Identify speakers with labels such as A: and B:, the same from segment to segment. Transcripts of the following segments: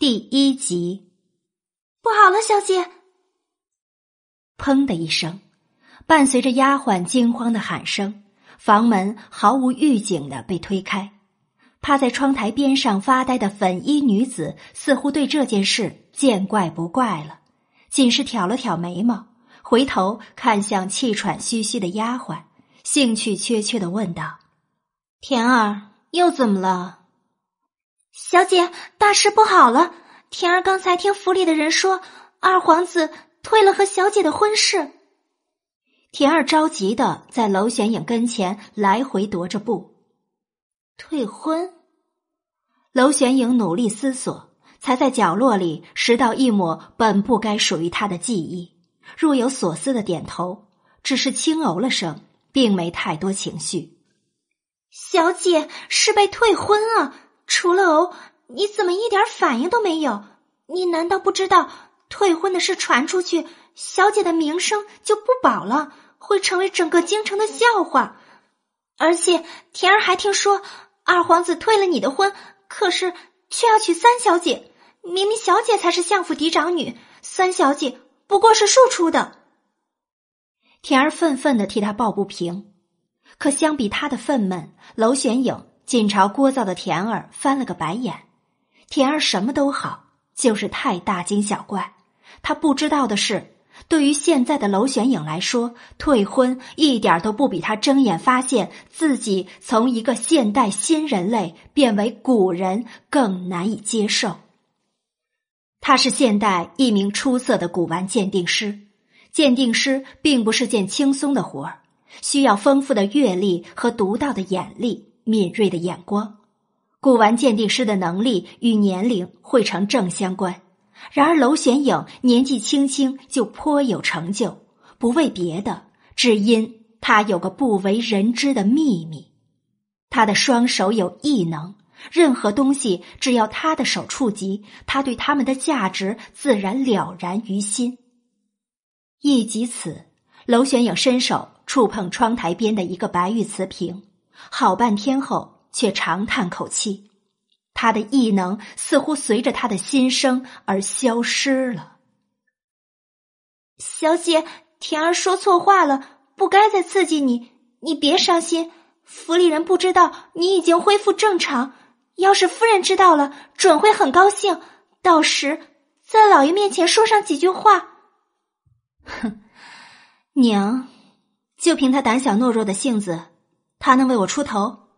A: 第一集，
B: 不好了，小姐！
A: 砰的一声，伴随着丫鬟惊慌的喊声，房门毫无预警的被推开。趴在窗台边上发呆的粉衣女子，似乎对这件事见怪不怪了，仅是挑了挑眉毛，回头看向气喘吁吁的丫鬟，兴趣缺缺的问道：“田儿，又怎么了？”
B: 小姐，大事不好了！田儿刚才听府里的人说，二皇子退了和小姐的婚事。
A: 田儿着急的在娄玄影跟前来回踱着步。退婚？娄玄影努力思索，才在角落里拾到一抹本不该属于他的记忆，若有所思的点头，只是轻哦了声，并没太多情绪。
B: 小姐是被退婚了。除了哦，你怎么一点反应都没有？你难道不知道退婚的事传出去，小姐的名声就不保了，会成为整个京城的笑话？而且田儿还听说二皇子退了你的婚，可是却要娶三小姐。明明小姐才是相府嫡长女，三小姐不过是庶出的。
A: 田儿愤愤的替他抱不平，可相比他的愤懑，娄玄影。晋朝聒噪的田儿翻了个白眼，田儿什么都好，就是太大惊小怪。他不知道的是，对于现在的娄玄影来说，退婚一点都不比他睁眼发现自己从一个现代新人类变为古人更难以接受。他是现代一名出色的古玩鉴定师，鉴定师并不是件轻松的活儿，需要丰富的阅历和独到的眼力。敏锐的眼光，古玩鉴定师的能力与年龄会成正相关。然而，娄玄影年纪轻轻就颇有成就，不为别的，只因他有个不为人知的秘密：他的双手有异能，任何东西只要他的手触及，他对他们的价值自然了然于心。一及此，娄玄影伸手触碰窗台边的一个白玉瓷瓶。好半天后，却长叹口气，他的异能似乎随着他的心声而消失了。
B: 小姐，田儿说错话了，不该再刺激你。你别伤心，府里人不知道你已经恢复正常。要是夫人知道了，准会很高兴。到时在老爷面前说上几句话。
A: 哼，娘，就凭他胆小懦弱的性子。他能为我出头？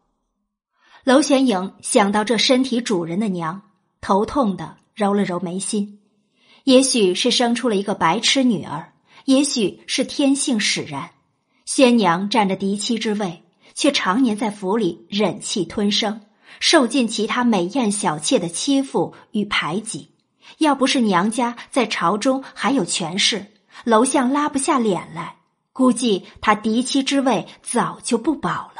A: 娄玄影想到这身体主人的娘，头痛的揉了揉眉心。也许是生出了一个白痴女儿，也许是天性使然。宣娘占着嫡妻之位，却常年在府里忍气吞声，受尽其他美艳小妾的欺负与排挤。要不是娘家在朝中还有权势，娄相拉不下脸来。估计他嫡妻之位早就不保了。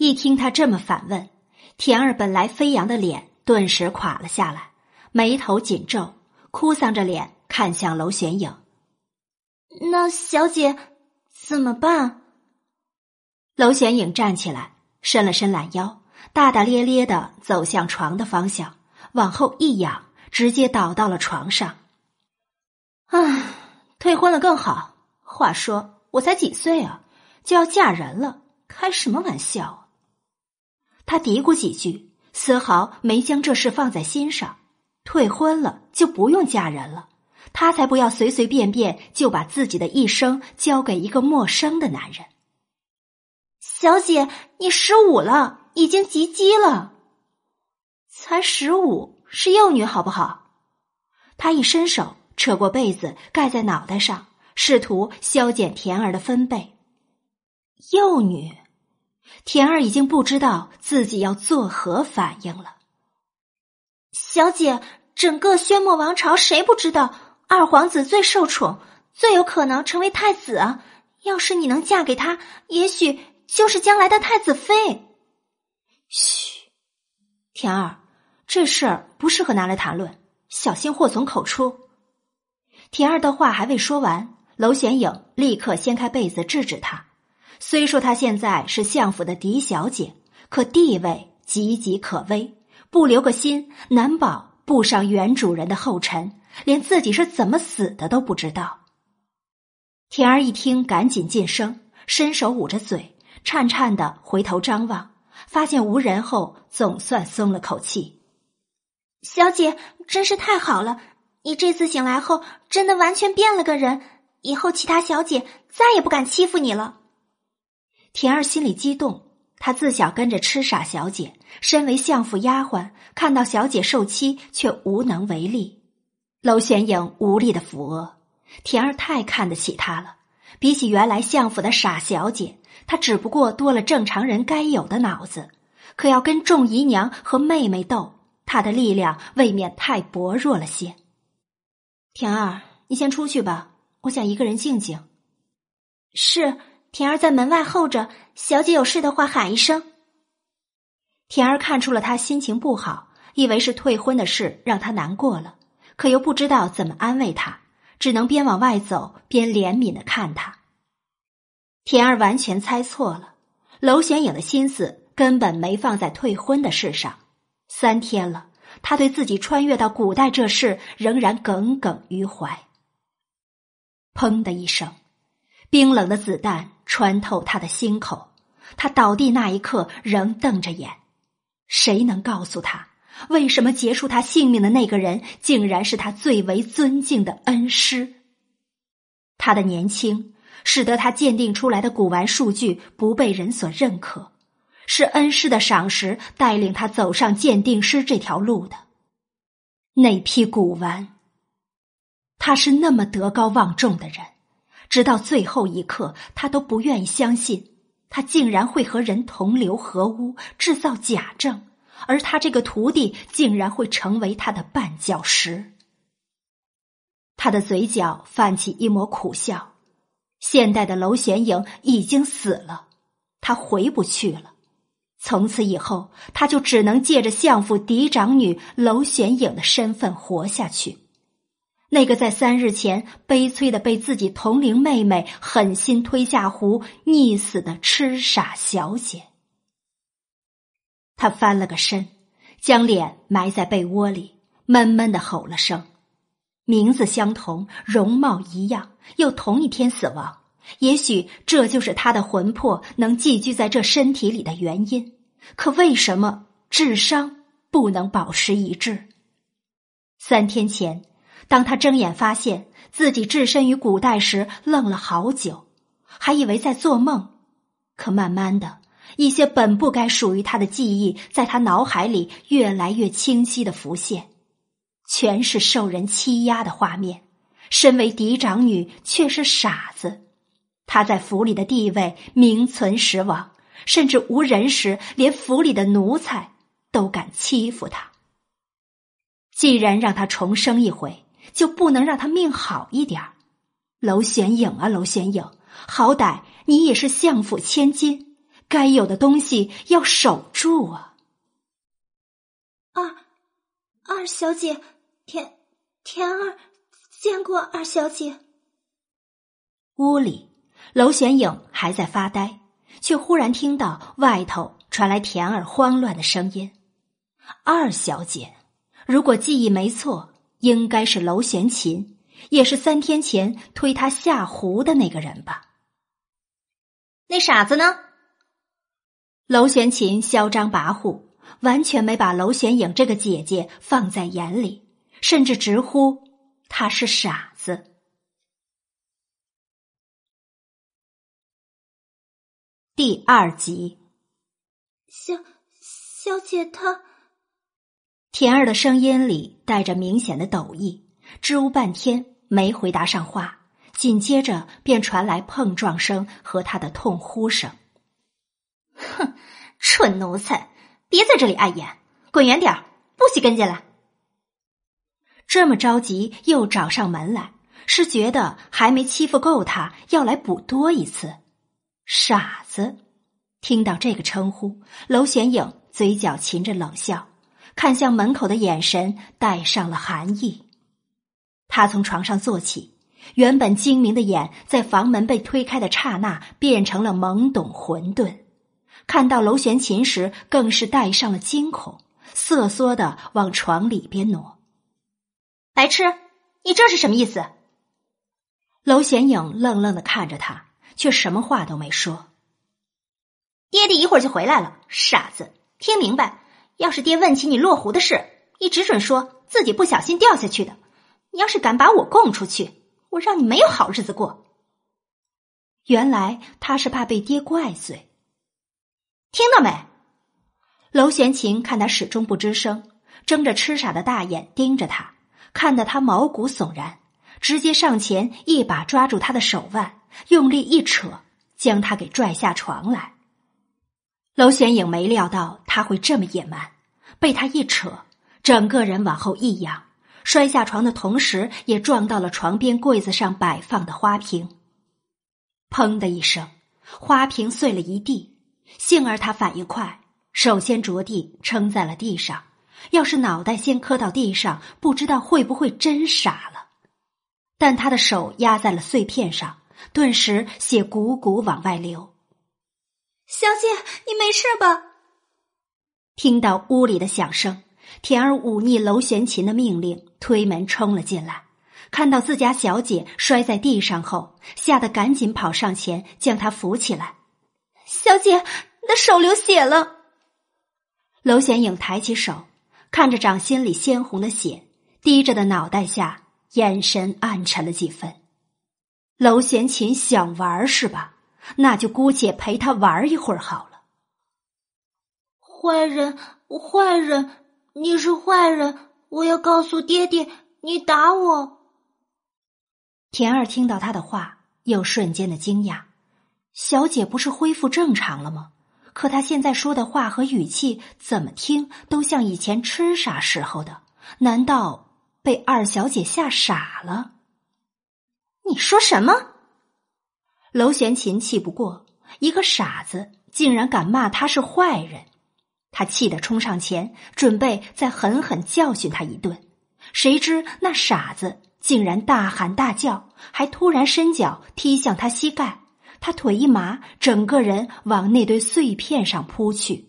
A: 一听他这么反问，田儿本来飞扬的脸顿时垮了下来，眉头紧皱，哭丧着脸看向娄玄影。
B: 那小姐怎么办？
A: 娄玄影站起来，伸了伸懒腰，大大咧咧的走向床的方向，往后一仰，直接倒到了床上。唉，退婚了更好。话说，我才几岁啊，就要嫁人了？开什么玩笑！他嘀咕几句，丝毫没将这事放在心上。退婚了就不用嫁人了，他才不要随随便便就把自己的一生交给一个陌生的男人。
B: 小姐，你十五了，已经及笄了。
A: 才十五，是幼女好不好？他一伸手，扯过被子盖在脑袋上。试图消减甜儿的分贝。幼女，田儿已经不知道自己要作何反应了。
B: 小姐，整个宣墨王朝谁不知道二皇子最受宠，最有可能成为太子？要是你能嫁给他，也许就是将来的太子妃。
A: 嘘，田儿，这事儿不适合拿来谈论，小心祸从口出。田儿的话还未说完。娄玄影立刻掀开被子制止他。虽说她现在是相府的嫡小姐，可地位岌岌可危，不留个心，难保步上原主人的后尘，连自己是怎么死的都不知道。田儿一听，赶紧噤声，伸手捂着嘴，颤颤的回头张望，发现无人后，总算松了口气。
B: 小姐，真是太好了！你这次醒来后，真的完全变了个人，以后其他小姐再也不敢欺负你了。
A: 田儿心里激动。他自小跟着痴傻小姐，身为相府丫鬟，看到小姐受欺，却无能为力。娄玄影无力的抚额，田儿太看得起他了。比起原来相府的傻小姐，她只不过多了正常人该有的脑子。可要跟众姨娘和妹妹斗，她的力量未免太薄弱了些。田儿，你先出去吧，我想一个人静静。
B: 是。田儿在门外候着，小姐有事的话喊一声。
A: 田儿看出了他心情不好，以为是退婚的事让他难过了，可又不知道怎么安慰他，只能边往外走边怜悯的看他。田儿完全猜错了，娄玄影的心思根本没放在退婚的事上。三天了，他对自己穿越到古代这事仍然耿耿于怀。砰的一声。冰冷的子弹穿透他的心口，他倒地那一刻仍瞪着眼。谁能告诉他，为什么结束他性命的那个人竟然是他最为尊敬的恩师？他的年轻使得他鉴定出来的古玩数据不被人所认可，是恩师的赏识带领他走上鉴定师这条路的。那批古玩，他是那么德高望重的人。直到最后一刻，他都不愿意相信，他竟然会和人同流合污，制造假证，而他这个徒弟竟然会成为他的绊脚石。他的嘴角泛起一抹苦笑。现代的娄玄影已经死了，他回不去了。从此以后，他就只能借着相府嫡长女娄玄影的身份活下去。那个在三日前悲催的被自己同龄妹妹狠心推下湖溺死的痴傻小姐，他翻了个身，将脸埋在被窝里，闷闷的吼了声：“名字相同，容貌一样，又同一天死亡，也许这就是他的魂魄能寄居在这身体里的原因。可为什么智商不能保持一致？三天前。”当他睁眼发现自己置身于古代时，愣了好久，还以为在做梦。可慢慢的，一些本不该属于他的记忆，在他脑海里越来越清晰的浮现，全是受人欺压的画面。身为嫡长女，却是傻子。他在府里的地位名存实亡，甚至无人时，连府里的奴才都敢欺负他。既然让他重生一回。就不能让他命好一点儿？娄玄影啊，娄玄影，好歹你也是相府千金，该有的东西要守住啊！
B: 二二小姐，田田儿见过二小姐。
A: 屋里，娄玄影还在发呆，却忽然听到外头传来田儿慌乱的声音：“二小姐，如果记忆没错。”应该是娄玄琴，也是三天前推他下湖的那个人吧？
B: 那傻子呢？
A: 娄玄琴嚣张跋扈，完全没把娄玄影这个姐姐放在眼里，甚至直呼他是傻子。第二集，
B: 小小姐她。
A: 田儿的声音里带着明显的抖意，支吾半天没回答上话，紧接着便传来碰撞声和他的痛呼声。
B: 哼，蠢奴才，别在这里碍眼，滚远点，不许跟进来。
A: 这么着急又找上门来，是觉得还没欺负够他，要来补多一次？傻子！听到这个称呼，娄玄影嘴角噙着冷笑。看向门口的眼神带上了寒意，他从床上坐起，原本精明的眼在房门被推开的刹那变成了懵懂混沌。看到娄玄琴时，更是带上了惊恐，瑟缩的往床里边挪。
B: 白痴，你这是什么意思？
A: 娄玄影愣愣的看着他，却什么话都没说。
B: 爹爹一会儿就回来了，傻子，听明白？要是爹问起你落湖的事，你只准说自己不小心掉下去的。你要是敢把我供出去，我让你没有好日子过。
A: 原来他是怕被爹怪罪，
B: 听到没？
A: 娄玄琴看他始终不吱声，睁着痴傻的大眼盯着他，看得他毛骨悚然，直接上前一把抓住他的手腕，用力一扯，将他给拽下床来。娄玄影没料到他会这么野蛮，被他一扯，整个人往后一仰，摔下床的同时，也撞到了床边柜子上摆放的花瓶。砰的一声，花瓶碎了一地。幸而他反应快，首先着地撑在了地上。要是脑袋先磕到地上，不知道会不会真傻了。但他的手压在了碎片上，顿时血汩汩往外流。
B: 小姐，你没事吧？
A: 听到屋里的响声，田儿忤逆娄玄琴的命令，推门冲了进来。看到自家小姐摔在地上后，吓得赶紧跑上前将她扶起来。
B: 小姐，你的手流血了。
A: 娄玄影抬起手，看着掌心里鲜红的血，低着的脑袋下，眼神暗沉了几分。娄玄琴想玩是吧？那就姑且陪他玩一会儿好了。
B: 坏人，坏人，你是坏人！我要告诉爹爹，你打我。
A: 田儿听到他的话，又瞬间的惊讶：小姐不是恢复正常了吗？可她现在说的话和语气，怎么听都像以前痴傻时候的。难道被二小姐吓傻了？
B: 你说什么？
A: 娄玄琴气不过，一个傻子竟然敢骂他是坏人，他气得冲上前，准备再狠狠教训他一顿。谁知那傻子竟然大喊大叫，还突然伸脚踢向他膝盖，他腿一麻，整个人往那堆碎片上扑去。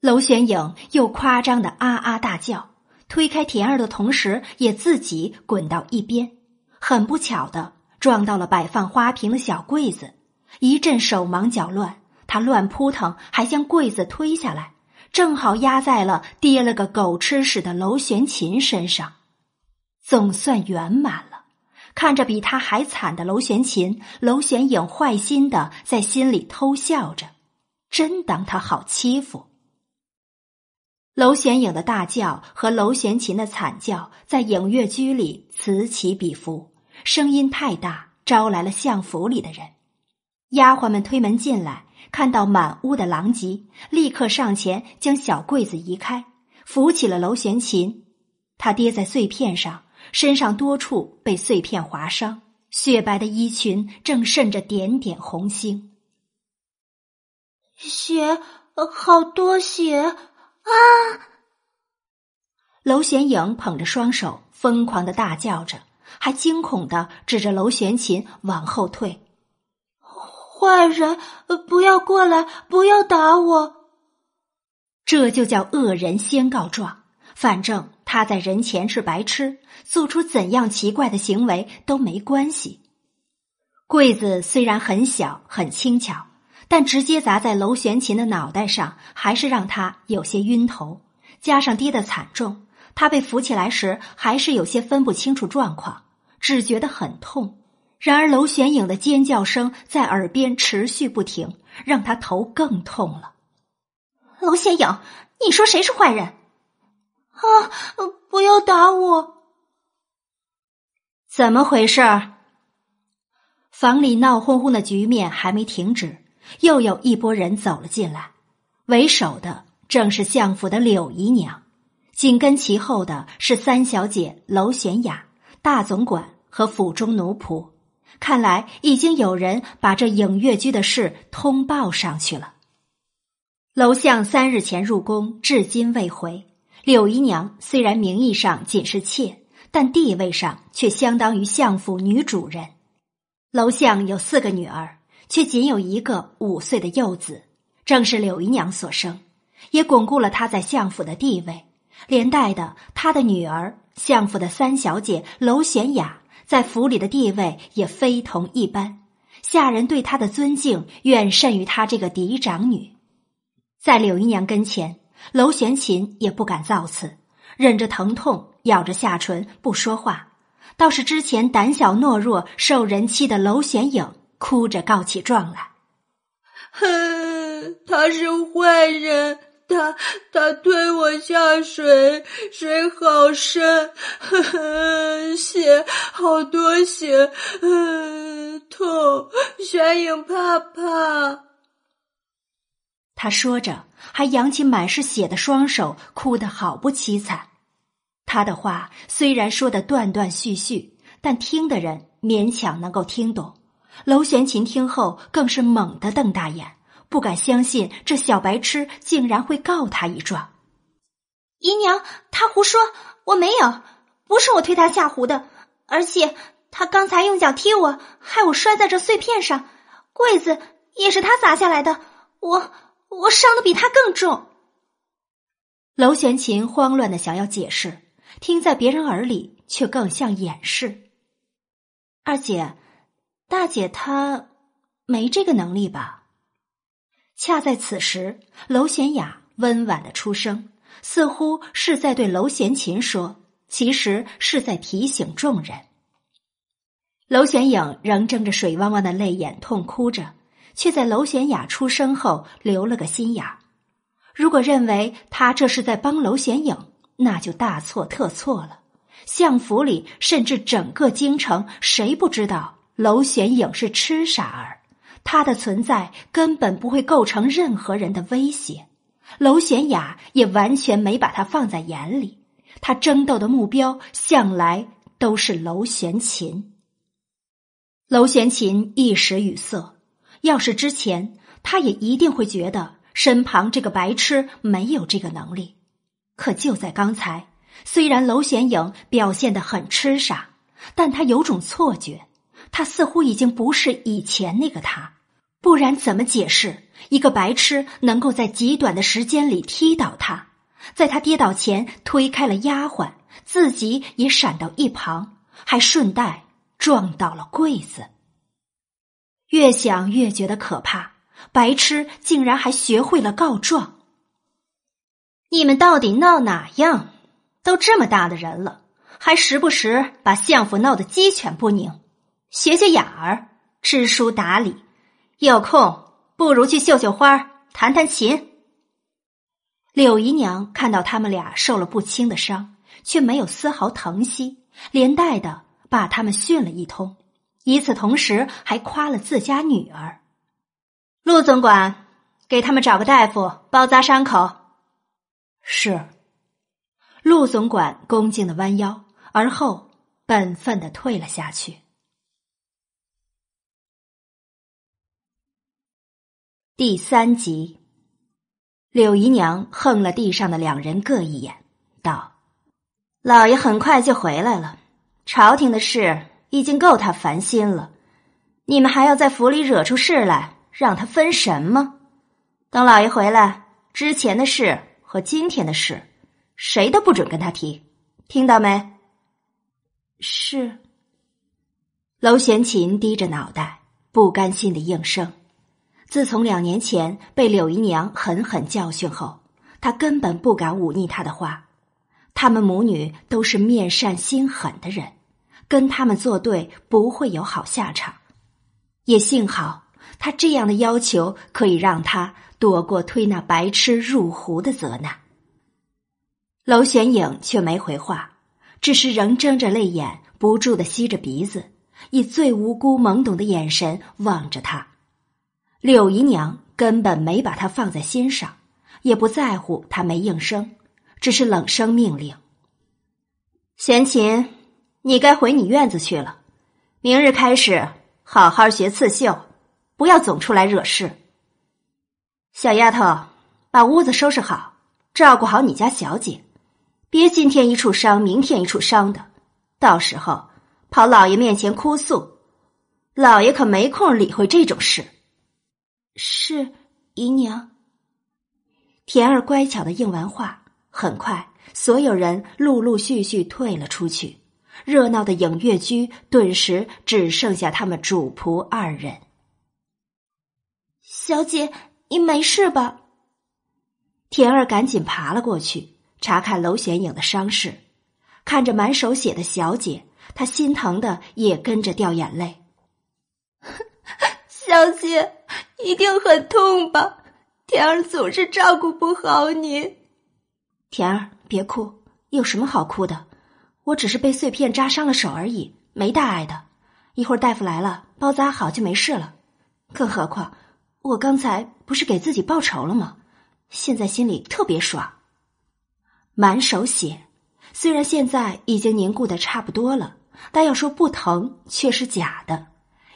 A: 娄玄影又夸张的啊啊大叫，推开田儿的同时，也自己滚到一边，很不巧的。撞到了摆放花瓶的小柜子，一阵手忙脚乱，他乱扑腾，还将柜子推下来，正好压在了跌了个狗吃屎的娄玄琴身上，总算圆满了。看着比他还惨的娄玄琴，娄玄影坏心的在心里偷笑着，真当他好欺负。娄玄影的大叫和娄玄琴的惨叫在影月居里此起彼伏。声音太大，招来了相府里的人。丫鬟们推门进来，看到满屋的狼藉，立刻上前将小柜子移开，扶起了娄玄琴。他跌在碎片上，身上多处被碎片划伤，雪白的衣裙正渗着点点红星。
B: 血，好多血啊！
A: 娄玄影捧着双手，疯狂的大叫着。还惊恐的指着娄玄琴往后退，
B: 坏人，不要过来，不要打我！
A: 这就叫恶人先告状。反正他在人前是白痴，做出怎样奇怪的行为都没关系。柜子虽然很小很轻巧，但直接砸在娄玄琴的脑袋上，还是让他有些晕头。加上跌得惨重。他被扶起来时，还是有些分不清楚状况，只觉得很痛。然而，娄玄影的尖叫声在耳边持续不停，让他头更痛了。
B: 娄玄影，你说谁是坏人？啊！不要打我！
A: 怎么回事？房里闹哄哄的局面还没停止，又有一波人走了进来，为首的正是相府的柳姨娘。紧跟其后的是三小姐娄玄雅、大总管和府中奴仆。看来已经有人把这影月居的事通报上去了。娄相三日前入宫，至今未回。柳姨娘虽然名义上仅是妾，但地位上却相当于相府女主人。娄相有四个女儿，却仅有一个五岁的幼子，正是柳姨娘所生，也巩固了她在相府的地位。连带的，她的女儿相府的三小姐娄玄雅在府里的地位也非同一般，下人对她的尊敬远甚于她这个嫡长女。在柳姨娘跟前，娄玄琴也不敢造次，忍着疼痛，咬着下唇不说话。倒是之前胆小懦弱、受人欺的娄玄影，哭着告起状来：“
C: 哼，他是坏人。”他他推我下水，水好深，呵呵，血好多血，嗯，痛，玄影怕怕。
A: 他说着，还扬起满是血的双手，哭得好不凄惨。他的话虽然说的断断续续，但听的人勉强能够听懂。娄玄琴听后，更是猛地瞪大眼。不敢相信，这小白痴竟然会告他一状。
B: 姨娘，他胡说，我没有，不是我推他下湖的，而且他刚才用脚踢我，害我摔在这碎片上，柜子也是他砸下来的，我我伤的比他更重。
A: 娄玄琴慌乱的想要解释，听在别人耳里却更像掩饰。二姐，大姐她没这个能力吧？恰在此时，娄玄雅温婉的出声，似乎是在对娄玄琴说，其实是在提醒众人。娄玄影仍睁着水汪汪的泪眼，痛哭着，却在娄玄雅出声后留了个心眼。如果认为他这是在帮娄玄影，那就大错特错了。相府里，甚至整个京城，谁不知道娄玄影是痴傻儿？他的存在根本不会构成任何人的威胁，娄玄雅也完全没把他放在眼里。他争斗的目标向来都是娄玄琴。娄玄琴一时语塞，要是之前，他也一定会觉得身旁这个白痴没有这个能力。可就在刚才，虽然娄玄影表现的很痴傻，但他有种错觉。他似乎已经不是以前那个他，不然怎么解释一个白痴能够在极短的时间里踢倒他，在他跌倒前推开了丫鬟，自己也闪到一旁，还顺带撞倒了柜子。越想越觉得可怕，白痴竟然还学会了告状。你们到底闹哪样？都这么大的人了，还时不时把相府闹得鸡犬不宁。学学雅儿，知书达理，有空不如去绣绣花，弹弹琴。柳姨娘看到他们俩受了不轻的伤，却没有丝毫疼惜，连带的把他们训了一通，与此同时还夸了自家女儿。陆总管，给他们找个大夫包扎伤口。是。陆总管恭敬的弯腰，而后本分的退了下去。第三集，柳姨娘横了地上的两人各一眼，道：“老爷很快就回来了，朝廷的事已经够他烦心了，你们还要在府里惹出事来，让他分神吗？等老爷回来，之前的事和今天的事，谁都不准跟他提，听到没？”是。娄玄琴低着脑袋，不甘心的应声。自从两年前被柳姨娘狠狠教训后，他根本不敢忤逆她的话。他们母女都是面善心狠的人，跟他们作对不会有好下场。也幸好，他这样的要求可以让他躲过推那白痴入湖的责难。娄玄影却没回话，只是仍睁着泪眼，不住的吸着鼻子，以最无辜懵懂的眼神望着他。柳姨娘根本没把他放在心上，也不在乎他没应声，只是冷声命令：“贤琴，你该回你院子去了。明日开始好好学刺绣，不要总出来惹事。小丫头，把屋子收拾好，照顾好你家小姐，别今天一处伤，明天一处伤的，到时候跑老爷面前哭诉，老爷可没空理会这种事。”
B: 是姨娘。
A: 田儿乖巧的应完话，很快所有人陆陆续续退了出去，热闹的影月居顿时只剩下他们主仆二人。
B: 小姐，你没事吧？
A: 田儿赶紧爬了过去，查看娄玄影的伤势，看着满手血的小姐，他心疼的也跟着掉眼泪。
C: 小姐一定很痛吧？田儿总是照顾不好你。
A: 田儿，别哭，有什么好哭的？我只是被碎片扎伤了手而已，没大碍的。一会儿大夫来了，包扎好就没事了。更何况，我刚才不是给自己报仇了吗？现在心里特别爽。满手血，虽然现在已经凝固的差不多了，但要说不疼却是假的。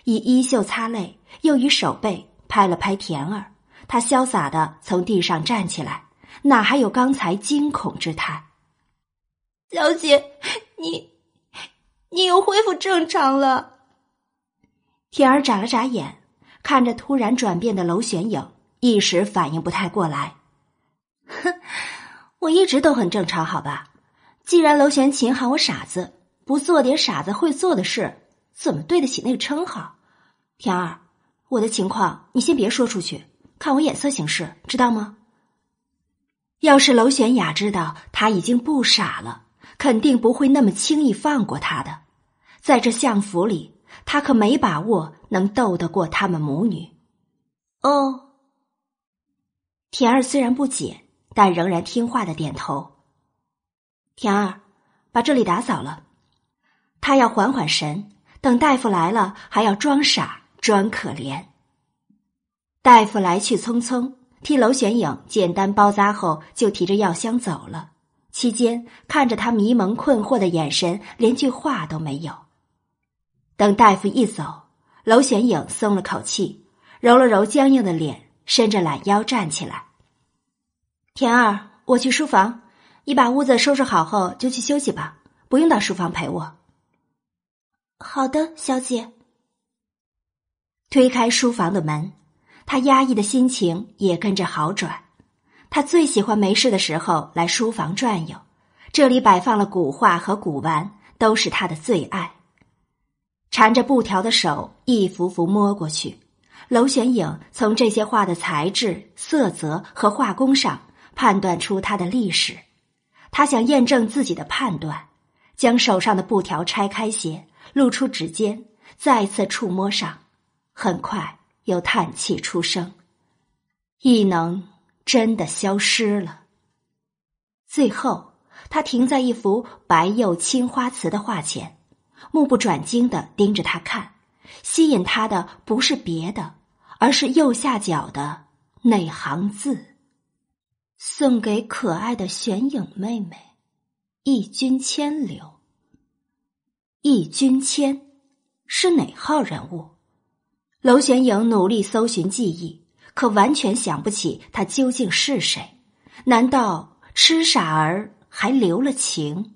A: 以衣袖擦泪，又以手背拍了拍田儿，他潇洒的从地上站起来。哪还有刚才惊恐之态？
C: 小姐，你，你又恢复正常了。
A: 田儿眨了眨眼，看着突然转变的娄玄影，一时反应不太过来。哼，我一直都很正常，好吧？既然娄玄琴喊我傻子，不做点傻子会做的事，怎么对得起那个称号？田儿，我的情况你先别说出去，看我眼色行事，知道吗？要是娄玄雅知道他已经不傻了，肯定不会那么轻易放过他的。在这相府里，他可没把握能斗得过他们母女。
B: 哦，
A: 田儿虽然不解，但仍然听话的点头。田儿，把这里打扫了。他要缓缓神，等大夫来了，还要装傻装可怜。大夫来去匆匆。替娄玄影简单包扎后，就提着药箱走了。期间看着他迷蒙困惑的眼神，连句话都没有。等大夫一走，娄玄影松了口气，揉了揉僵硬的脸，伸着懒腰站起来。田儿，我去书房，你把屋子收拾好后就去休息吧，不用到书房陪我。
B: 好的，小姐。
A: 推开书房的门。他压抑的心情也跟着好转。他最喜欢没事的时候来书房转悠，这里摆放了古画和古玩，都是他的最爱。缠着布条的手一幅幅摸过去，娄玄影从这些画的材质、色泽和画工上判断出它的历史。他想验证自己的判断，将手上的布条拆开些，露出指尖，再次触摸上，很快。又叹气出声，异能真的消失了。最后，他停在一幅白釉青花瓷的画前，目不转睛的盯着他看。吸引他的不是别的，而是右下角的那行字：“送给可爱的玄影妹妹，义君千流。”义君千是哪号人物？娄玄影努力搜寻记忆，可完全想不起他究竟是谁。难道痴傻儿还留了情？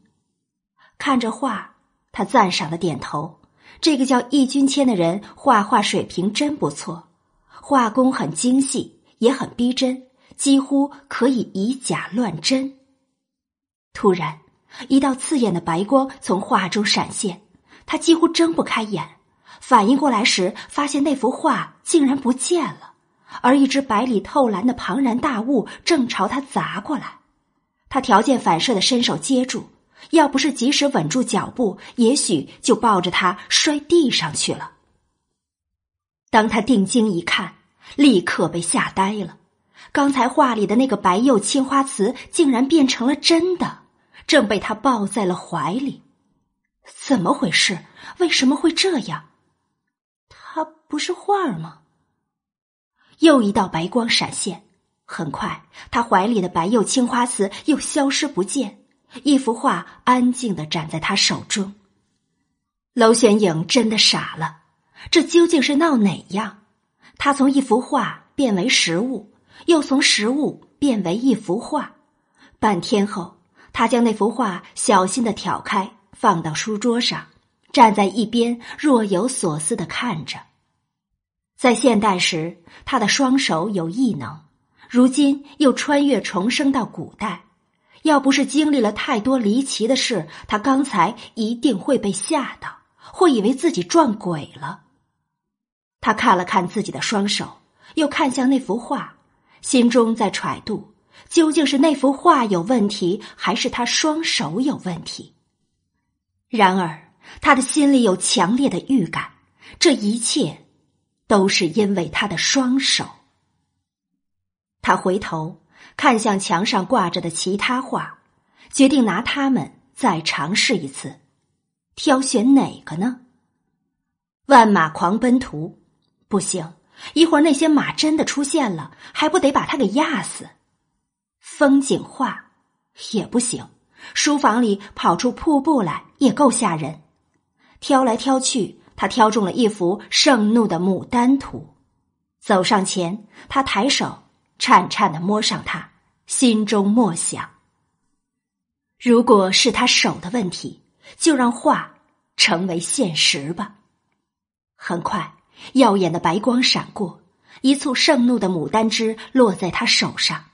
A: 看着画，他赞赏的点头。这个叫易君谦的人画画水平真不错，画工很精细，也很逼真，几乎可以以假乱真。突然，一道刺眼的白光从画中闪现，他几乎睁不开眼。反应过来时，发现那幅画竟然不见了，而一只白里透蓝的庞然大物正朝他砸过来。他条件反射的伸手接住，要不是及时稳住脚步，也许就抱着他摔地上去了。当他定睛一看，立刻被吓呆了。刚才画里的那个白釉青花瓷竟然变成了真的，正被他抱在了怀里。怎么回事？为什么会这样？他不是画儿吗？又一道白光闪现，很快，他怀里的白釉青花瓷又消失不见，一幅画安静的展在他手中。娄玄影真的傻了，这究竟是闹哪样？他从一幅画变为实物，又从实物变为一幅画。半天后，他将那幅画小心的挑开，放到书桌上。站在一边，若有所思的看着。在现代时，他的双手有异能；如今又穿越重生到古代，要不是经历了太多离奇的事，他刚才一定会被吓到，会以为自己撞鬼了。他看了看自己的双手，又看向那幅画，心中在揣度：究竟是那幅画有问题，还是他双手有问题？然而，他的心里有强烈的预感，这一切都是因为他的双手。他回头。看向墙上挂着的其他画，决定拿它们再尝试一次。挑选哪个呢？万马狂奔图，不行，一会儿那些马真的出现了，还不得把他给压死？风景画也不行，书房里跑出瀑布来也够吓人。挑来挑去，他挑中了一幅盛怒的牡丹图。走上前，他抬手。颤颤的摸上它，心中默想：如果是他手的问题，就让画成为现实吧。很快，耀眼的白光闪过，一簇盛怒的牡丹枝落在他手上。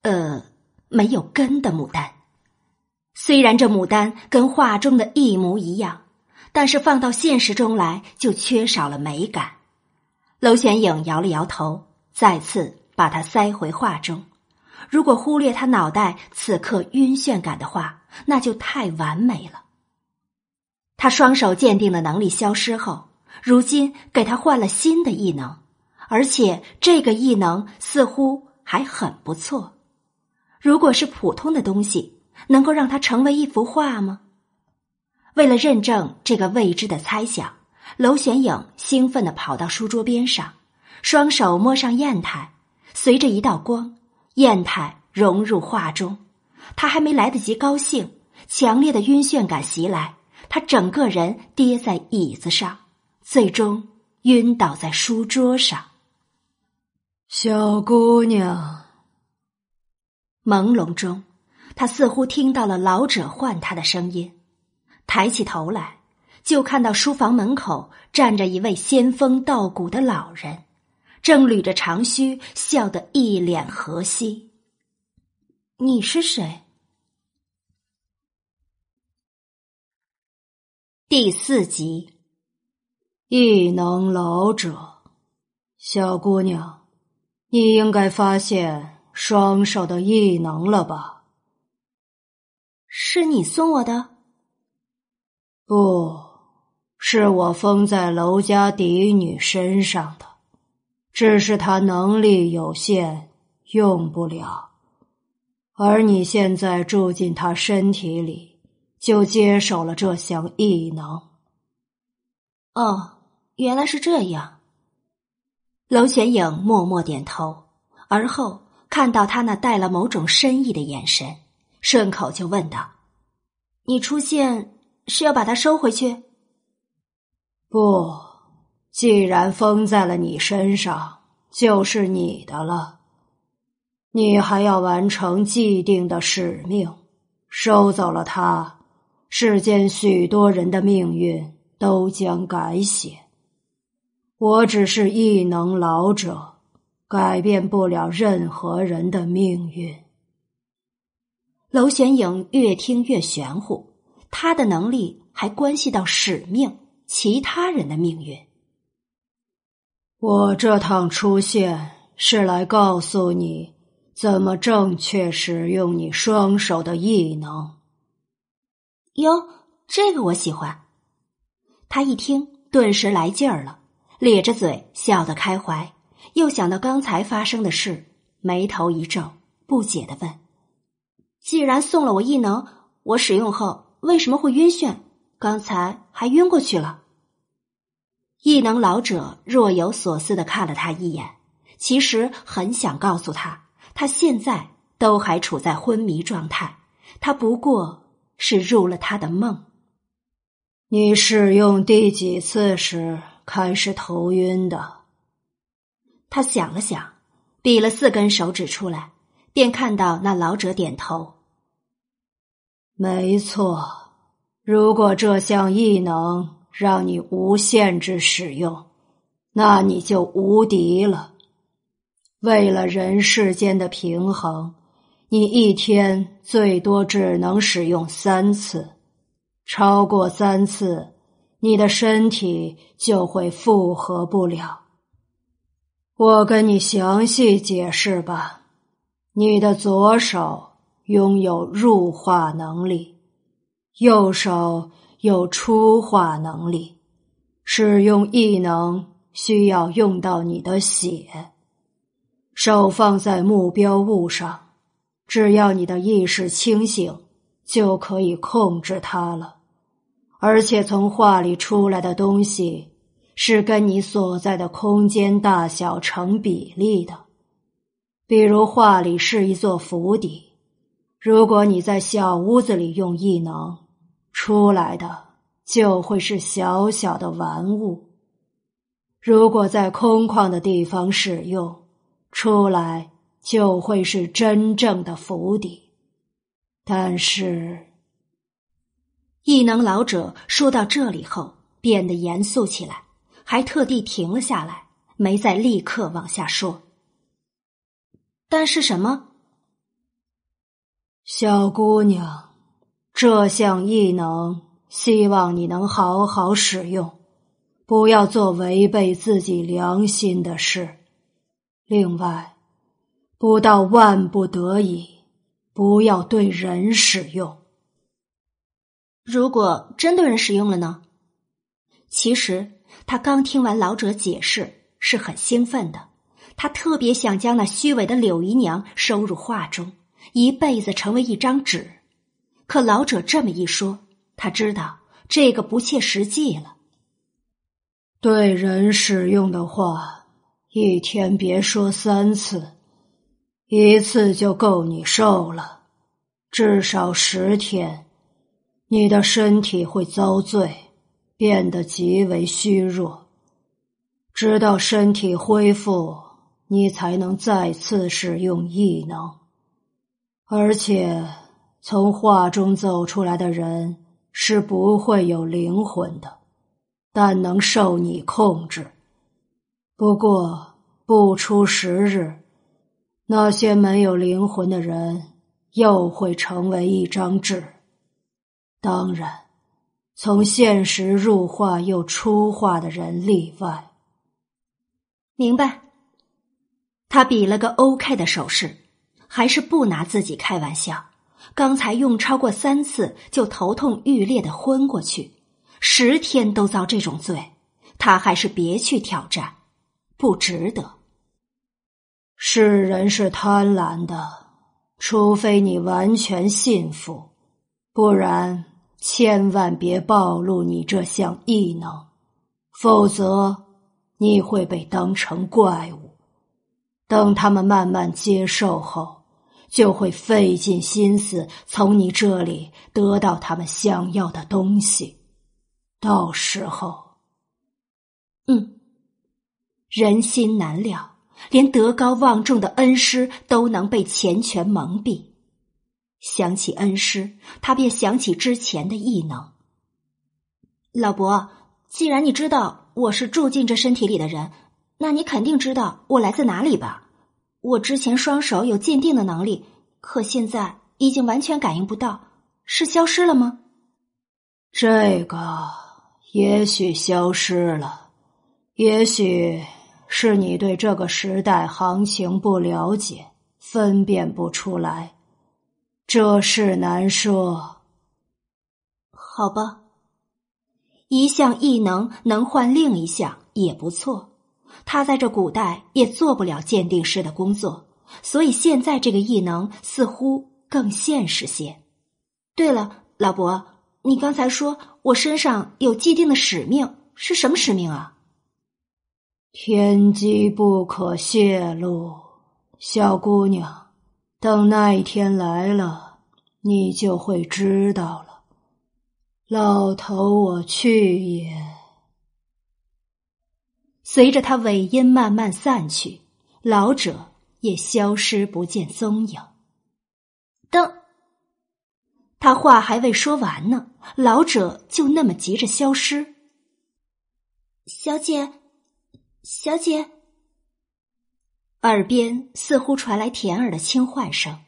A: 呃，没有根的牡丹。虽然这牡丹跟画中的一模一样，但是放到现实中来就缺少了美感。娄玄影摇了摇头，再次。把它塞回画中。如果忽略他脑袋此刻晕眩感的话，那就太完美了。他双手鉴定的能力消失后，如今给他换了新的异能，而且这个异能似乎还很不错。如果是普通的东西，能够让他成为一幅画吗？为了认证这个未知的猜想，娄玄影兴奋地跑到书桌边上，双手摸上砚台。随着一道光，砚台融入画中。他还没来得及高兴，强烈的晕眩感袭来，他整个人跌在椅子上，最终晕倒在书桌上。
C: 小姑娘，
A: 朦胧中，他似乎听到了老者唤他的声音，抬起头来，就看到书房门口站着一位仙风道骨的老人。正捋着长须，笑得一脸和煦。你是谁？第四集，
C: 异能老者，小姑娘，你应该发现双手的异能了吧？
A: 是你送我的？
C: 不是我封在楼家嫡女身上的。只是她能力有限，用不了。而你现在住进她身体里，就接手了这项异能。
A: 哦，原来是这样。娄玄影默默点头，而后看到他那带了某种深意的眼神，顺口就问道：“你出现是要把它收回去？”
C: 不。既然封在了你身上，就是你的了。你还要完成既定的使命，收走了它，世间许多人的命运都将改写。我只是异能老者，改变不了任何人的命运。
A: 娄玄影越听越玄乎，他的能力还关系到使命，其他人的命运。
C: 我这趟出现是来告诉你怎么正确使用你双手的异能。
A: 哟，这个我喜欢。他一听，顿时来劲儿了，咧着嘴笑得开怀。又想到刚才发生的事，眉头一皱，不解的问：“既然送了我异能，我使用后为什么会晕眩？刚才还晕过去了。”异能老者若有所思的看了他一眼，其实很想告诉他，他现在都还处在昏迷状态，他不过是入了他的梦。
C: 你使用第几次时开始头晕的？
A: 他想了想，比了四根手指出来，便看到那老者点头。
C: 没错，如果这项异能。让你无限制使用，那你就无敌了。为了人世间的平衡，
A: 你一天最多只能使用三次，超过三次，你的身体就会负荷不了。我跟你详细解释吧。你的左手拥有入化能力，右手有出化能力。使用异能需要用到你的血。手放在目标物上。只要你的意识清醒，就可以控制它了。而且从画里出来的东西是跟你所在的空间大小成比例的。比如画里是一座府邸，如果你在小屋子里用异能，出来的就会是小小的玩物；如果在空旷的地方使用，出来。就会是真正的府邸，但是，
D: 异能老者说到这里后变得严肃起来，还特地停了下来，没再立刻往下说。但是什么？
A: 小姑娘，这项异能希望你能好好使用，不要做违背自己良心的事。另外。不到万不得已，不要对人使用。
D: 如果真对人使用了呢？其实他刚听完老者解释，是很兴奋的。他特别想将那虚伪的柳姨娘收入画中，一辈子成为一张纸。可老者这么一说，他知道这个不切实际了。
A: 对人使用的话，一天别说三次。一次就够你受了，至少十天，你的身体会遭罪，变得极为虚弱，直到身体恢复，你才能再次使用异能。而且，从画中走出来的人是不会有灵魂的，但能受你控制。不过，不出十日。那些没有灵魂的人又会成为一张纸。当然，从现实入画又出画的人例外。
D: 明白？他比了个 OK 的手势，还是不拿自己开玩笑。刚才用超过三次就头痛欲裂的昏过去，十天都遭这种罪，他还是别去挑战，不值得。
A: 世人是贪婪的，除非你完全信服，不然千万别暴露你这项异能，否则你会被当成怪物。等他们慢慢接受后，就会费尽心思从你这里得到他们想要的东西。到时候，
D: 嗯，人心难料。连德高望重的恩师都能被钱权蒙蔽。想起恩师，他便想起之前的异能。老伯，既然你知道我是住进这身体里的人，那你肯定知道我来自哪里吧？我之前双手有鉴定的能力，可现在已经完全感应不到，是消失了吗？
A: 这个也许消失了，也许。是你对这个时代行情不了解，分辨不出来，这事难说。
D: 好吧，一项异能能换另一项也不错。他在这古代也做不了鉴定师的工作，所以现在这个异能似乎更现实些。对了，老伯，你刚才说我身上有既定的使命，是什么使命啊？
A: 天机不可泄露，小姑娘，等那一天来了，你就会知道了。老头，我去也。
D: 随着他尾音慢慢散去，老者也消失不见踪影。等，他话还未说完呢，老者就那么急着消失。
B: 小姐。小姐，
D: 耳边似乎传来甜儿的轻唤声，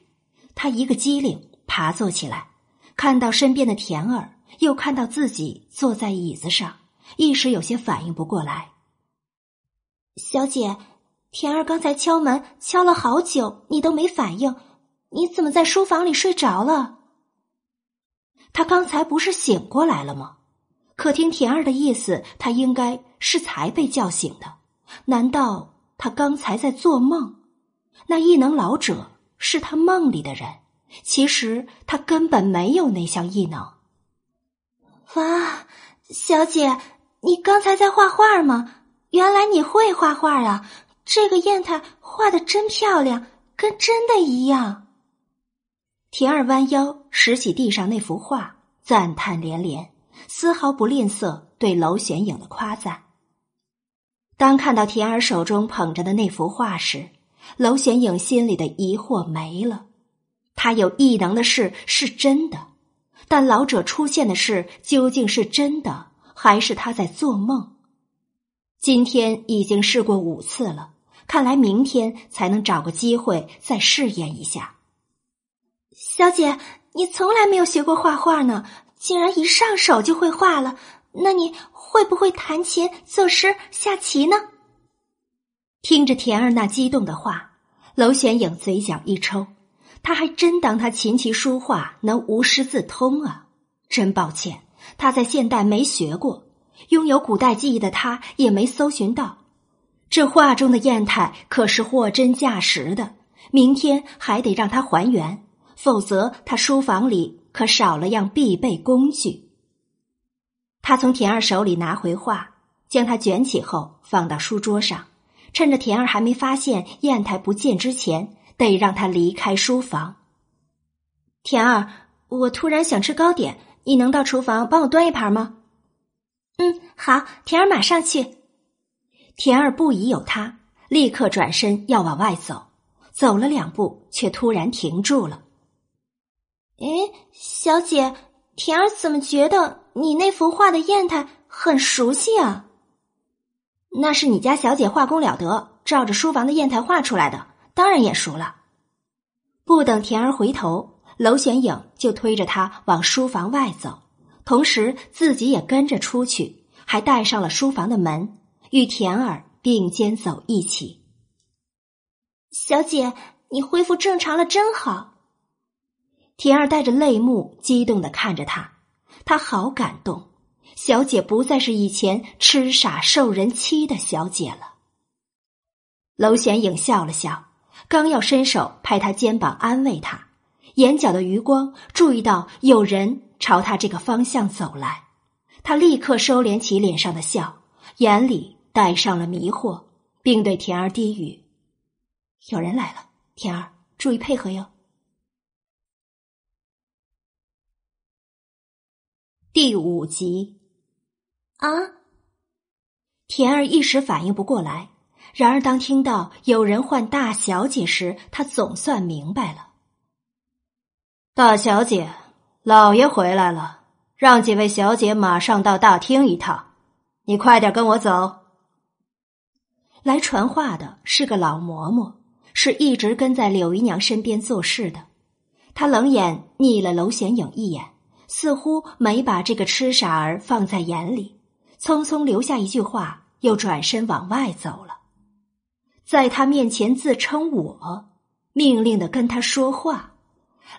A: 他一个机灵，爬坐起来，看到身边的甜儿，又看到自己坐在椅子上，一时有些反应不过来。
B: 小姐，田儿刚才敲门敲了好久，你都没反应，你怎么在书房里睡着了？
A: 他刚才不是醒过来了吗？可听田儿的意思，他应该是才被叫醒的。难道他刚才在做梦？那异能老者是他梦里的人，其实他根本没有那项异能。
B: 哇，小姐，你刚才在画画吗？原来你会画画啊！这个砚台画的真漂亮，跟真的一样。
A: 田儿弯腰拾起地上那幅画，赞叹连连。丝毫不吝啬对娄玄影的夸赞。当看到田儿手中捧着的那幅画时，娄玄影心里的疑惑没了。他有异能的事是真的，但老者出现的事究竟是真的，还是他在做梦？今天已经试过五次了，看来明天才能找个机会再试验一下。
B: 小姐，你从来没有学过画画呢。竟然一上手就会画了，那你会不会弹琴、作诗、下棋呢？
A: 听着田儿那激动的话，娄玄影嘴角一抽，他还真当他琴棋书画能无师自通啊！真抱歉，他在现代没学过，拥有古代记忆的他也没搜寻到。这画中的砚台可是货真价实的，明天还得让他还原，否则他书房里。可少了样必备工具。他从田儿手里拿回画，将它卷起后放到书桌上，趁着田儿还没发现砚台不见之前，得让他离开书房。田儿，我突然想吃糕点，你能到厨房帮我端一盘吗？
B: 嗯，好，田儿马上去。
A: 田儿不疑有他，立刻转身要往外走，走了两步，却突然停住了。
B: 哎，小姐，田儿怎么觉得你那幅画的砚台很熟悉啊？
A: 那是你家小姐画工了得，照着书房的砚台画出来的，当然眼熟了。不等田儿回头，娄玄影就推着他往书房外走，同时自己也跟着出去，还带上了书房的门，与田儿并肩走一起。
B: 小姐，你恢复正常了，真好。
A: 田儿带着泪目，激动的看着他，他好感动。小姐不再是以前痴傻受人欺的小姐了。娄玄影笑了笑，刚要伸手拍他肩膀安慰他，眼角的余光注意到有人朝他这个方向走来，他立刻收敛起脸上的笑，眼里带上了迷惑，并对田儿低语：“有人来了，田儿，注意配合哟。”第五集，
B: 啊！
A: 田儿一时反应不过来，然而当听到有人唤大小姐时，她总算明白了。大小姐，老爷回来了，让几位小姐马上到大厅一趟。你快点跟我走。来传话的是个老嬷嬷，是一直跟在柳姨娘身边做事的。她冷眼睨了娄玄影一眼。似乎没把这个痴傻儿放在眼里，匆匆留下一句话，又转身往外走了。在他面前自称我，命令的跟他说话。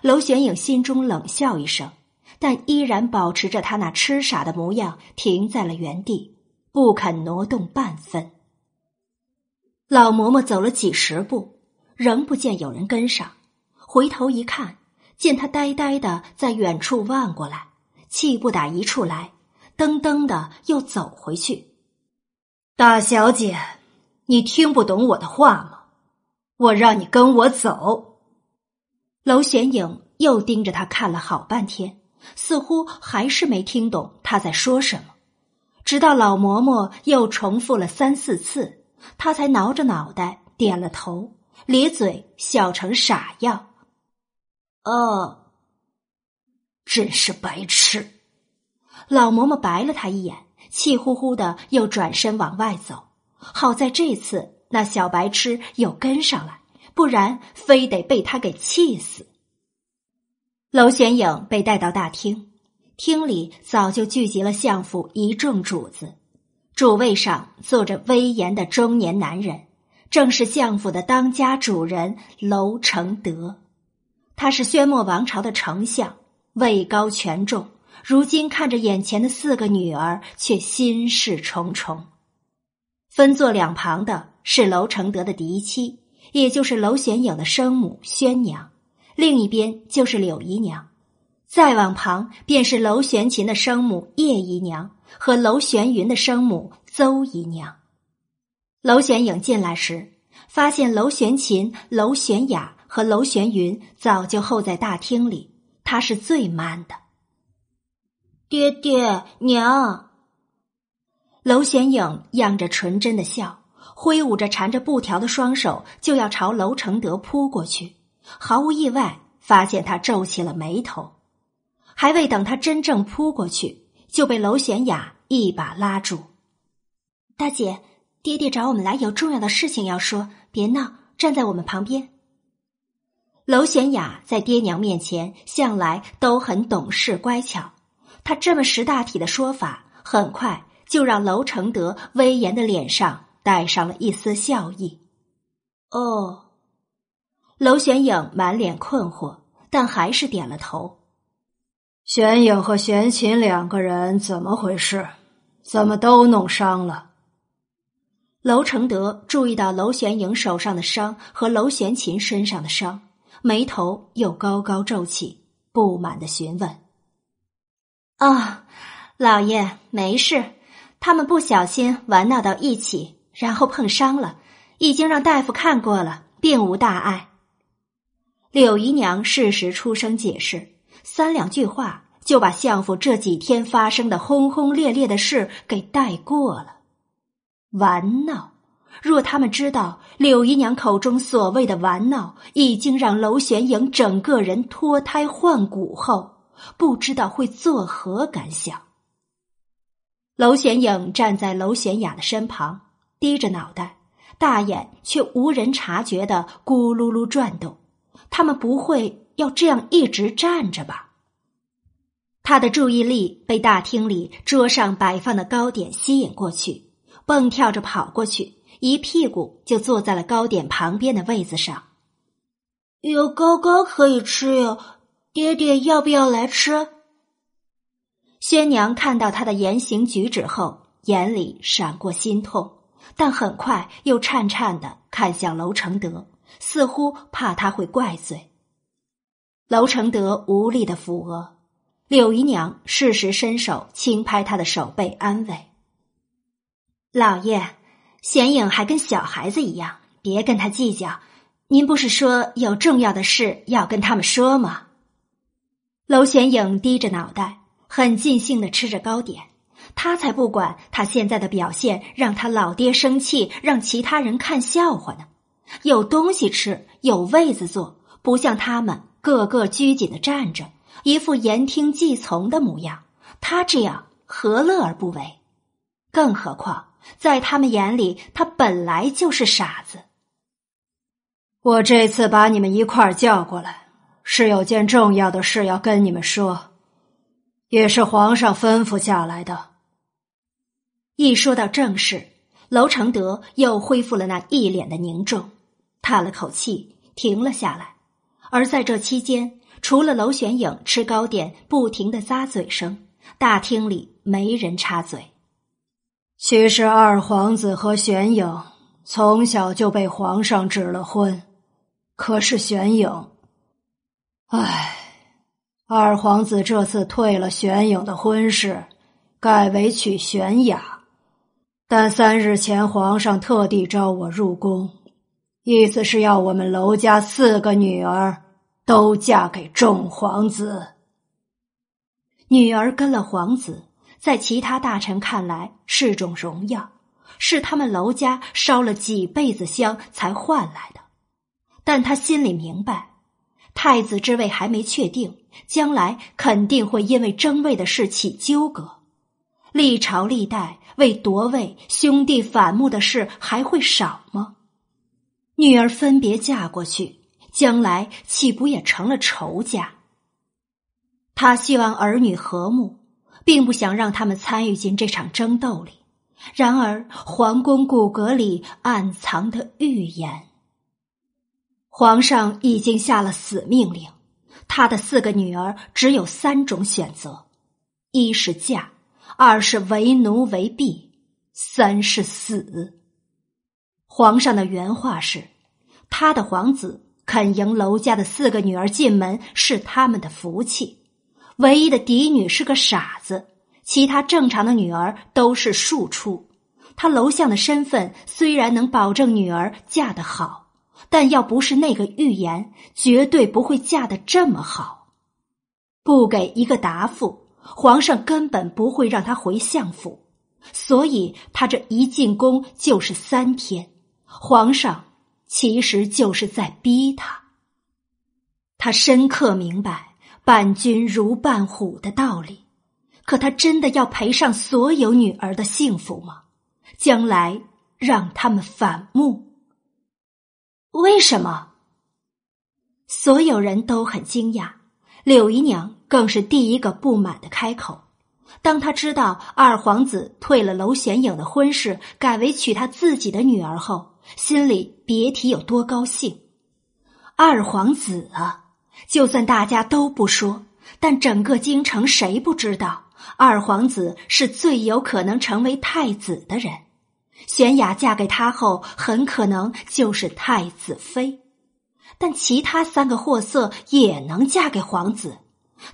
A: 娄玄影心中冷笑一声，但依然保持着他那痴傻的模样，停在了原地，不肯挪动半分。老嬷嬷走了几十步，仍不见有人跟上，回头一看。见他呆呆的在远处望过来，气不打一处来，噔噔的又走回去。大小姐，你听不懂我的话吗？我让你跟我走。娄玄影又盯着他看了好半天，似乎还是没听懂他在说什么。直到老嬷嬷又重复了三四次，他才挠着脑袋点了头，咧嘴笑成傻样。哦，真是白痴！老嬷嬷白了他一眼，气呼呼的又转身往外走。好在这次那小白痴又跟上来，不然非得被他给气死。娄玄影被带到大厅，厅里早就聚集了相府一众主子，主位上坐着威严的中年男人，正是相府的当家主人娄承德。他是宣墨王朝的丞相，位高权重。如今看着眼前的四个女儿，却心事重重。分坐两旁的是娄承德的嫡妻，也就是娄玄影的生母宣娘；另一边就是柳姨娘，再往旁便是娄玄琴的生母叶姨娘和娄玄云的生母邹姨娘。娄玄影进来时，发现娄玄琴、娄玄雅和娄玄云早就候在大厅里，他是最慢的。
B: 爹爹娘，
A: 娄玄影漾着纯真的笑，挥舞着缠着布条的双手，就要朝娄承德扑过去。毫无意外，发现他皱起了眉头。还未等他真正扑过去，就被娄玄雅一把拉住：“
B: 大姐，爹爹找我们来，有重要的事情要说，别闹，站在我们旁边。”
A: 娄玄雅在爹娘面前向来都很懂事乖巧。他这么识大体的说法，很快就让娄承德威严的脸上带上了一丝笑意。
B: 哦，
A: 娄玄影满脸困惑，但还是点了头。
E: 玄影和玄琴两个人怎么回事？怎么都弄伤了？
A: 娄承德注意到娄玄影手上的伤和娄玄琴身上的伤，眉头又高高皱起，不满的询问。
B: 哦，老爷没事，他们不小心玩闹到一起，然后碰伤了，已经让大夫看过了，并无大碍。
A: 柳姨娘适时出声解释，三两句话就把相府这几天发生的轰轰烈烈的事给带过了。玩闹，若他们知道柳姨娘口中所谓的玩闹，已经让娄玄影整个人脱胎换骨后。不知道会作何感想。娄玄影站在娄玄雅的身旁，低着脑袋，大眼却无人察觉的咕噜噜转动。他们不会要这样一直站着吧？他的注意力被大厅里桌上摆放的糕点吸引过去，蹦跳着跑过去，一屁股就坐在了糕点旁边的位子上。
B: 有糕糕可以吃哟。爹爹要不要来吃？
A: 宣娘看到他的言行举止后，眼里闪过心痛，但很快又颤颤的看向娄承德，似乎怕他会怪罪。娄承德无力的抚额，柳姨娘适时伸手轻拍他的手背，安慰：“
B: 老爷，玄影还跟小孩子一样，别跟他计较。您不是说有重要的事要跟他们说吗？”
A: 娄玄影低着脑袋，很尽兴的吃着糕点。他才不管他现在的表现让他老爹生气，让其他人看笑话呢。有东西吃，有位子坐，不像他们个个拘谨的站着，一副言听计从的模样。他这样何乐而不为？更何况在他们眼里，他本来就是傻子。
E: 我这次把你们一块儿叫过来。是有件重要的事要跟你们说，也是皇上吩咐下来的。
A: 一说到正事，娄承德又恢复了那一脸的凝重，叹了口气，停了下来。而在这期间，除了娄玄影吃糕点不停的咂嘴声，大厅里没人插嘴。
E: 其实二皇子和玄影从小就被皇上指了婚，可是玄影。唉，二皇子这次退了玄影的婚事，改为娶玄雅。但三日前皇上特地召我入宫，意思是要我们娄家四个女儿都嫁给众皇子。
A: 女儿跟了皇子，在其他大臣看来是种荣耀，是他们娄家烧了几辈子香才换来的。但他心里明白。太子之位还没确定，将来肯定会因为争位的事起纠葛。历朝历代为夺位兄弟反目的事还会少吗？女儿分别嫁过去，将来岂不也成了仇家？他希望儿女和睦，并不想让他们参与进这场争斗里。然而，皇宫骨骼里暗藏的预言，皇上已经下了死命令。他的四个女儿只有三种选择：一是嫁，二是为奴为婢，三是死。皇上的原话是：他的皇子肯迎娄家的四个女儿进门，是他们的福气。唯一的嫡女是个傻子，其他正常的女儿都是庶出。他娄相的身份虽然能保证女儿嫁得好。但要不是那个预言，绝对不会嫁得这么好。不给一个答复，皇上根本不会让他回相府。所以他这一进宫就是三天，皇上其实就是在逼他。他深刻明白“伴君如伴虎”的道理，可他真的要赔上所有女儿的幸福吗？将来让他们反目？为什么？所有人都很惊讶，柳姨娘更是第一个不满的开口。当他知道二皇子退了娄玄影的婚事，改为娶他自己的女儿后，心里别提有多高兴。二皇子啊，就算大家都不说，但整个京城谁不知道二皇子是最有可能成为太子的人？玄雅嫁给他后，很可能就是太子妃，但其他三个货色也能嫁给皇子，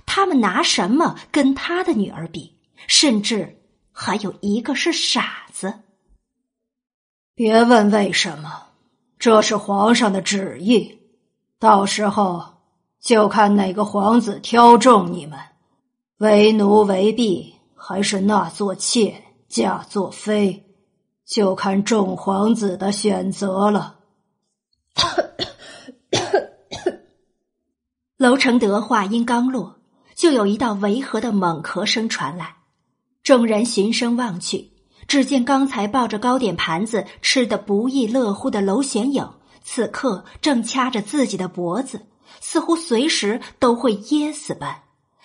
A: 他们拿什么跟他的女儿比？甚至还有一个是傻子。
E: 别问为什么，这是皇上的旨意，到时候就看哪个皇子挑中你们，为奴为婢，还是纳做妾嫁做妃。就看众皇子的选择了。
A: 楼承德话音刚落，就有一道违和的猛咳声传来。众人循声望去，只见刚才抱着糕点盘子吃得不亦乐乎的娄玄影，此刻正掐着自己的脖子，似乎随时都会噎死般，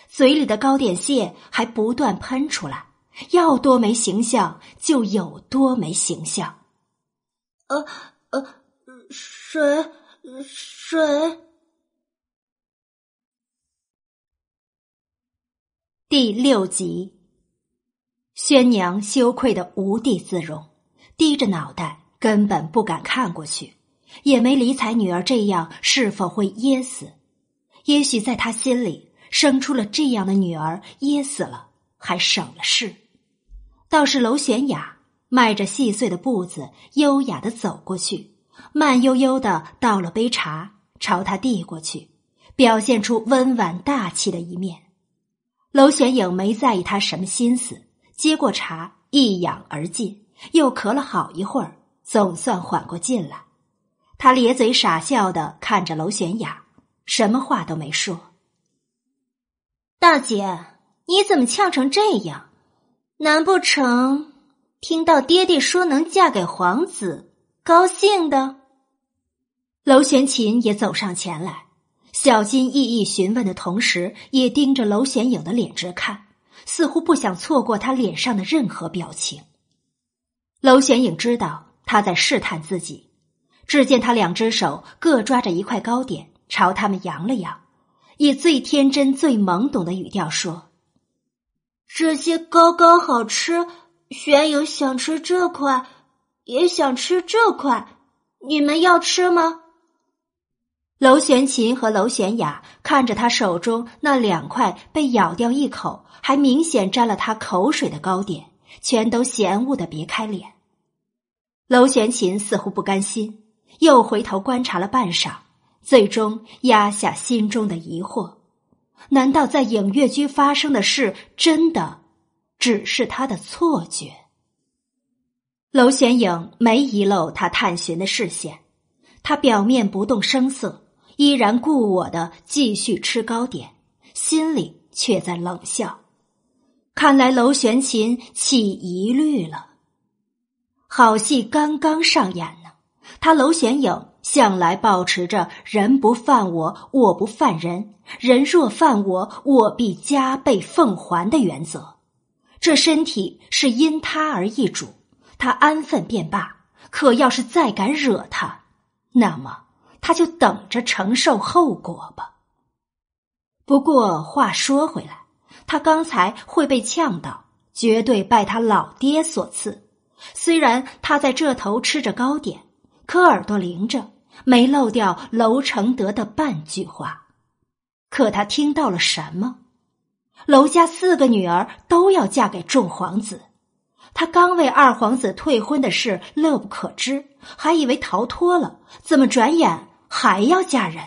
A: 嘴里的糕点屑还不断喷出来。要多没形象就有多没形象。
C: 呃呃，水水。
A: 第六集，宣娘羞愧的无地自容，低着脑袋，根本不敢看过去，也没理睬女儿这样是否会噎死。也许在他心里，生出了这样的女儿，噎死了还省了事。倒是娄玄雅迈着细碎的步子，优雅的走过去，慢悠悠的倒了杯茶，朝他递过去，表现出温婉大气的一面。娄玄影没在意他什么心思，接过茶一仰而尽，又咳了好一会儿，总算缓过劲来。他咧嘴傻笑的看着娄玄雅，什么话都没说。
B: 大姐，你怎么呛成这样？难不成听到爹爹说能嫁给皇子，高兴的？
A: 娄玄琴也走上前来，小心翼翼询问的同时，也盯着娄玄影的脸直看，似乎不想错过他脸上的任何表情。娄玄影知道他在试探自己，只见他两只手各抓着一块糕点，朝他们扬了扬，以最天真、最懵懂的语调说。
B: 这些糕糕好吃，玄影想吃这块，也想吃这块，你们要吃吗？
A: 娄玄琴和娄玄雅看着他手中那两块被咬掉一口，还明显沾了他口水的糕点，全都嫌恶的别开脸。娄玄琴似乎不甘心，又回头观察了半晌，最终压下心中的疑惑。难道在影月居发生的事真的只是他的错觉？娄玄影没遗漏他探寻的视线，他表面不动声色，依然故我的继续吃糕点，心里却在冷笑。看来娄玄琴起疑虑了。好戏刚刚上演呢，他娄玄影向来保持着“人不犯我，我不犯人；人若犯我，我必加倍奉还”的原则。这身体是因他而易主，他安分便罢。可要是再敢惹他，那么他就等着承受后果吧。不过话说回来，他刚才会被呛到，绝对拜他老爹所赐。虽然他在这头吃着糕点，可耳朵灵着，没漏掉楼承德的半句话。可他听到了什么？楼家四个女儿都要嫁给众皇子，他刚为二皇子退婚的事乐不可支，还以为逃脱了，怎么转眼还要嫁人？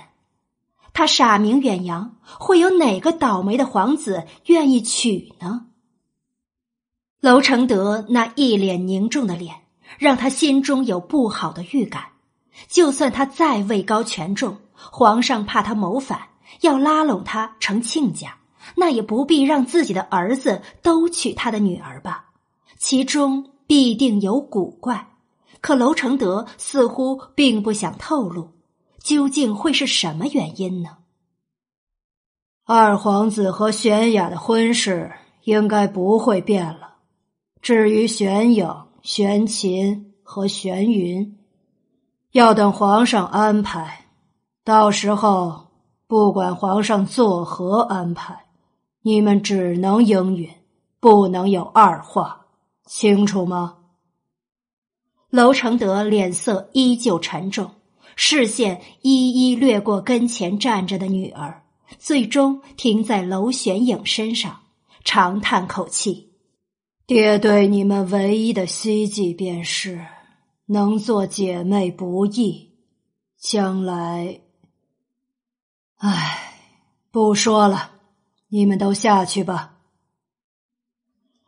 A: 他傻名远扬，会有哪个倒霉的皇子愿意娶呢？楼承德那一脸凝重的脸，让他心中有不好的预感。就算他再位高权重，皇上怕他谋反，要拉拢他成亲家，那也不必让自己的儿子都娶他的女儿吧？其中必定有古怪。可楼承德似乎并不想透露，究竟会是什么原因呢？
E: 二皇子和玄雅的婚事应该不会变了。至于玄影、玄琴和玄云，要等皇上安排。到时候，不管皇上作何安排，你们只能应允，不能有二话，清楚吗？
A: 楼承德脸色依旧沉重，视线一一掠过跟前站着的女儿，最终停在楼玄影身上，长叹口气。
E: 爹对你们唯一的希冀便是能做姐妹不易，将来，唉，不说了，你们都下去吧。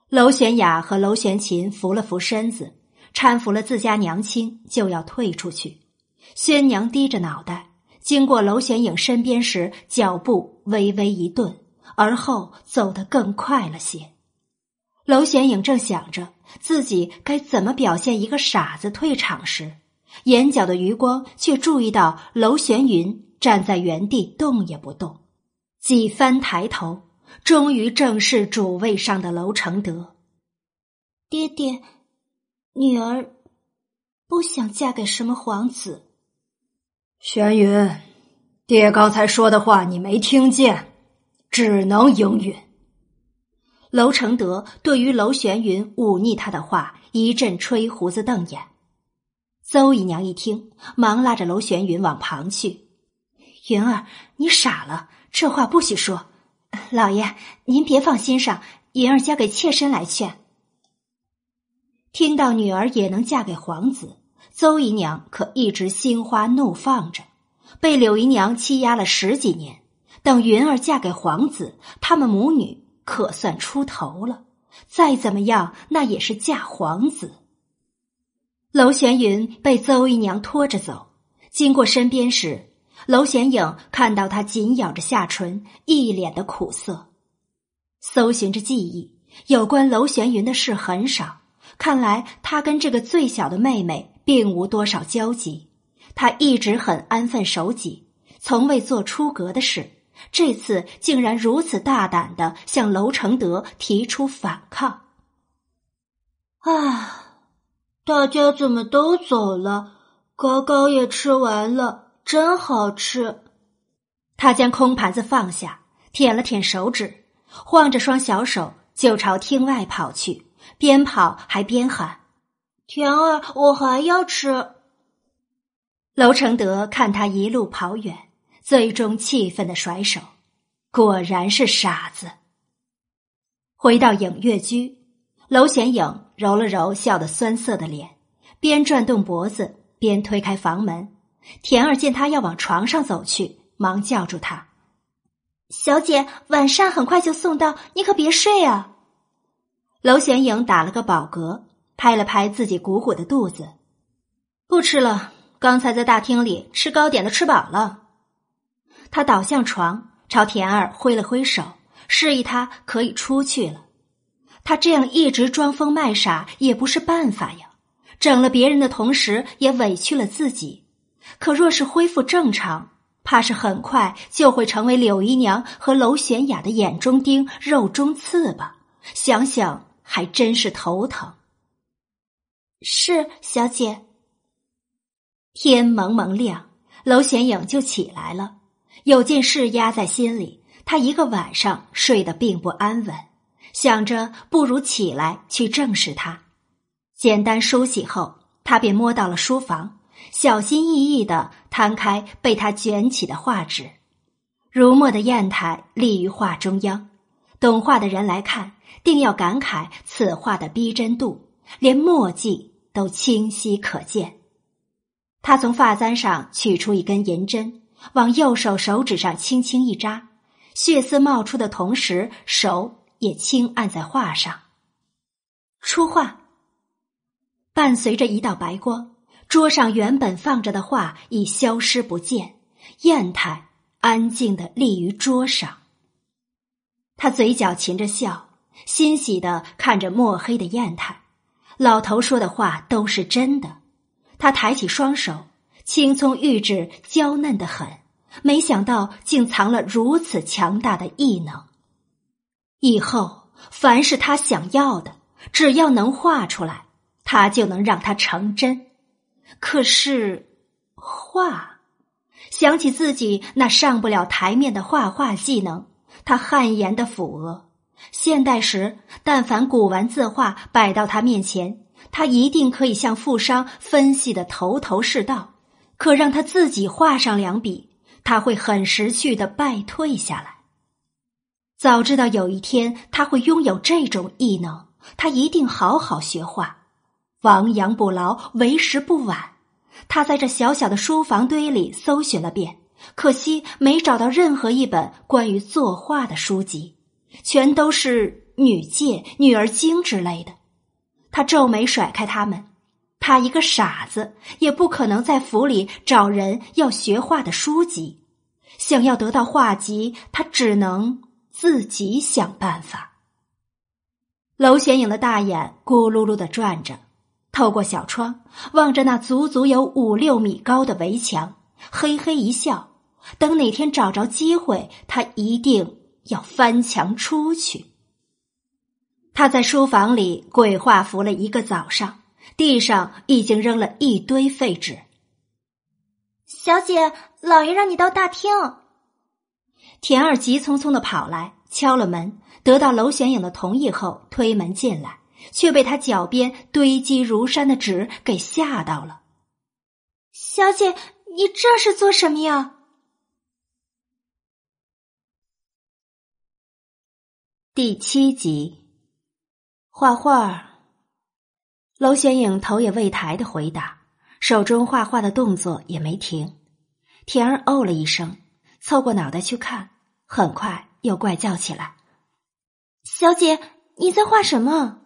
A: 娄玄雅和娄玄琴扶了扶身子，搀扶了自家娘亲，就要退出去。宣娘低着脑袋，经过娄玄影身边时，脚步微微一顿，而后走得更快了些。娄玄影正想着自己该怎么表现一个傻子退场时，眼角的余光却注意到娄玄云站在原地动也不动。几番抬头，终于正视主位上的娄承德。
B: 爹爹，女儿不想嫁给什么皇子。
E: 玄云，爹刚才说的话你没听见，只能应允。
A: 娄承德对于娄玄云忤逆他的话一阵吹胡子瞪眼，邹姨娘一听，忙拉着娄玄云往旁去：“云儿，你傻了，这话不许说。老爷，您别放心上，云儿交给妾身来劝。”听到女儿也能嫁给皇子，邹姨娘可一直心花怒放着，被柳姨娘欺压了十几年，等云儿嫁给皇子，他们母女。可算出头了，再怎么样，那也是嫁皇子。娄玄云被邹姨娘拖着走，经过身边时，娄玄影看到她紧咬着下唇，一脸的苦涩。搜寻着记忆，有关娄玄云的事很少，看来他跟这个最小的妹妹并无多少交集。他一直很安分守己，从未做出格的事。这次竟然如此大胆的向娄承德提出反抗！
B: 啊，大家怎么都走了？糕糕也吃完了，真好吃。
A: 他将空盘子放下，舔了舔手指，晃着双小手就朝厅外跑去，边跑还边喊：“
B: 田儿，我还要吃。”
A: 娄承德看他一路跑远。最终气愤的甩手，果然是傻子。回到影月居，娄显影揉了揉笑得酸涩的脸，边转动脖子边推开房门。田儿见他要往床上走去，忙叫住他：“
B: 小姐，晚膳很快就送到，你可别睡啊！”
A: 娄显影打了个饱嗝，拍了拍自己鼓鼓的肚子：“不吃了，刚才在大厅里吃糕点都吃饱了。”他倒向床，朝田儿挥了挥手，示意他可以出去了。他这样一直装疯卖傻也不是办法呀，整了别人的同时也委屈了自己。可若是恢复正常，怕是很快就会成为柳姨娘和娄玄雅的眼中钉、肉中刺吧？想想还真是头疼。
B: 是小姐。
A: 天蒙蒙亮，娄玄影就起来了。有件事压在心里，他一个晚上睡得并不安稳，想着不如起来去正视他。简单梳洗后，他便摸到了书房，小心翼翼的摊开被他卷起的画纸。如墨的砚台立于画中央，懂画的人来看，定要感慨此画的逼真度，连墨迹都清晰可见。他从发簪上取出一根银针。往右手手指上轻轻一扎，血丝冒出的同时，手也轻按在画上。出画。伴随着一道白光，桌上原本放着的画已消失不见，砚台安静的立于桌上。他嘴角噙着笑，欣喜的看着墨黑的砚台。老头说的话都是真的。他抬起双手。青葱玉指娇嫩的很，没想到竟藏了如此强大的异能。以后凡是他想要的，只要能画出来，他就能让它成真。可是画，想起自己那上不了台面的画画技能，他汗颜的抚额。现代时，但凡古玩字画摆到他面前，他一定可以向富商分析的头头是道。可让他自己画上两笔，他会很识趣的败退下来。早知道有一天他会拥有这种异能，他一定好好学画。亡羊补牢，为时不晚。他在这小小的书房堆里搜寻了遍，可惜没找到任何一本关于作画的书籍，全都是女诫、女儿经之类的。他皱眉甩开他们。他一个傻子，也不可能在府里找人要学画的书籍。想要得到画集，他只能自己想办法。娄玄影的大眼咕噜噜的转着，透过小窗望着那足足有五六米高的围墙，嘿嘿一笑。等哪天找着机会，他一定要翻墙出去。他在书房里鬼画符了一个早上。地上已经扔了一堆废纸。
B: 小姐，老爷让你到大厅。
A: 田儿急匆匆的跑来，敲了门，得到娄玄影的同意后，推门进来，却被他脚边堆积如山的纸给吓到了。
B: 小姐，你这是做什么呀？
A: 第七集，画画。娄玄影头也未抬的回答，手中画画的动作也没停。田儿哦了一声，凑过脑袋去看，很快又怪叫起来：“
B: 小姐，你在画什么？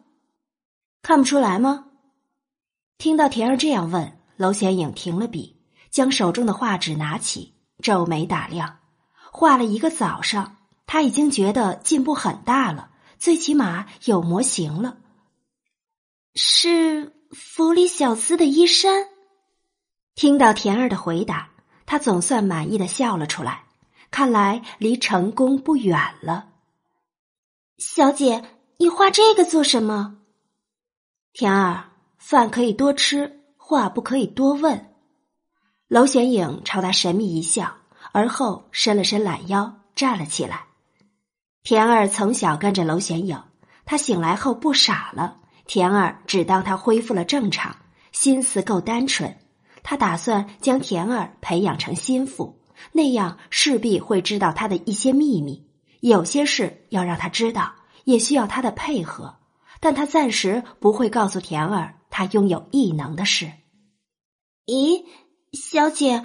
A: 看不出来吗？”听到田儿这样问，娄玄影停了笔，将手中的画纸拿起，皱眉打量。画了一个早上，他已经觉得进步很大了，最起码有模型了。
B: 是府里小厮的衣衫。
A: 听到田儿的回答，他总算满意的笑了出来。看来离成功不远了。
B: 小姐，你画这个做什么？
A: 田儿，饭可以多吃，话不可以多问。娄玄影朝他神秘一笑，而后伸了伸懒腰，站了起来。田儿从小跟着娄玄影，他醒来后不傻了。田儿只当他恢复了正常，心思够单纯。他打算将田儿培养成心腹，那样势必会知道他的一些秘密。有些事要让他知道，也需要他的配合。但他暂时不会告诉田儿他拥有异能的事。
B: 咦，小姐，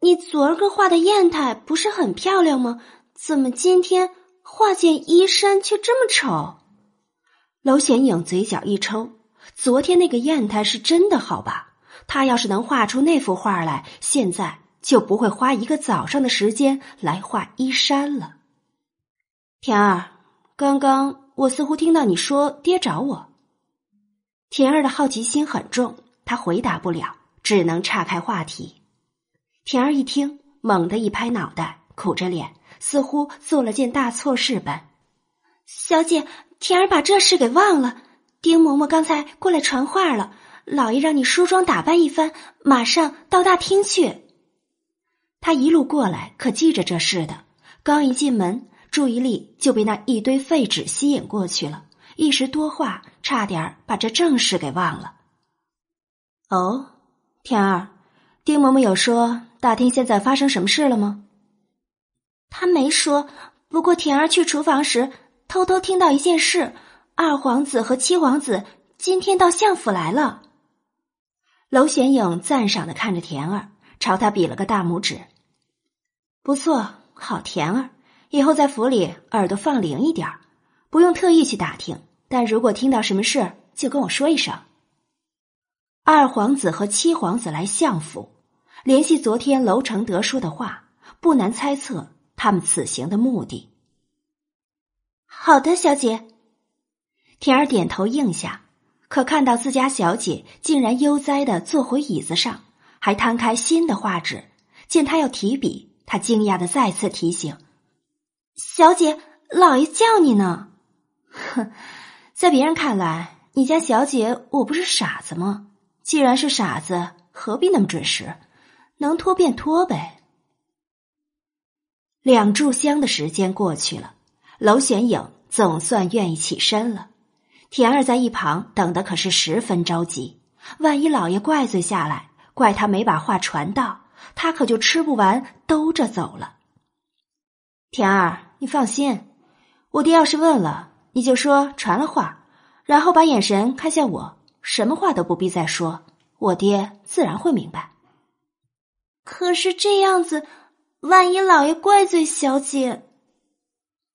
B: 你昨儿个画的砚台不是很漂亮吗？怎么今天画件衣衫却这么丑？
A: 娄显影嘴角一抽，昨天那个砚台是真的好吧？他要是能画出那幅画来，现在就不会花一个早上的时间来画衣衫了。田儿，刚刚我似乎听到你说爹找我。田儿的好奇心很重，他回答不了，只能岔开话题。田儿一听，猛地一拍脑袋，苦着脸，似乎做了件大错事般。
B: 小姐，田儿把这事给忘了。丁嬷嬷刚才过来传话了，老爷让你梳妆打扮一番，马上到大厅去。
A: 他一路过来，可记着这事的。刚一进门，注意力就被那一堆废纸吸引过去了，一时多话，差点把这正事给忘了。哦，田儿，丁嬷嬷有说大厅现在发生什么事了吗？
B: 他没说，不过田儿去厨房时偷偷听到一件事：二皇子和七皇子今天到相府来了。
A: 娄玄影赞赏的看着田儿。朝他比了个大拇指，不错，好甜儿。以后在府里耳朵放灵一点不用特意去打听。但如果听到什么事，就跟我说一声。二皇子和七皇子来相府，联系昨天楼承德说的话，不难猜测他们此行的目的。
B: 好的，小姐。
A: 田儿点头应下，可看到自家小姐竟然悠哉的坐回椅子上。还摊开新的画纸，见她要提笔，他惊讶的再次提醒：“
B: 小姐，老爷叫你呢。”
A: 哼，在别人看来，你家小姐我不是傻子吗？既然是傻子，何必那么准时？能拖便拖呗。两炷香的时间过去了，娄玄影总算愿意起身了。田儿在一旁等的可是十分着急，万一老爷怪罪下来。怪他没把话传到，他可就吃不完兜着走了。田儿，你放心，我爹要是问了，你就说传了话，然后把眼神看向我，什么话都不必再说，我爹自然会明白。
B: 可是这样子，万一老爷怪罪小姐，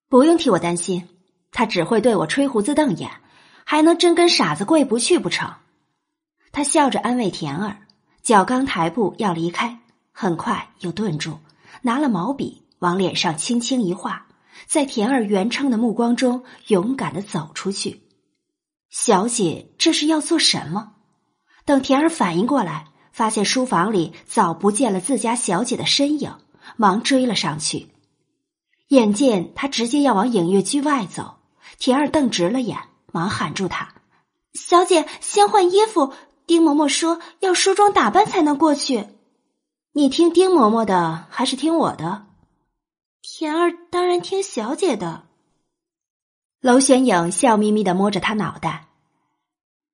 A: 不用替我担心，他只会对我吹胡子瞪眼，还能真跟傻子过意不去不成？他笑着安慰田儿。脚刚抬步要离开，很快又顿住，拿了毛笔往脸上轻轻一画，在田儿圆称的目光中勇敢的走出去。小姐这是要做什么？等田儿反应过来，发现书房里早不见了自家小姐的身影，忙追了上去。眼见他直接要往影月居外走，田儿瞪直了眼，忙喊住他：“
B: 小姐，先换衣服。”丁嬷嬷说：“要梳妆打扮才能过去。”
A: 你听丁嬷嬷的还是听我的？
B: 田儿当然听小姐的。
A: 娄玄影笑眯眯的摸着他脑袋：“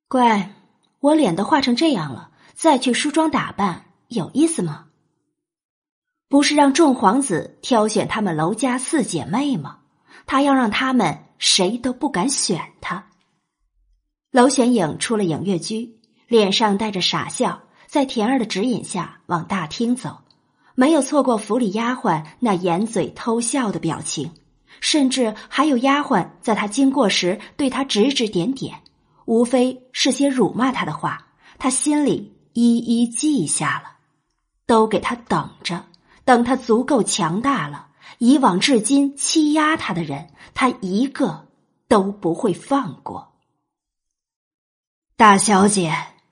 A: 乖，我脸都画成这样了，再去梳妆打扮有意思吗？不是让众皇子挑选他们娄家四姐妹吗？他要让他们谁都不敢选他。”娄玄影出了影月居。脸上带着傻笑，在田儿的指引下往大厅走，没有错过府里丫鬟那掩嘴偷笑的表情，甚至还有丫鬟在他经过时对他指指点点，无非是些辱骂他的话，他心里一一记下了，都给他等着，等他足够强大了，以往至今欺压他的人，他一个都不会放过。大小姐。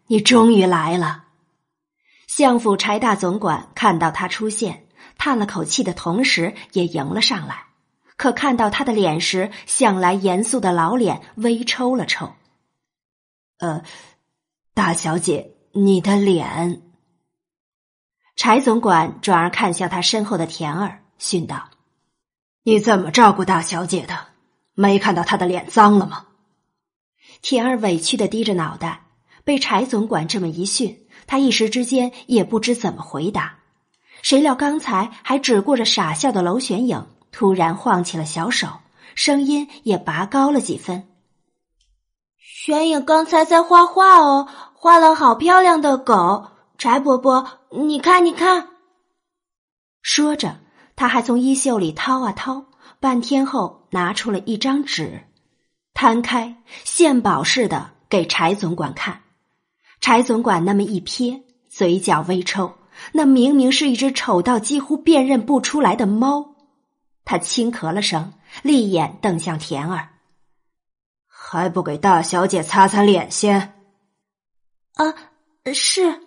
A: 你终于来了，相府柴大总管看到他出现，叹了口气的同时，也迎了上来。可看到他的脸时，向来严肃的老脸微抽了抽。呃，大小姐，你的脸。柴总管转而看向他身后的田儿，训道：“你怎么照顾大小姐的？没看到她的脸脏了吗？”田儿委屈的低着脑袋。被柴总管这么一训，他一时之间也不知怎么回答。谁料刚才还只顾着傻笑的娄玄影，突然晃起了小手，声音也拔高了几分：“
B: 玄影刚才在画画哦，画了好漂亮的狗。柴伯伯，你看，你看。”
A: 说着，他还从衣袖里掏啊掏，半天后拿出了一张纸，摊开，献宝似的给柴总管看。柴总管那么一瞥，嘴角微抽。那明明是一只丑到几乎辨认不出来的猫。他轻咳了声，立眼瞪向田儿：“还不给大小姐擦擦脸先？”
B: 啊，是。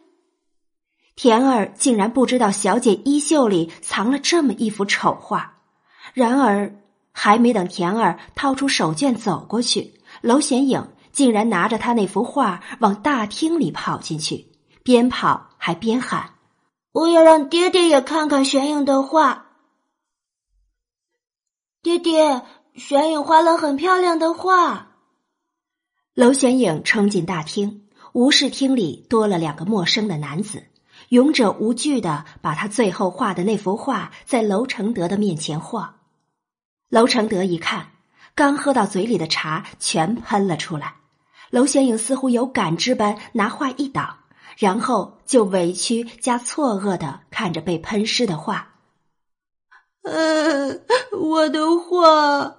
A: 田儿竟然不知道小姐衣袖里藏了这么一幅丑画。然而，还没等田儿掏出手绢走过去，娄玄影竟然拿着他那幅画往大厅里跑进去，边跑还边喊：“
B: 我要让爹爹也看看玄影的画。爹爹，玄影画了很漂亮的画。”
A: 娄玄影冲进大厅，无视厅里多了两个陌生的男子，勇者无惧的把他最后画的那幅画在娄承德的面前晃。娄承德一看，刚喝到嘴里的茶全喷了出来。娄玄影似乎有感知般拿画一挡，然后就委屈加错愕的看着被喷湿的画。
C: 嗯，我的画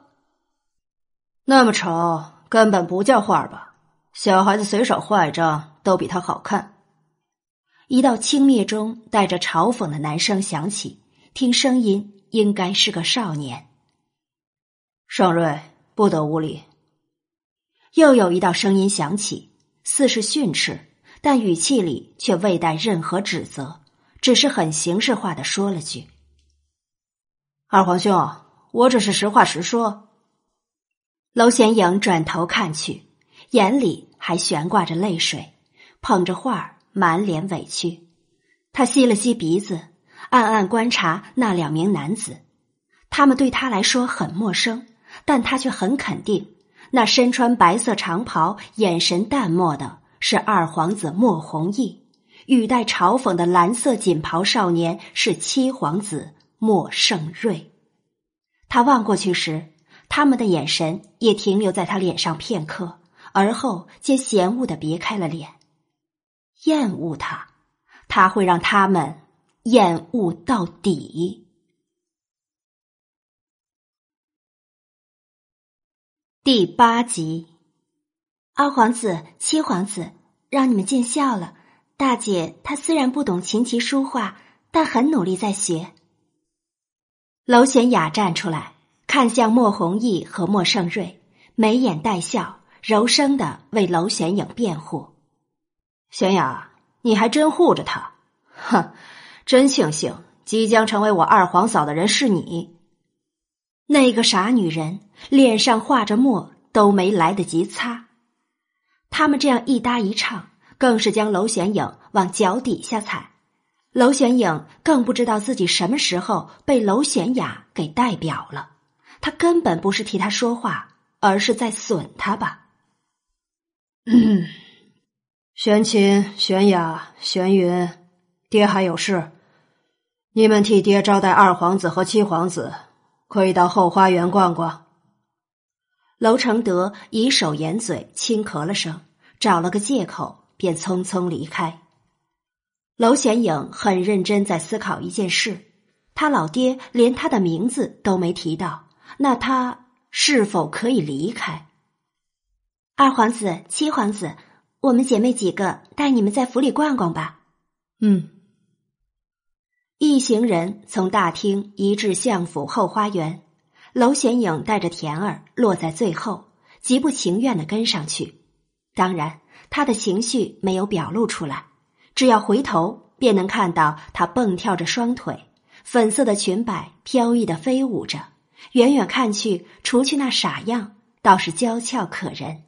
E: 那么丑。根本不叫画吧？小孩子随手画一张都比他好看。
A: 一道轻蔑中带着嘲讽的男声响起，听声音应该是个少年。
E: 盛瑞不得无礼。
A: 又有一道声音响起，似是训斥，但语气里却未带任何指责，只是很形式化的说了句：“
E: 二皇兄，我只是实话实说。”
A: 娄玄影转头看去，眼里还悬挂着泪水，捧着画儿满脸委屈。他吸了吸鼻子，暗暗观察那两名男子。他们对他来说很陌生，但他却很肯定，那身穿白色长袍、眼神淡漠的是二皇子莫弘毅，语带嘲讽的蓝色锦袍少年是七皇子莫盛瑞。他望过去时。他们的眼神也停留在他脸上片刻，而后皆嫌恶的别开了脸，厌恶他，他会让他们厌恶到底。第八集，
B: 二皇子、七皇子，让你们见笑了。大姐她虽然不懂琴棋书画，但很努力在学。
A: 娄玄雅站出来。看向莫弘毅和莫盛瑞，眉眼带笑，柔声的为娄玄影辩护：“
E: 玄雅，你还真护着他，哼！真庆幸即将成为我二皇嫂的人是你。
A: 那个傻女人脸上画着墨都没来得及擦。他们这样一搭一唱，更是将娄玄影往脚底下踩。娄玄影更不知道自己什么时候被娄玄雅给代表了。”他根本不是替他说话，而是在损他吧。
E: 嗯，玄琴、玄雅、玄云，爹还有事，你们替爹招待二皇子和七皇子，可以到后花园逛逛。
A: 娄承德以手掩嘴，轻咳了声，找了个借口，便匆匆离开。娄显影很认真在思考一件事：他老爹连他的名字都没提到。那他是否可以离开？
B: 二皇子、七皇子，我们姐妹几个带你们在府里逛逛吧。
E: 嗯。
A: 一行人从大厅移至相府后花园，娄玄影带着田儿落在最后，极不情愿的跟上去。当然，他的情绪没有表露出来，只要回头便能看到他蹦跳着双腿，粉色的裙摆飘逸的飞舞着。远远看去，除去那傻样，倒是娇俏可人。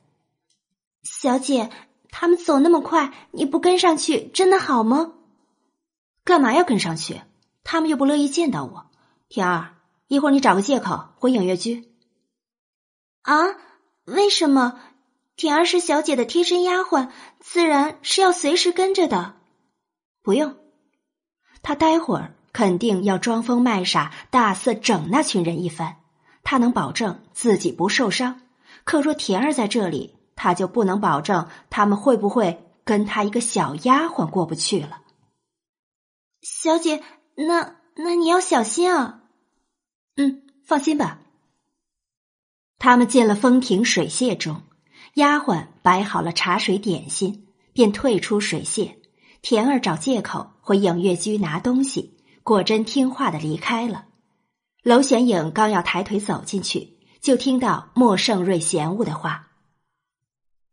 B: 小姐，他们走那么快，你不跟上去，真的好吗？
A: 干嘛要跟上去？他们又不乐意见到我。田儿，一会儿你找个借口回影月居。
B: 啊？为什么？田儿是小姐的贴身丫鬟，自然是要随时跟着的。
A: 不用，他待会儿。肯定要装疯卖傻，大肆整那群人一番。他能保证自己不受伤，可若田儿在这里，他就不能保证他们会不会跟他一个小丫鬟过不去了。
B: 小姐，那那你要小心啊。
A: 嗯，放心吧。他们进了风亭水榭中，丫鬟摆好了茶水点心，便退出水榭。田儿找借口回影月居拿东西。果真听话的离开了。娄玄影刚要抬腿走进去，就听到莫盛瑞嫌恶的话：“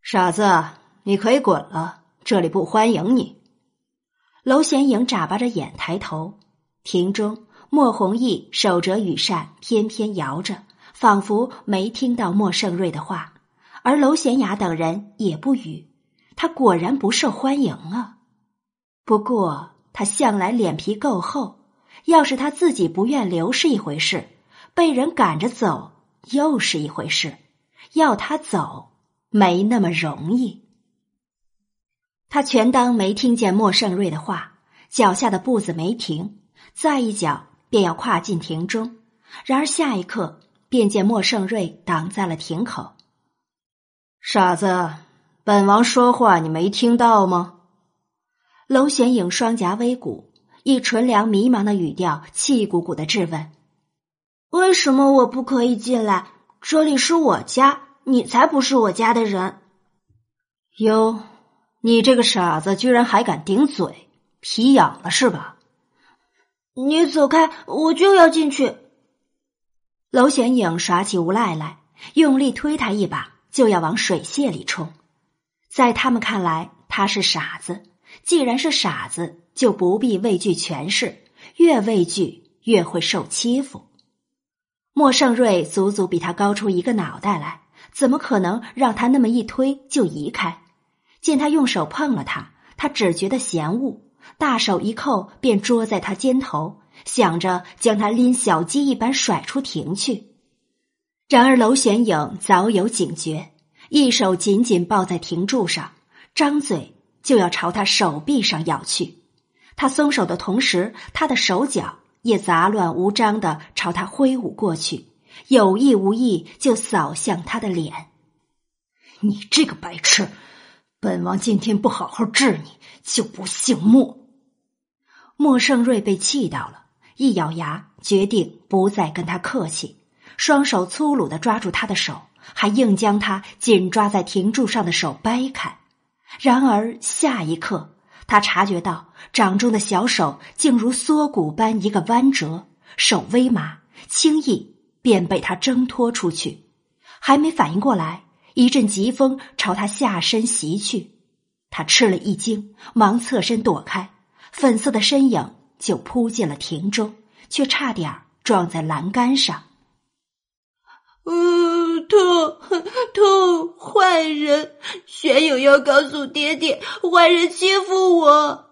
E: 傻子，你可以滚了，这里不欢迎你。”
A: 娄玄影眨巴着眼抬头，庭中莫弘毅手折羽扇翩翩摇着，仿佛没听到莫盛瑞的话，而娄玄雅等人也不语。他果然不受欢迎啊！不过他向来脸皮够厚，要是他自己不愿留是一回事，被人赶着走又是一回事，要他走没那么容易。他全当没听见莫盛瑞的话，脚下的步子没停，再一脚便要跨进亭中，然而下一刻便见莫盛瑞挡在了亭口。
E: 傻子，本王说话你没听到吗？
A: 娄玄影双颊微鼓，以纯良迷茫的语调气鼓鼓的质问：“
B: 为什么我不可以进来？这里是我家，你才不是我家的人。”
E: 哟。你这个傻子，居然还敢顶嘴，皮痒了是吧？
B: 你走开，我就要进去。
A: 娄玄影耍起无赖来，用力推他一把，就要往水榭里冲。在他们看来，他是傻子。既然是傻子，就不必畏惧权势，越畏惧越会受欺负。莫盛瑞足足比他高出一个脑袋来，怎么可能让他那么一推就移开？见他用手碰了他，他只觉得嫌恶，大手一扣便捉在他肩头，想着将他拎小鸡一般甩出庭去。然而娄玄影早有警觉，一手紧紧抱在庭柱上，张嘴就要朝他手臂上咬去。他松手的同时，他的手脚也杂乱无章的朝他挥舞过去，有意无意就扫向他的脸。
E: 你这个白痴！本王今天不好好治你，就不姓莫。
A: 莫盛瑞被气到了，一咬牙，决定不再跟他客气，双手粗鲁的抓住他的手，还硬将他紧抓在亭柱上的手掰开。然而下一刻，他察觉到掌中的小手竟如缩骨般一个弯折，手微麻，轻易便被他挣脱出去，还没反应过来。一阵疾风朝他下身袭去，他吃了一惊，忙侧身躲开，粉色的身影就扑进了庭中，却差点撞在栏杆上。
C: 嗯，痛痛！坏人，玄影要告诉爹爹，坏人欺负我。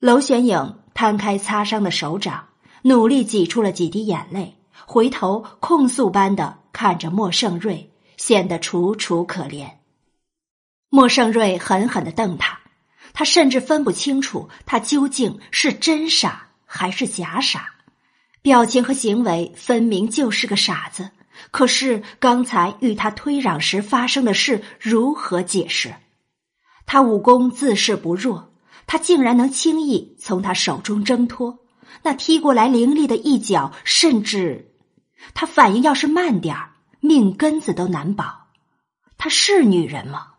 A: 娄玄影摊开擦伤的手掌，努力挤出了几滴眼泪，回头控诉般的看着莫盛瑞。显得楚楚可怜。莫盛瑞狠狠的瞪他，他甚至分不清楚他究竟是真傻还是假傻，表情和行为分明就是个傻子。可是刚才与他推攘时发生的事如何解释？他武功自是不弱，他竟然能轻易从他手中挣脱，那踢过来凌厉的一脚，甚至他反应要是慢点儿。命根子都难保，她是女人吗？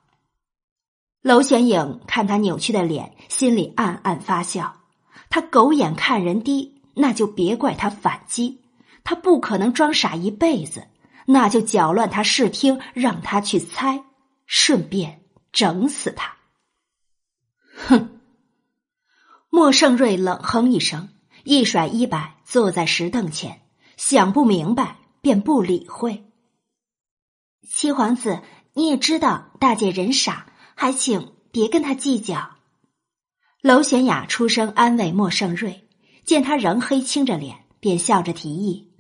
A: 娄玄影看他扭曲的脸，心里暗暗发笑。他狗眼看人低，那就别怪他反击。他不可能装傻一辈子，那就搅乱他视听，让他去猜，顺便整死他。哼！莫盛瑞冷哼一声，一甩衣摆，坐在石凳前，想不明白便不理会。
B: 七皇子，你也知道大姐人傻，还请别跟她计较。
A: 娄玄雅出声安慰莫盛瑞，见他仍黑青着脸，便笑着提议：“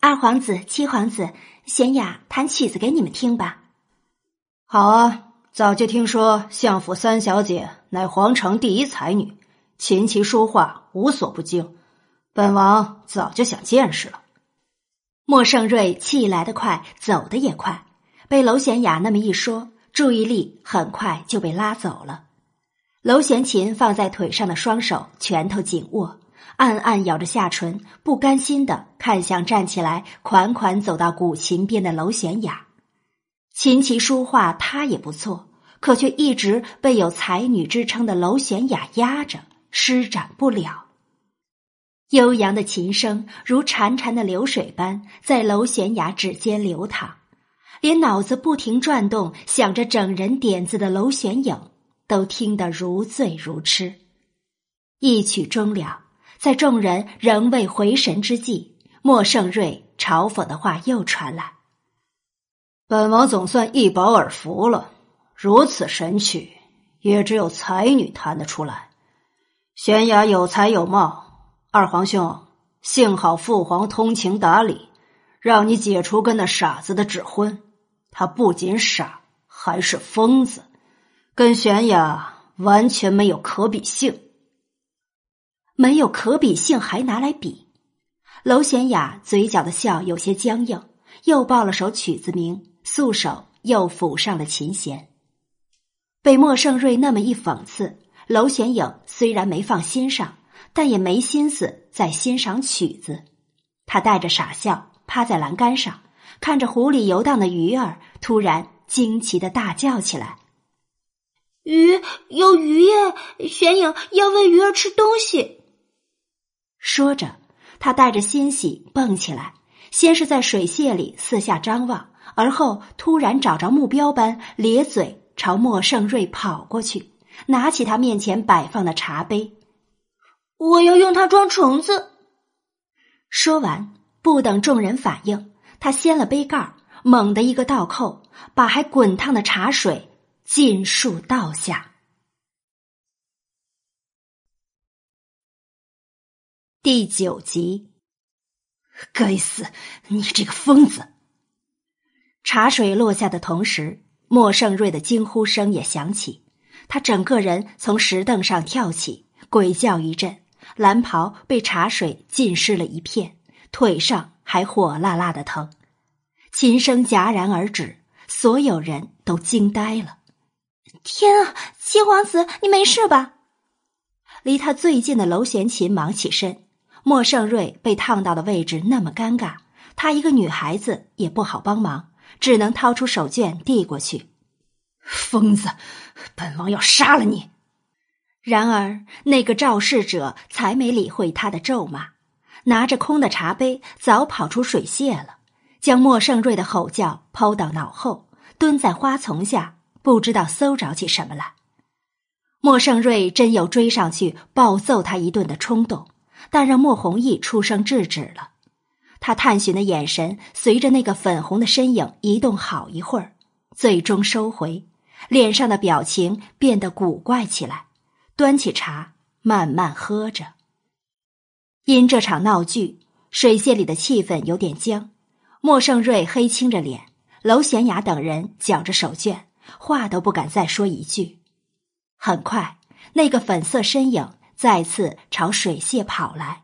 B: 二皇子、七皇子，玄雅弹曲子给你们听吧。”“
E: 好啊，早就听说相府三小姐乃皇城第一才女，琴棋书画无所不精，本王早就想见识了。”
A: 莫盛瑞气来得快，走得也快。被娄玄雅那么一说，注意力很快就被拉走了。娄玄琴放在腿上的双手拳头紧握，暗暗咬着下唇，不甘心的看向站起来款款走到古琴边的娄玄雅。琴棋书画他也不错，可却一直被有才女之称的娄玄雅压着，施展不了。悠扬的琴声如潺潺的流水般在楼玄雅指尖流淌，连脑子不停转动、想着整人点子的楼玄影，都听得如醉如痴。一曲终了，在众人仍未回神之际，莫胜瑞嘲讽的话又传来：“
E: 本王总算一饱耳福了，如此神曲，也只有才女弹得出来。玄雅有才有貌，二皇兄，幸好父皇通情达理，让你解除跟那傻子的指婚。他不仅傻，还是疯子，跟玄雅完全没有可比性。”
A: 没有可比性，还拿来比？娄玄雅嘴角的笑有些僵硬，又报了首曲子名，素手又抚上了琴弦。被莫胜瑞那么一讽刺，娄玄影虽然没放心上，但也没心思再欣赏曲子。他带着傻笑，趴在栏杆上，看着湖里游荡的鱼儿，突然惊奇的大叫起来：“
B: 鱼有鱼耶！玄影要喂鱼儿吃东西。”
A: 说着，他带着欣喜蹦起来，先是在水榭里四下张望，而后突然找着目标般咧嘴朝莫盛瑞跑过去，拿起他面前摆放的茶杯：“
B: 我要用它装虫子。”
A: 说完，不等众人反应，他掀了杯盖，猛地一个倒扣，把还滚烫的茶水尽数倒下。第九集，
E: 该死！你这个疯子！
A: 茶水落下的同时，莫胜瑞的惊呼声也响起。他整个人从石凳上跳起，鬼叫一阵，蓝袍被茶水浸湿了一片，腿上还火辣辣的疼。琴声戛然而止，所有人都惊呆了。
B: 天啊，七皇子，你没事吧？
A: 离他最近的娄玄琴忙起身。莫盛瑞被烫到的位置那么尴尬，她一个女孩子也不好帮忙，只能掏出手绢递过去。
E: 疯子，本王要杀了你！
A: 然而那个肇事者才没理会他的咒骂，拿着空的茶杯早跑出水榭了，将莫胜瑞的吼叫抛到脑后，蹲在花丛下，不知道搜着起什么来。莫胜瑞真有追上去暴揍他一顿的冲动。但让莫弘毅出声制止了，他探寻的眼神随着那个粉红的身影移动好一会儿，最终收回，脸上的表情变得古怪起来，端起茶慢慢喝着。因这场闹剧，水榭里的气氛有点僵。莫盛瑞黑青着脸，娄贤雅等人绞着手绢，话都不敢再说一句。很快，那个粉色身影。再次朝水榭跑来，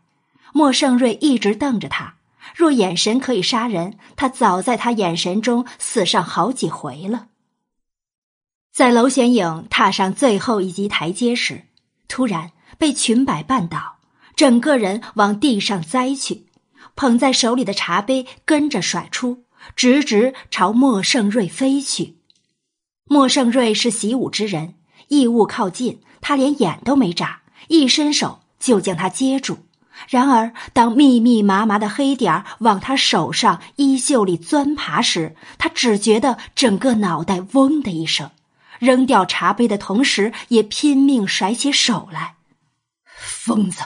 A: 莫盛瑞一直瞪着他。若眼神可以杀人，他早在他眼神中死上好几回了。在娄玄影踏上最后一级台阶时，突然被裙摆绊倒，整个人往地上栽去，捧在手里的茶杯跟着甩出，直直朝莫胜瑞飞去。莫胜瑞是习武之人，异物靠近，他连眼都没眨。一伸手就将他接住，然而当密密麻麻的黑点儿往他手上、衣袖里钻爬时，他只觉得整个脑袋嗡的一声，扔掉茶杯的同时，也拼命甩起手来。
E: 疯子，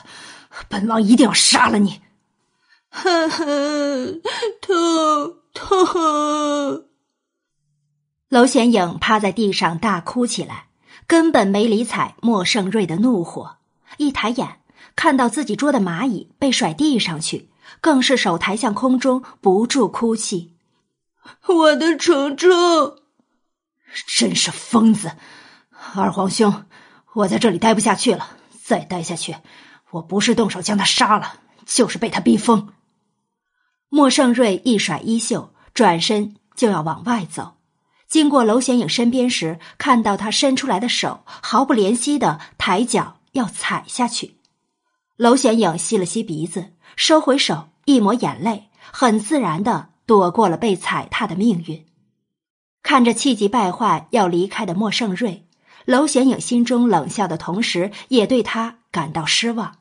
E: 本王一定要杀了你！
C: 呵呵，痛痛！
A: 娄显影趴在地上大哭起来，根本没理睬莫盛瑞的怒火。一抬眼，看到自己捉的蚂蚁被甩地上去，更是手抬向空中，不住哭泣：“
C: 我的程程，
E: 真是疯子！二皇兄，我在这里待不下去了，再待下去，我不是动手将他杀了，就是被他逼疯。”
A: 莫胜瑞一甩衣袖，转身就要往外走。经过娄显影身边时，看到他伸出来的手，毫不怜惜的抬脚。要踩下去，娄玄影吸了吸鼻子，收回手，一抹眼泪，很自然的躲过了被踩踏的命运。看着气急败坏要离开的莫胜瑞，娄玄影心中冷笑的同时，也对他感到失望。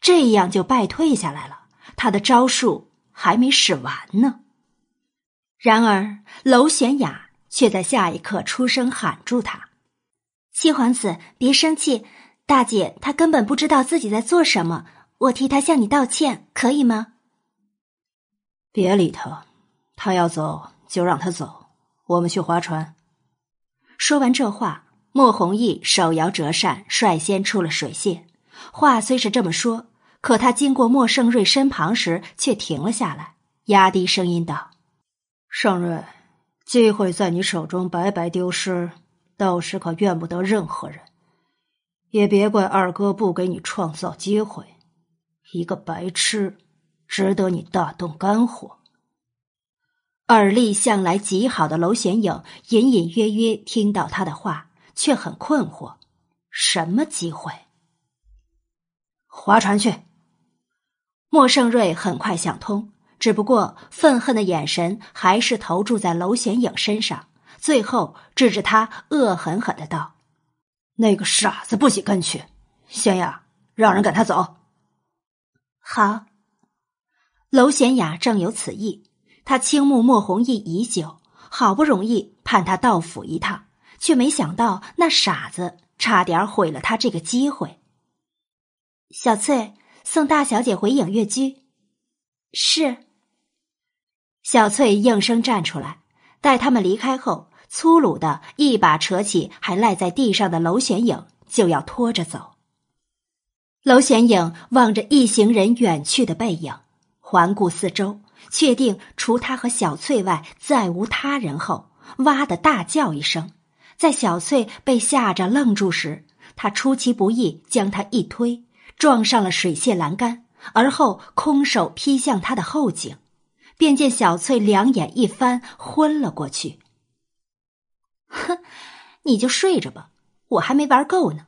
A: 这样就败退下来了，他的招数还没使完呢。然而，娄玄雅却在下一刻出声喊住他。
B: 七皇子，别生气，大姐她根本不知道自己在做什么，我替她向你道歉，可以吗？
E: 别理他，他要走就让他走，我们去划船。
A: 说完这话，莫弘毅手摇折扇，率先出了水榭。话虽是这么说，可他经过莫盛瑞身旁时，却停了下来，压低声音道：“
E: 盛瑞，机会在你手中白白丢失。”到时可怨不得任何人，也别怪二哥不给你创造机会。一个白痴，值得你大动肝火。
A: 耳力向来极好的娄玄影隐隐约约听到他的话，却很困惑：什么机会？
E: 划船去。
A: 莫盛瑞很快想通，只不过愤恨的眼神还是投注在娄玄影身上。最后，指着他，恶狠狠的道：“
E: 那个傻子不许跟去，玄雅，让人赶他走。”
B: 好。
A: 娄玄雅正有此意，他倾慕莫弘毅已久，好不容易盼他到府一趟，却没想到那傻子差点毁了他这个机会。
B: 小翠送大小姐回影月居。
A: 是。小翠应声站出来，待他们离开后。粗鲁的一把扯起还赖在地上的娄玄影，就要拖着走。娄玄影望着一行人远去的背影，环顾四周，确定除他和小翠外再无他人后，哇的大叫一声。在小翠被吓着愣住时，他出其不意将她一推，撞上了水榭栏杆，而后空手劈向她的后颈，便见小翠两眼一翻，昏了过去。哼，你就睡着吧，我还没玩够呢。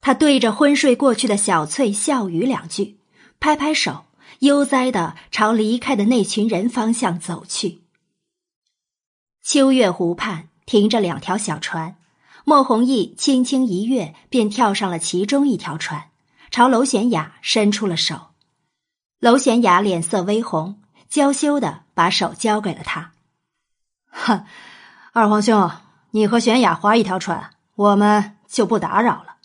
A: 他对着昏睡过去的小翠笑语两句，拍拍手，悠哉的朝离开的那群人方向走去。秋月湖畔停着两条小船，莫弘毅轻轻一跃，便跳上了其中一条船，朝娄玄雅伸出了手。娄玄雅脸色微红，娇羞的把手交给了他。
E: 哼。二皇兄，你和玄雅划一条船，我们就不打扰了。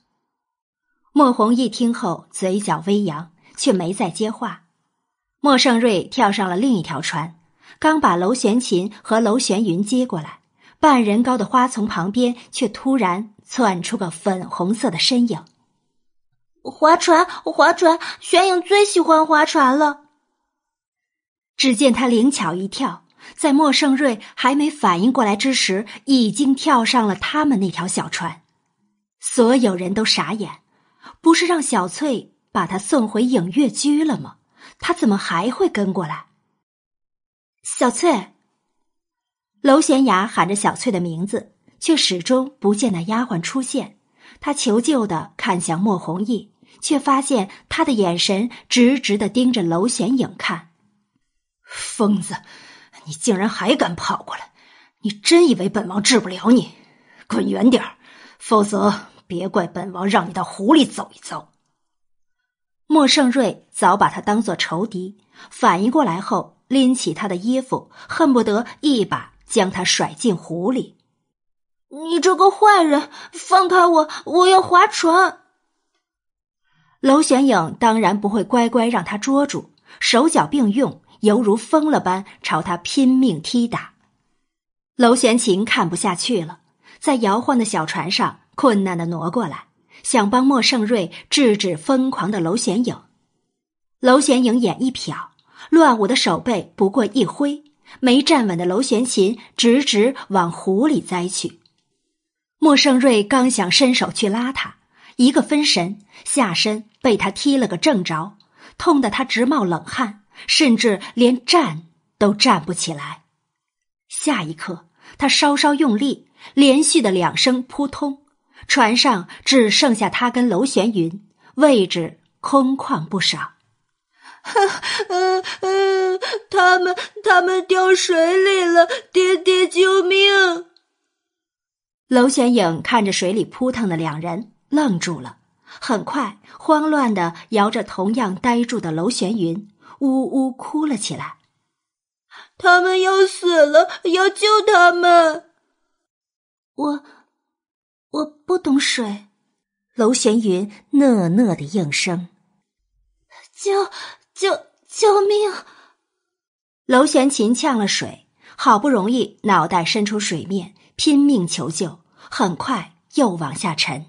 A: 莫弘毅听后，嘴角微扬，却没再接话。莫盛瑞跳上了另一条船，刚把娄玄琴和娄玄云接过来，半人高的花丛旁边却突然窜出个粉红色的身影。
B: 划船，划船！玄影最喜欢划船了。
A: 只见他灵巧一跳。在莫盛瑞还没反应过来之时，已经跳上了他们那条小船。所有人都傻眼，不是让小翠把他送回影月居了吗？他怎么还会跟过来？小翠，娄玄雅喊着小翠的名字，却始终不见那丫鬟出现。他求救的看向莫弘毅，却发现他的眼神直直的盯着娄玄影看。
E: 疯子！你竟然还敢跑过来！你真以为本王治不了你？滚远点儿，否则别怪本王让你到湖里走一遭。
A: 莫盛瑞早把他当做仇敌，反应过来后，拎起他的衣服，恨不得一把将他甩进湖里。
B: 你这个坏人，放开我！我要划船。
A: 娄玄影当然不会乖乖让他捉住，手脚并用。犹如疯了般朝他拼命踢打，娄玄琴看不下去了，在摇晃的小船上困难的挪过来，想帮莫盛瑞制止疯狂的娄玄影。娄玄影眼一瞟，乱舞的手背不过一挥，没站稳的娄玄琴直直往湖里栽去。莫盛瑞刚想伸手去拉他，一个分神，下身被他踢了个正着，痛得他直冒冷汗。甚至连站都站不起来。下一刻，他稍稍用力，连续的两声扑通，船上只剩下他跟娄玄云，位置空旷不少。
C: 嗯 嗯，他们他们掉水里了，爹爹救命！
A: 娄玄影看着水里扑腾的两人，愣住了，很快慌乱的摇着同样呆住的娄玄云。呜呜哭了起来，
C: 他们要死了，要救他们。
B: 我，我不懂水。
A: 娄玄云讷讷的应声：“
B: 救救救命！”
A: 娄玄琴呛了水，好不容易脑袋伸出水面，拼命求救，很快又往下沉。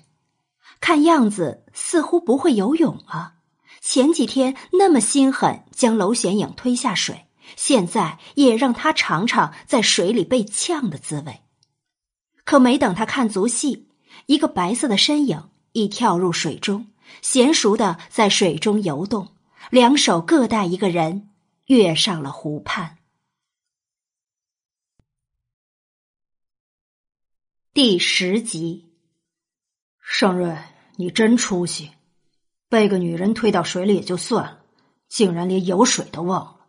A: 看样子似乎不会游泳啊！前几天那么心狠，将娄玄影推下水，现在也让他尝尝在水里被呛的滋味。可没等他看足戏，一个白色的身影。已跳入水中，娴熟的在水中游动，两手各带一个人，跃上了湖畔。第十集，
E: 盛瑞，你真出息，被个女人推到水里也就算了，竟然连游水都忘了。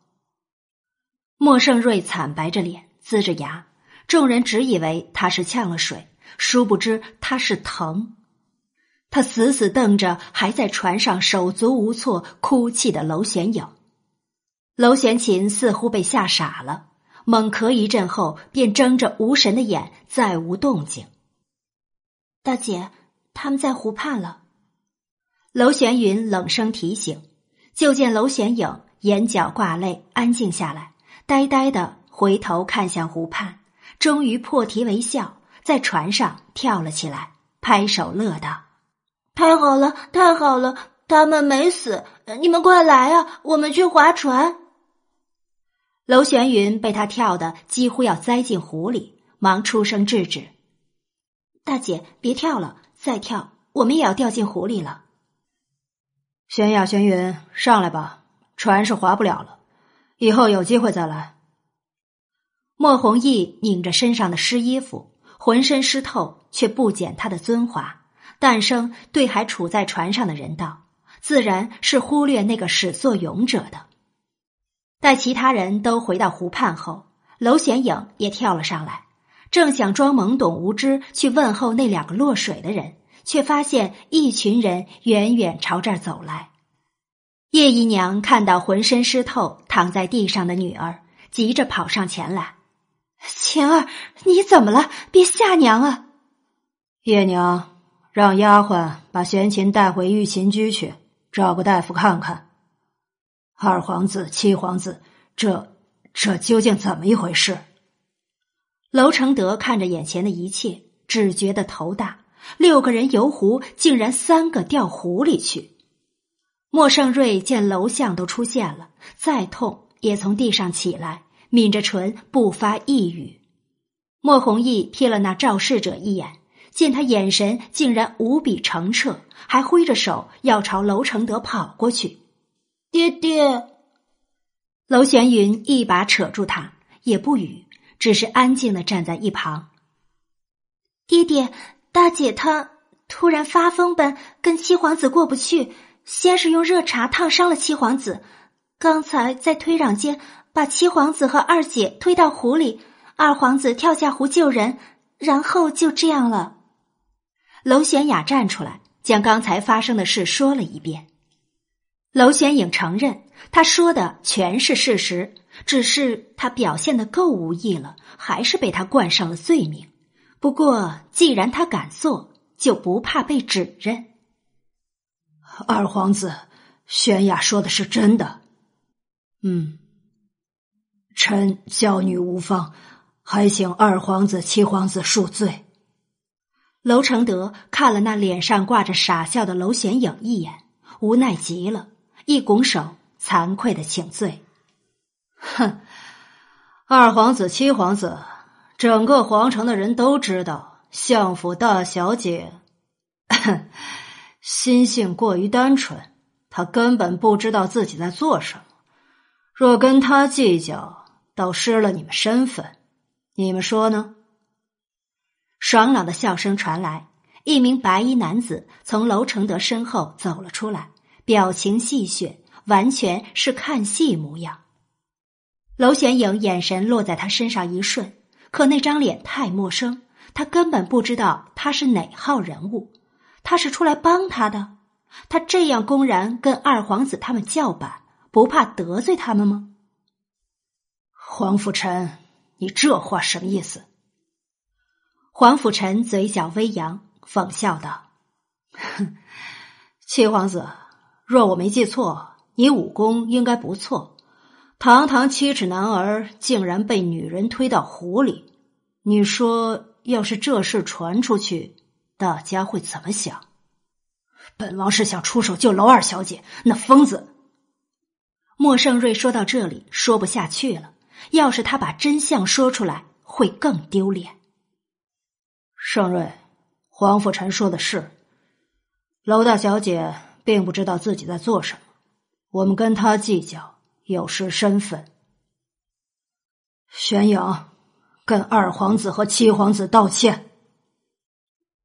A: 莫盛瑞惨白着脸，龇着牙，众人只以为他是呛了水，殊不知他是疼。他死死瞪着还在船上手足无措哭泣的娄玄影，娄玄琴似乎被吓傻了，猛咳一阵后，便睁着无神的眼，再无动静。
B: 大姐，他们在湖畔了。
A: 娄玄云冷声提醒，就见娄玄影眼角挂泪，安静下来，呆呆的回头看向湖畔，终于破涕为笑，在船上跳了起来，拍手乐道。
B: 太好了，太好了，他们没死！你们快来啊，我们去划船。
A: 娄玄云被他跳的几乎要栽进湖里，忙出声制止：“大姐，别跳了，再跳我们也要掉进湖里了。”
E: 玄雅、玄云，上来吧，船是划不了了，以后有机会再来。
A: 莫弘毅拧着身上的湿衣服，浑身湿透，却不减他的尊华。诞生对还处在船上的人道：“自然是忽略那个始作俑者的。”待其他人都回到湖畔后，娄显影也跳了上来，正想装懵懂无知去问候那两个落水的人，却发现一群人远远朝这儿走来。叶姨娘看到浑身湿透躺在地上的女儿，急着跑上前来：“
B: 晴儿，你怎么了？别吓娘啊！”
E: 叶娘。让丫鬟把玄琴带回玉琴居去，找个大夫看看。二皇子、七皇子，这这究竟怎么一回事？
A: 娄承德看着眼前的一切，只觉得头大。六个人游湖，竟然三个掉湖里去。莫盛瑞见楼相都出现了，再痛也从地上起来，抿着唇不发一语。莫弘毅瞥了那肇事者一眼。见他眼神竟然无比澄澈，还挥着手要朝娄承德跑过去。
B: 爹爹，
A: 娄玄云一把扯住他，也不语，只是安静的站在一旁。
B: 爹爹，大姐她突然发疯般跟七皇子过不去，先是用热茶烫伤了七皇子，刚才在推攘间把七皇子和二姐推到湖里，二皇子跳下湖救人，然后就这样了。
A: 娄玄雅站出来，将刚才发生的事说了一遍。娄玄影承认，他说的全是事实，只是他表现的够无意了，还是被他冠上了罪名。不过，既然他敢做，就不怕被指认。
E: 二皇子，玄雅说的是真的。嗯，臣教女无方，还请二皇子、七皇子恕罪。
A: 娄承德看了那脸上挂着傻笑的娄显影一眼，无奈极了，一拱手，惭愧的请罪。
E: 哼，二皇子、七皇子，整个皇城的人都知道，相府大小姐 心性过于单纯，他根本不知道自己在做什么。若跟他计较，都失了你们身份。你们说呢？
A: 爽朗的笑声传来，一名白衣男子从娄承德身后走了出来，表情戏谑，完全是看戏模样。娄玄影眼神落在他身上一瞬，可那张脸太陌生，他根本不知道他是哪号人物。他是出来帮他的？他这样公然跟二皇子他们叫板，不怕得罪他们吗？
E: 黄甫臣，你这话什么意思？
A: 黄甫臣嘴角微扬，
E: 讽笑道：“哼，七皇子，若我没记错，你武功应该不错。堂堂七尺男儿，竟然被女人推到湖里，你说，要是这事传出去，大家会怎么想？”本王是想出手救娄二小姐，那疯子。
A: 莫盛瑞说到这里，说不下去了。要是他把真相说出来，会更丢脸。
E: 盛瑞，黄甫臣说的是，娄大小姐并不知道自己在做什么，我们跟她计较有失身份。玄影，跟二皇子和七皇子道歉。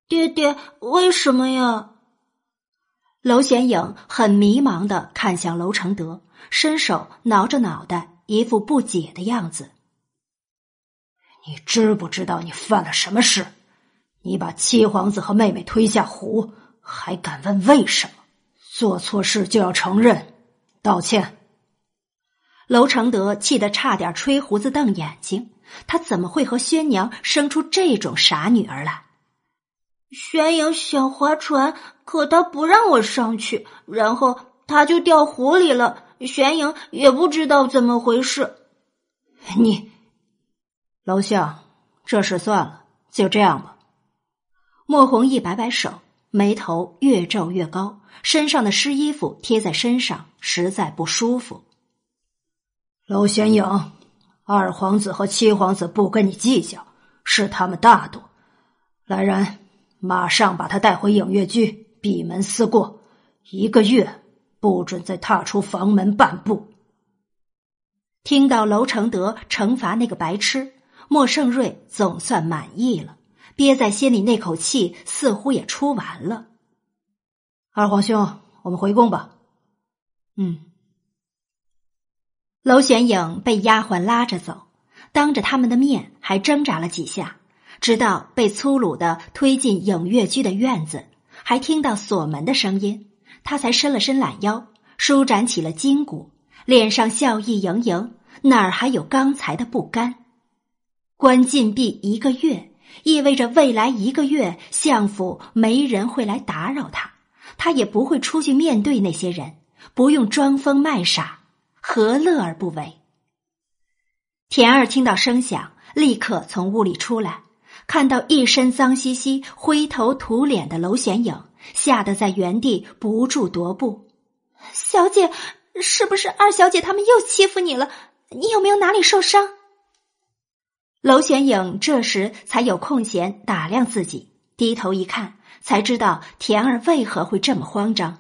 B: 爹爹，为什么呀？
A: 娄显影很迷茫的看向娄承德，伸手挠着脑袋，一副不解的样子。
E: 你知不知道你犯了什么事？你把七皇子和妹妹推下湖，还敢问为什么？做错事就要承认，道歉。
A: 娄承德气得差点吹胡子瞪眼睛，他怎么会和宣娘生出这种傻女儿来？
B: 玄影想划船，可他不让我上去，然后他就掉湖里了。玄影也不知道怎么回事。
E: 你，楼相，这事算了，就这样吧。
A: 莫红一摆摆手，眉头越皱越高，身上的湿衣服贴在身上，实在不舒服。
E: 娄玄影，二皇子和七皇子不跟你计较，是他们大度。来人！马上把他带回影月居，闭门思过，一个月不准再踏出房门半步。
A: 听到娄承德惩罚那个白痴，莫盛瑞总算满意了，憋在心里那口气似乎也出完了。
E: 二皇兄，我们回宫吧。
A: 嗯。娄玄影被丫鬟拉着走，当着他们的面还挣扎了几下。直到被粗鲁的推进影月居的院子，还听到锁门的声音，他才伸了伸懒腰，舒展起了筋骨，脸上笑意盈盈，哪儿还有刚才的不甘？关禁闭一个月，意味着未来一个月相府没人会来打扰他，他也不会出去面对那些人，不用装疯卖傻，何乐而不为？田儿听到声响，立刻从屋里出来。看到一身脏兮兮、灰头土脸的娄显影，吓得在原地不住踱步。
B: 小姐，是不是二小姐他们又欺负你了？你有没有哪里受伤？
A: 娄玄影这时才有空闲打量自己，低头一看，才知道田儿为何会这么慌张。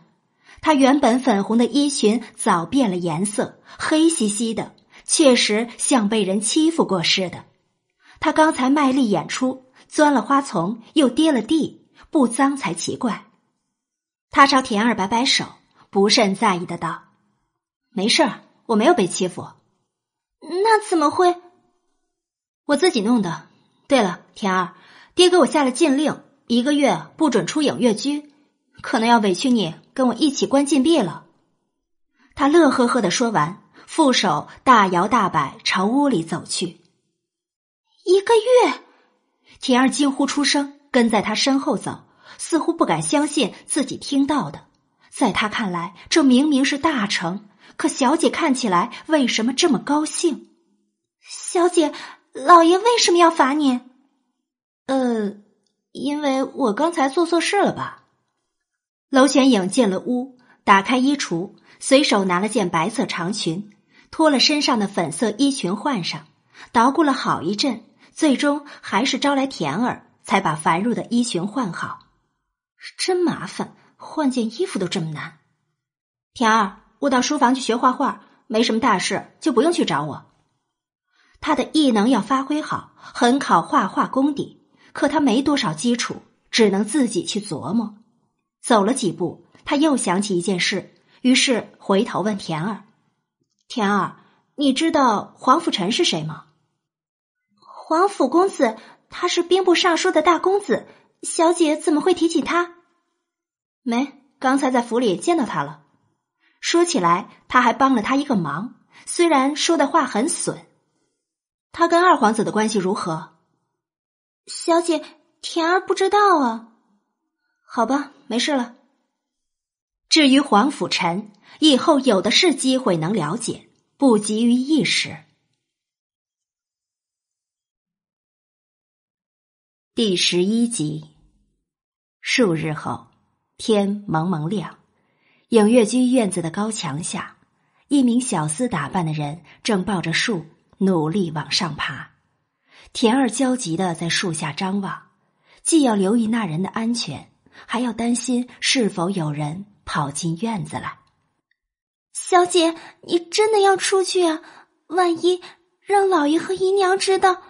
A: 她原本粉红的衣裙早变了颜色，黑兮兮的，确实像被人欺负过似的。他刚才卖力演出，钻了花丛，又跌了地，不脏才奇怪。他朝田二摆摆手，不甚在意的道：“没事儿，我没有被欺负。”
B: 那怎么会？
A: 我自己弄的。对了，田二，爹给我下了禁令，一个月不准出影月居，可能要委屈你跟我一起关禁闭了。他乐呵呵的说完，负手大摇大摆朝屋里走去。
B: 一个月，
A: 田儿惊呼出声，跟在他身后走，似乎不敢相信自己听到的。在他看来，这明明是大成，可小姐看起来为什么这么高兴？
B: 小姐，老爷为什么要罚你？
A: 呃，因为我刚才做错事了吧？娄玄影进了屋，打开衣橱，随手拿了件白色长裙，脱了身上的粉色衣裙换上，捣鼓了好一阵。最终还是招来田儿，才把繁缛的衣裙换好。真麻烦，换件衣服都这么难。田儿，我到书房去学画画，没什么大事，就不用去找我。他的异能要发挥好，很考画画功底，可他没多少基础，只能自己去琢磨。走了几步，他又想起一件事，于是回头问田儿：“田儿，你知道黄甫臣是谁吗？”
B: 皇甫公子，他是兵部尚书的大公子，小姐怎么会提起他？
A: 没，刚才在府里见到他了。说起来，他还帮了他一个忙，虽然说的话很损。他跟二皇子的关系如何？
B: 小姐，田儿不知道啊。好吧，没事了。
A: 至于黄甫臣，以后有的是机会能了解，不急于一时。第十一集。数日后，天蒙蒙亮，影月居院子的高墙下，一名小厮打扮的人正抱着树努力往上爬。田儿焦急的在树下张望，既要留意那人的安全，还要担心是否有人跑进院子来。
B: 小姐，你真的要出去啊？万一让老爷和姨娘知道……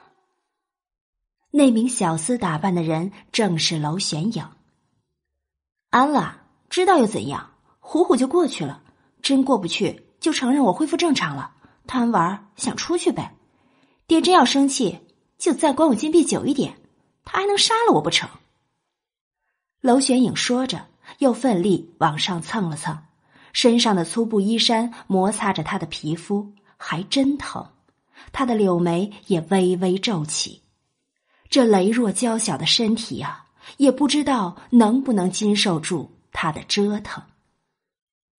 A: 那名小厮打扮的人正是娄玄影。安了，知道又怎样？唬唬就过去了。真过不去，就承认我恢复正常了。贪玩想出去呗。爹真要生气，就再关我禁闭久一点。他还能杀了我不成？娄玄影说着，又奋力往上蹭了蹭，身上的粗布衣衫摩擦着他的皮肤，还真疼。他的柳眉也微微皱起。这羸弱娇小的身体啊，也不知道能不能经受住他的折腾。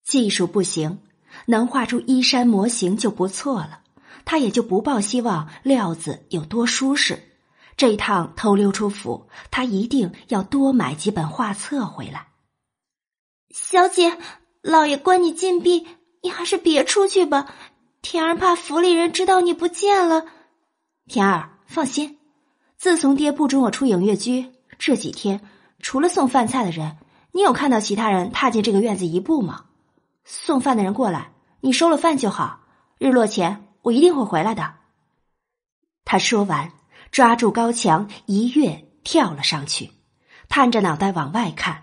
A: 技术不行，能画出衣衫模型就不错了。他也就不抱希望料子有多舒适。这一趟偷溜出府，他一定要多买几本画册回来。
B: 小姐，老爷关你禁闭，你还是别出去吧。田儿怕府里人知道你不见了。
A: 田儿，放心。自从爹不准我出影月居，这几天除了送饭菜的人，你有看到其他人踏进这个院子一步吗？送饭的人过来，你收了饭就好。日落前，我一定会回来的。他说完，抓住高墙一跃跳了上去，探着脑袋往外看，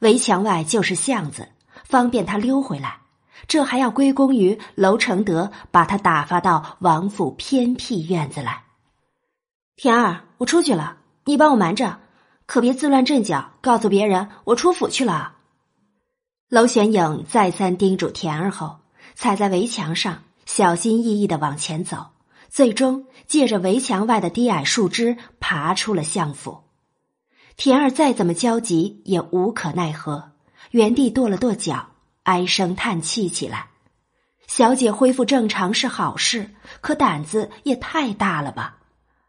A: 围墙外就是巷子，方便他溜回来。这还要归功于娄承德把他打发到王府偏僻院子来。田儿，我出去了，你帮我瞒着，可别自乱阵脚，告诉别人我出府去了。娄玄影再三叮嘱田儿后，踩在围墙上，小心翼翼的往前走，最终借着围墙外的低矮树枝爬出了相府。田儿再怎么焦急，也无可奈何，原地跺了跺脚，唉声叹气起来。小姐恢复正常是好事，可胆子也太大了吧？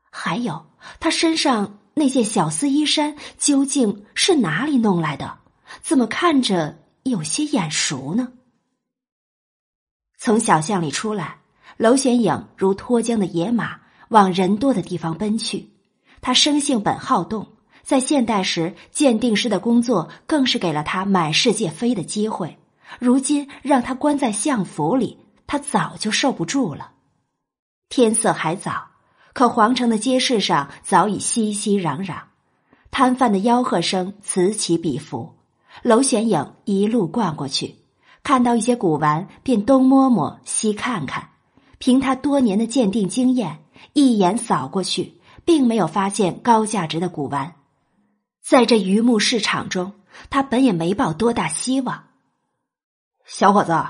A: 还有，他身上那件小丝衣衫究竟是哪里弄来的？怎么看着有些眼熟呢？从小巷里出来，娄玄影如脱缰的野马往人多的地方奔去。他生性本好动，在现代时，鉴定师的工作更是给了他满世界飞的机会。如今让他关在相府里，他早就受不住了。天色还早。可皇城的街市上早已熙熙攘攘，摊贩的吆喝声此起彼伏。娄玄影一路逛过去，看到一些古玩，便东摸摸西看看。凭他多年的鉴定经验，一眼扫过去，并没有发现高价值的古玩。在这榆木市场中，他本也没抱多大希望。
E: 小伙子，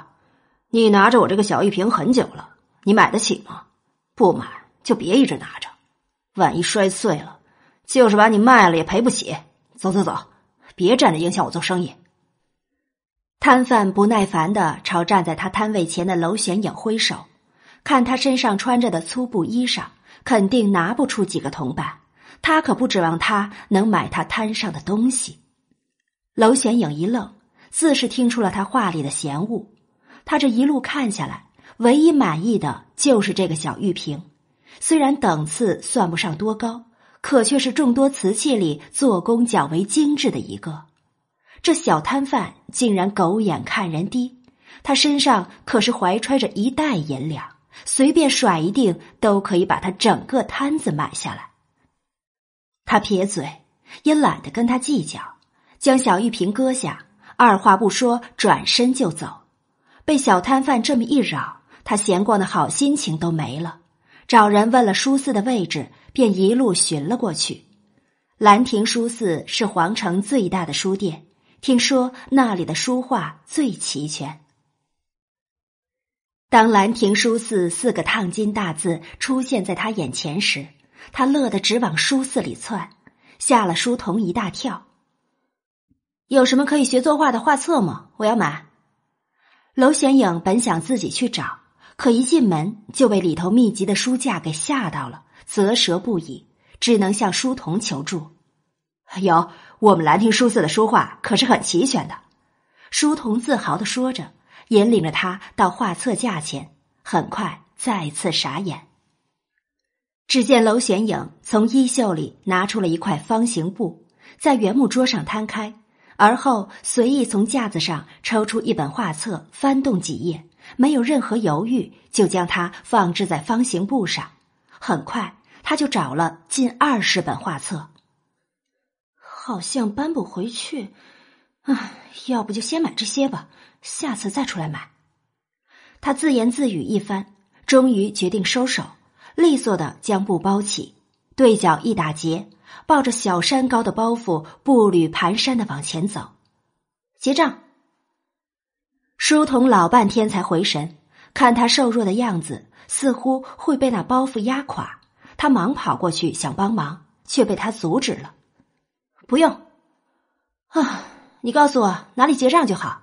E: 你拿着我这个小玉瓶很久了，你买得起吗？不买。就别一直拿着，万一摔碎了，就是把你卖了也赔不起。走走走，别站着影响我做生意。
A: 摊贩不耐烦的朝站在他摊位前的娄玄影挥手，看他身上穿着的粗布衣裳，肯定拿不出几个铜板。他可不指望他能买他摊上的东西。娄玄影一愣，自是听出了他话里的嫌恶。他这一路看下来，唯一满意的就是这个小玉瓶。虽然等次算不上多高，可却是众多瓷器里做工较为精致的一个。这小摊贩竟然狗眼看人低，他身上可是怀揣着一袋银两，随便甩一锭都可以把他整个摊子买下来。他撇嘴，也懒得跟他计较，将小玉瓶搁下，二话不说转身就走。被小摊贩这么一扰，他闲逛的好心情都没了。找人问了书肆的位置，便一路寻了过去。兰亭书肆是皇城最大的书店，听说那里的书画最齐全。当“兰亭书肆”四个烫金大字出现在他眼前时，他乐得直往书肆里窜，吓了书童一大跳。有什么可以学作画的画册吗？我要买。娄显影本想自己去找，可一进门就被里头密集的书架给吓到了，啧舌不已，只能向书童求助。有，我们兰亭书肆的书画可是很齐全的。书童自豪的说着，引领着他到画册架前，很快再次傻眼。只见娄玄影从衣袖里拿出了一块方形布，在原木桌上摊开。而后随意从架子上抽出一本画册，翻动几页，没有任何犹豫，就将它放置在方形布上。很快，他就找了近二十本画册，好像搬不回去。唉，要不就先买这些吧，下次再出来买。他自言自语一番，终于决定收手，利索的将布包起，对角一打结。抱着小山高的包袱，步履蹒跚的往前走，结账。书童老半天才回神，看他瘦弱的样子，似乎会被那包袱压垮。他忙跑过去想帮忙，却被他阻止了。不用，啊，你告诉我哪里结账就好。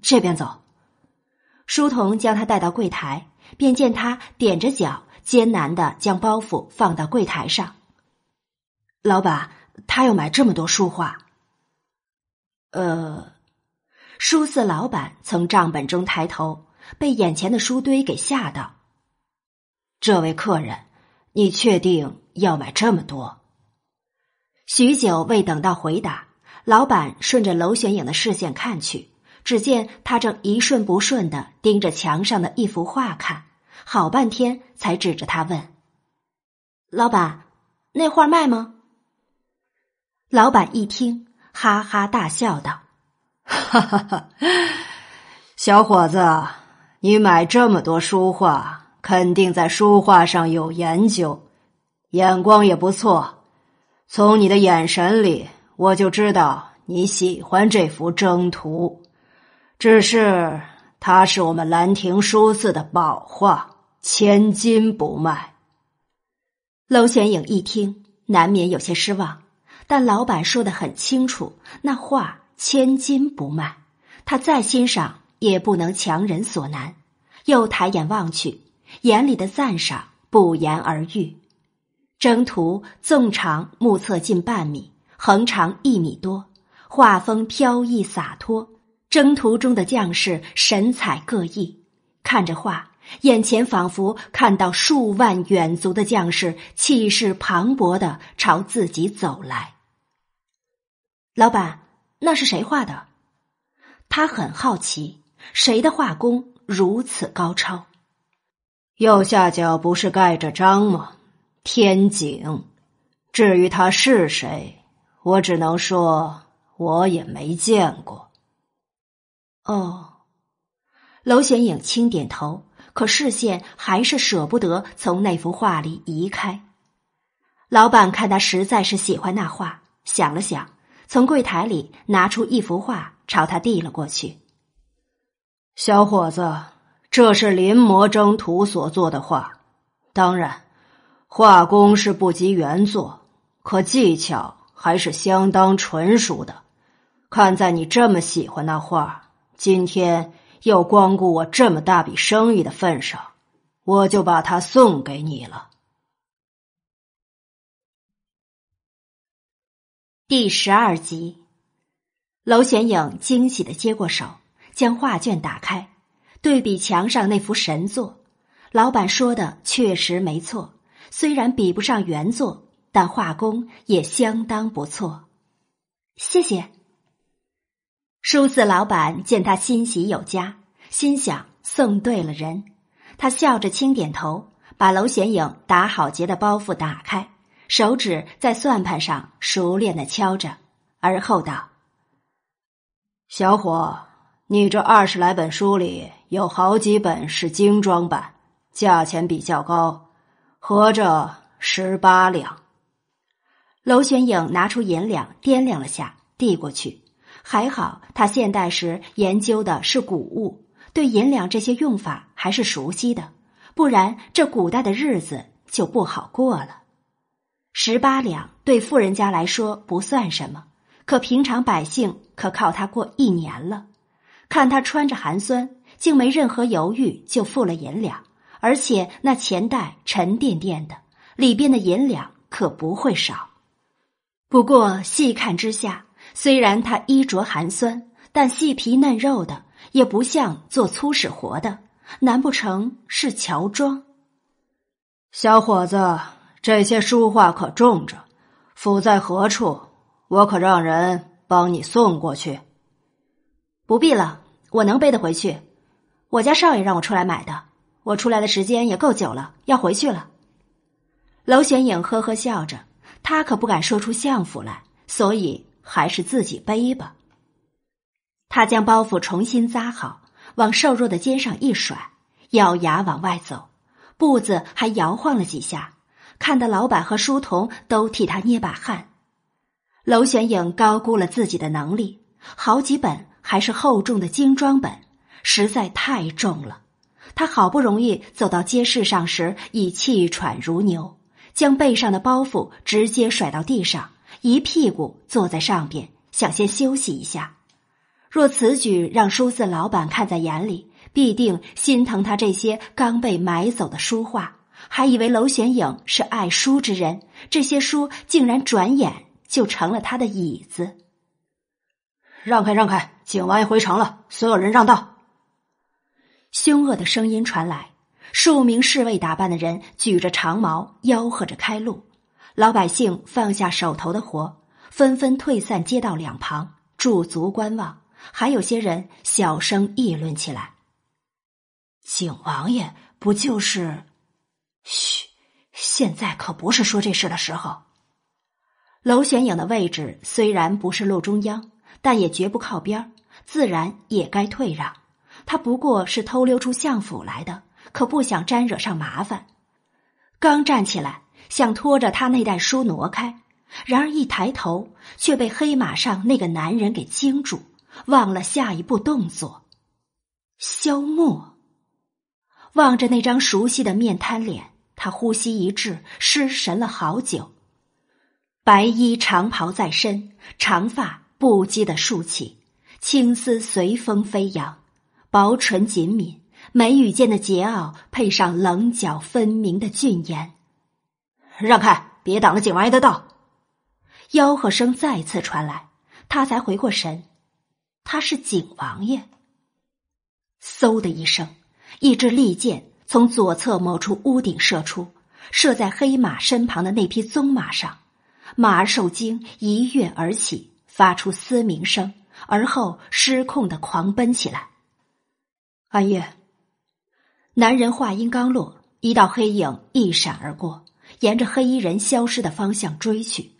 A: 这边走。书童将他带到柜台，便见他踮着脚，艰难的将包袱放到柜台上。老板，他要买这么多书画。呃，书肆老板从账本中抬头，被眼前的书堆给吓到。这位客人，你确定要买这么多？许久未等到回答，老板顺着娄玄影的视线看去，只见他正一瞬不瞬的盯着墙上的一幅画看，好半天才指着他问：“老板，那画卖吗？”老板一听，哈哈大笑道：“
E: 哈哈哈，小伙子，你买这么多书画，肯定在书画上有研究，眼光也不错。从你的眼神里，我就知道你喜欢这幅征图。只是它是我们兰亭书肆的宝画，千金不卖。”
A: 娄玄影一听，难免有些失望。但老板说的很清楚，那画千金不卖，他再欣赏也不能强人所难。又抬眼望去，眼里的赞赏不言而喻。征途纵长目测近半米，横长一米多，画风飘逸洒脱。征途中的将士神采各异，看着画，眼前仿佛看到数万远足的将士气势磅礴的朝自己走来。老板，那是谁画的？他很好奇，谁的画工如此高超？
E: 右下角不是盖着章吗？天井。至于他是谁，我只能说我也没见过。
A: 哦，娄显影轻点头，可视线还是舍不得从那幅画里移开。老板看他实在是喜欢那画，想了想。从柜台里拿出一幅画，朝他递了过去。
E: 小伙子，这是临摹征图所做的画，当然，画工是不及原作，可技巧还是相当纯熟的。看在你这么喜欢那画，今天又光顾我这么大笔生意的份上，我就把它送给你了。
A: 第十二集，娄玄影惊喜的接过手，将画卷打开，对比墙上那幅神作。老板说的确实没错，虽然比不上原作，但画工也相当不错。谢谢。书肆老板见他欣喜有加，心想送对了人，他笑着轻点头，把娄玄影打好结的包袱打开。手指在算盘上熟练的敲着，而后道：“
E: 小伙，你这二十来本书里有好几本是精装版，价钱比较高，合着十八两。”
A: 娄玄影拿出银两掂量了下，递过去。还好他现代时研究的是古物，对银两这些用法还是熟悉的，不然这古代的日子就不好过了。十八两对富人家来说不算什么，可平常百姓可靠他过一年了。看他穿着寒酸，竟没任何犹豫就付了银两，而且那钱袋沉甸甸的，里边的银两可不会少。不过细看之下，虽然他衣着寒酸，但细皮嫩肉的，也不像做粗使活的。难不成是乔装？
E: 小伙子，这些书画可重着，府在何处？我可让人帮你送过去。
A: 不必了，我能背得回去。我家少爷让我出来买的，我出来的时间也够久了，要回去了。娄玄影呵呵笑着，他可不敢说出相府来，所以还是自己背吧。他将包袱重新扎好，往瘦弱的肩上一甩，咬牙往外走，步子还摇晃了几下，看得老板和书童都替他捏把汗。娄玄影高估了自己的能力，好几本。还是厚重的精装本，实在太重了。他好不容易走到街市上时，已气喘如牛，将背上的包袱直接甩到地上，一屁股坐在上边，想先休息一下。若此举让书肆老板看在眼里，必定心疼他这些刚被买走的书画，还以为娄玄影是爱书之人，这些书竟然转眼就成了他的椅子。
E: 让开，让开！景王爷回城了，所有人让道。
A: 凶恶的声音传来，数名侍卫打扮的人举着长矛，吆喝着开路。老百姓放下手头的活，纷纷退散街道两旁，驻足观望。还有些人小声议论起来：“
E: 景王爷不就是……嘘，现在可不是说这事的时候。”
A: 娄玄影的位置虽然不是路中央。但也绝不靠边自然也该退让。他不过是偷溜出相府来的，可不想沾惹上麻烦。刚站起来，想拖着他那袋书挪开，然而一抬头，却被黑马上那个男人给惊住，忘了下一步动作。萧默望着那张熟悉的面瘫脸，他呼吸一滞，失神了好久。白衣长袍在身，长发。不羁的竖起，青丝随风飞扬，薄唇紧抿，眉宇间的桀骜配上棱角分明的俊颜。
E: 让开，别挡了景王爷的道！
A: 吆喝声再次传来，他才回过神，他是景王爷。嗖的一声，一支利箭从左侧某处屋顶射出，射在黑马身旁的那匹棕马上，马儿受惊一跃而起。发出嘶鸣声，而后失控的狂奔起来。
E: 安月，
A: 男人话音刚落，一道黑影一闪而过，沿着黑衣人消失的方向追去。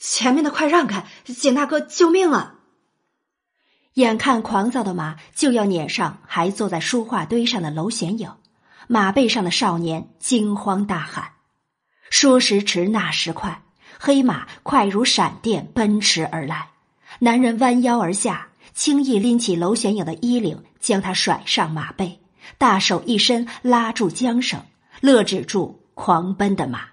E: 前面的快让开，景大哥，救命啊！
A: 眼看狂躁的马就要撵上还坐在书画堆上的娄玄影，马背上的少年惊慌大喊：“说时迟，那时快！”黑马快如闪电奔驰而来，男人弯腰而下，轻易拎起娄玄影的衣领，将他甩上马背，大手一伸拉住缰绳，勒止住狂奔的马。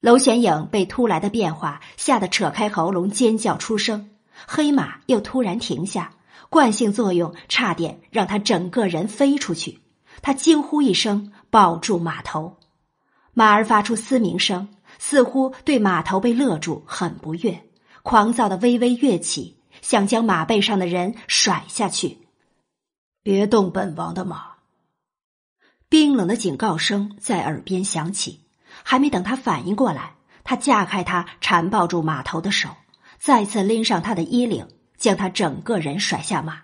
A: 娄玄影被突来的变化吓得扯开喉咙尖叫出声，黑马又突然停下，惯性作用差点让他整个人飞出去。他惊呼一声，抱住马头，马儿发出嘶鸣声。似乎对马头被勒住很不悦，狂躁的微微跃起，想将马背上的人甩下去。
E: 别动本王的马！
A: 冰冷的警告声在耳边响起。还没等他反应过来，他架开他缠抱住马头的手，再次拎上他的衣领，将他整个人甩下马。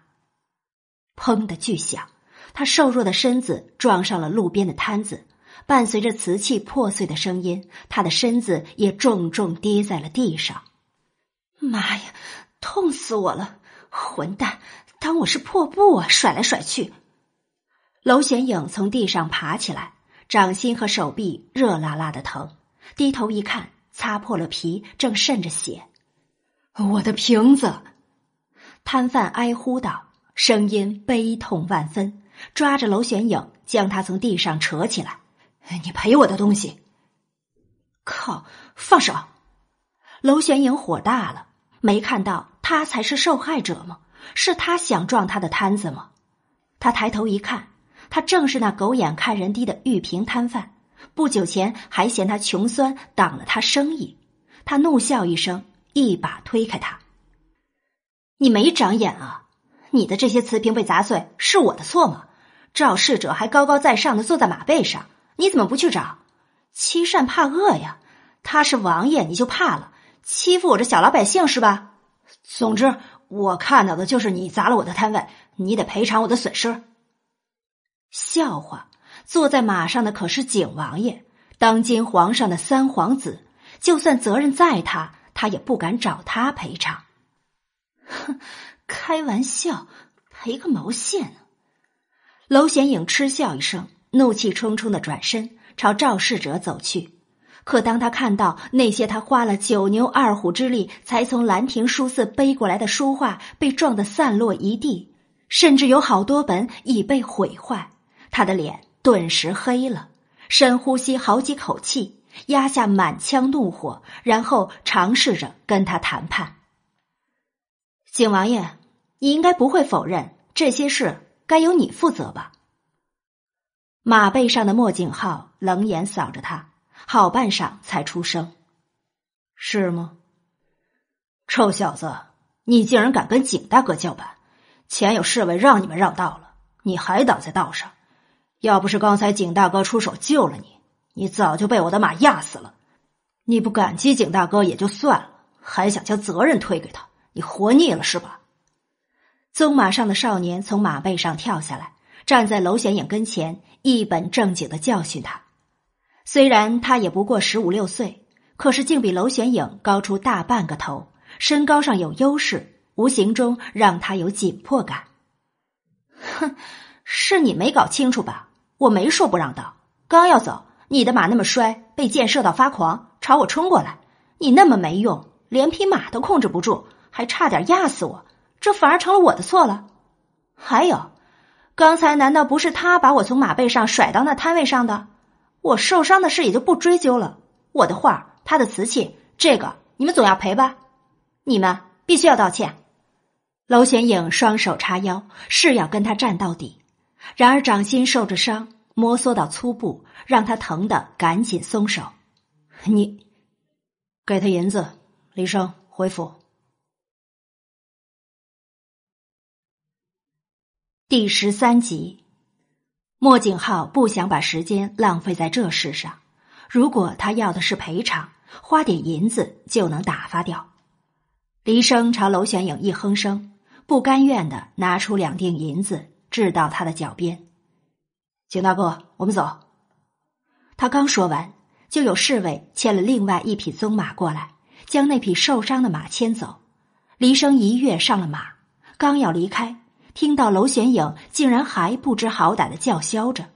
A: 砰的巨响，他瘦弱的身子撞上了路边的摊子。伴随着瓷器破碎的声音，他的身子也重重跌在了地上。妈呀，痛死我了！混蛋，当我是破布啊，甩来甩去。娄玄影从地上爬起来，掌心和手臂热辣辣的疼，低头一看，擦破了皮，正渗着血。
E: 我的瓶子！
A: 摊贩哀呼道，声音悲痛万分，抓着娄玄影，将他从地上扯起来。
E: 你赔我的东西！
A: 靠！放手！娄玄影火大了，没看到他才是受害者吗？是他想撞他的摊子吗？他抬头一看，他正是那狗眼看人低的玉萍摊贩。不久前还嫌他穷酸，挡了他生意。他怒笑一声，一把推开他：“你没长眼啊！你的这些瓷瓶被砸碎，是我的错吗？肇事者还高高在上的坐在马背上，你怎么不去找？欺善怕恶呀！他是王爷，你就怕了？欺负我这小老百姓是吧？总之，我看到的就是你砸了我的摊位，你得赔偿我的损失。笑话！坐在马上的可是景王爷，当今皇上的三皇子，就算责任在他，他也不敢找他赔偿。哼，开玩笑，赔个毛线呢！娄显影嗤笑一声，怒气冲冲的转身朝肇事者走去。可当他看到那些他花了九牛二虎之力才从兰亭书寺背过来的书画被撞得散落一地，甚至有好多本已被毁坏，他的脸顿时黑了。深呼吸好几口气，压下满腔怒火，然后尝试着跟他谈判。景王爷，你应该不会否认这些事该由你负责吧？马背上的莫景浩冷眼扫着他。好半晌才出声：“
E: 是吗？臭小子，你竟然敢跟景大哥叫板！前有侍卫让你们让道了，你还挡在道上。要不是刚才景大哥出手救了你，你早就被我的马压死了。你不感激景大哥也就算了，还想将责任推给他，你活腻了是吧？”
A: 棕马上的少年从马背上跳下来，站在娄显影跟前，一本正经的教训他。虽然他也不过十五六岁，可是竟比娄玄影高出大半个头，身高上有优势，无形中让他有紧迫感。哼，是你没搞清楚吧？我没说不让道，刚要走，你的马那么衰，被箭射到发狂，朝我冲过来。你那么没用，连匹马都控制不住，还差点压死我，这反而成了我的错了。还有，刚才难道不是他把我从马背上甩到那摊位上的？我受伤的事也就不追究了。我的画，他的瓷器，这个你们总要赔吧？你们必须要道歉。娄显影双手叉腰，是要跟他战到底。然而掌心受着伤，摩挲到粗布，让他疼得赶紧松手。
E: 你给他银子，李生回府。
A: 第十三集。莫景浩不想把时间浪费在这事上。如果他要的是赔偿，花点银子就能打发掉。黎生朝娄玄影一哼声，不甘愿的拿出两锭银子，掷到他的脚边。
E: 景大哥，我们走。
A: 他刚说完，就有侍卫牵了另外一匹棕马过来，将那匹受伤的马牵走。黎生一跃上了马，刚要离开。听到娄玄影竟然还不知好歹的叫嚣着：“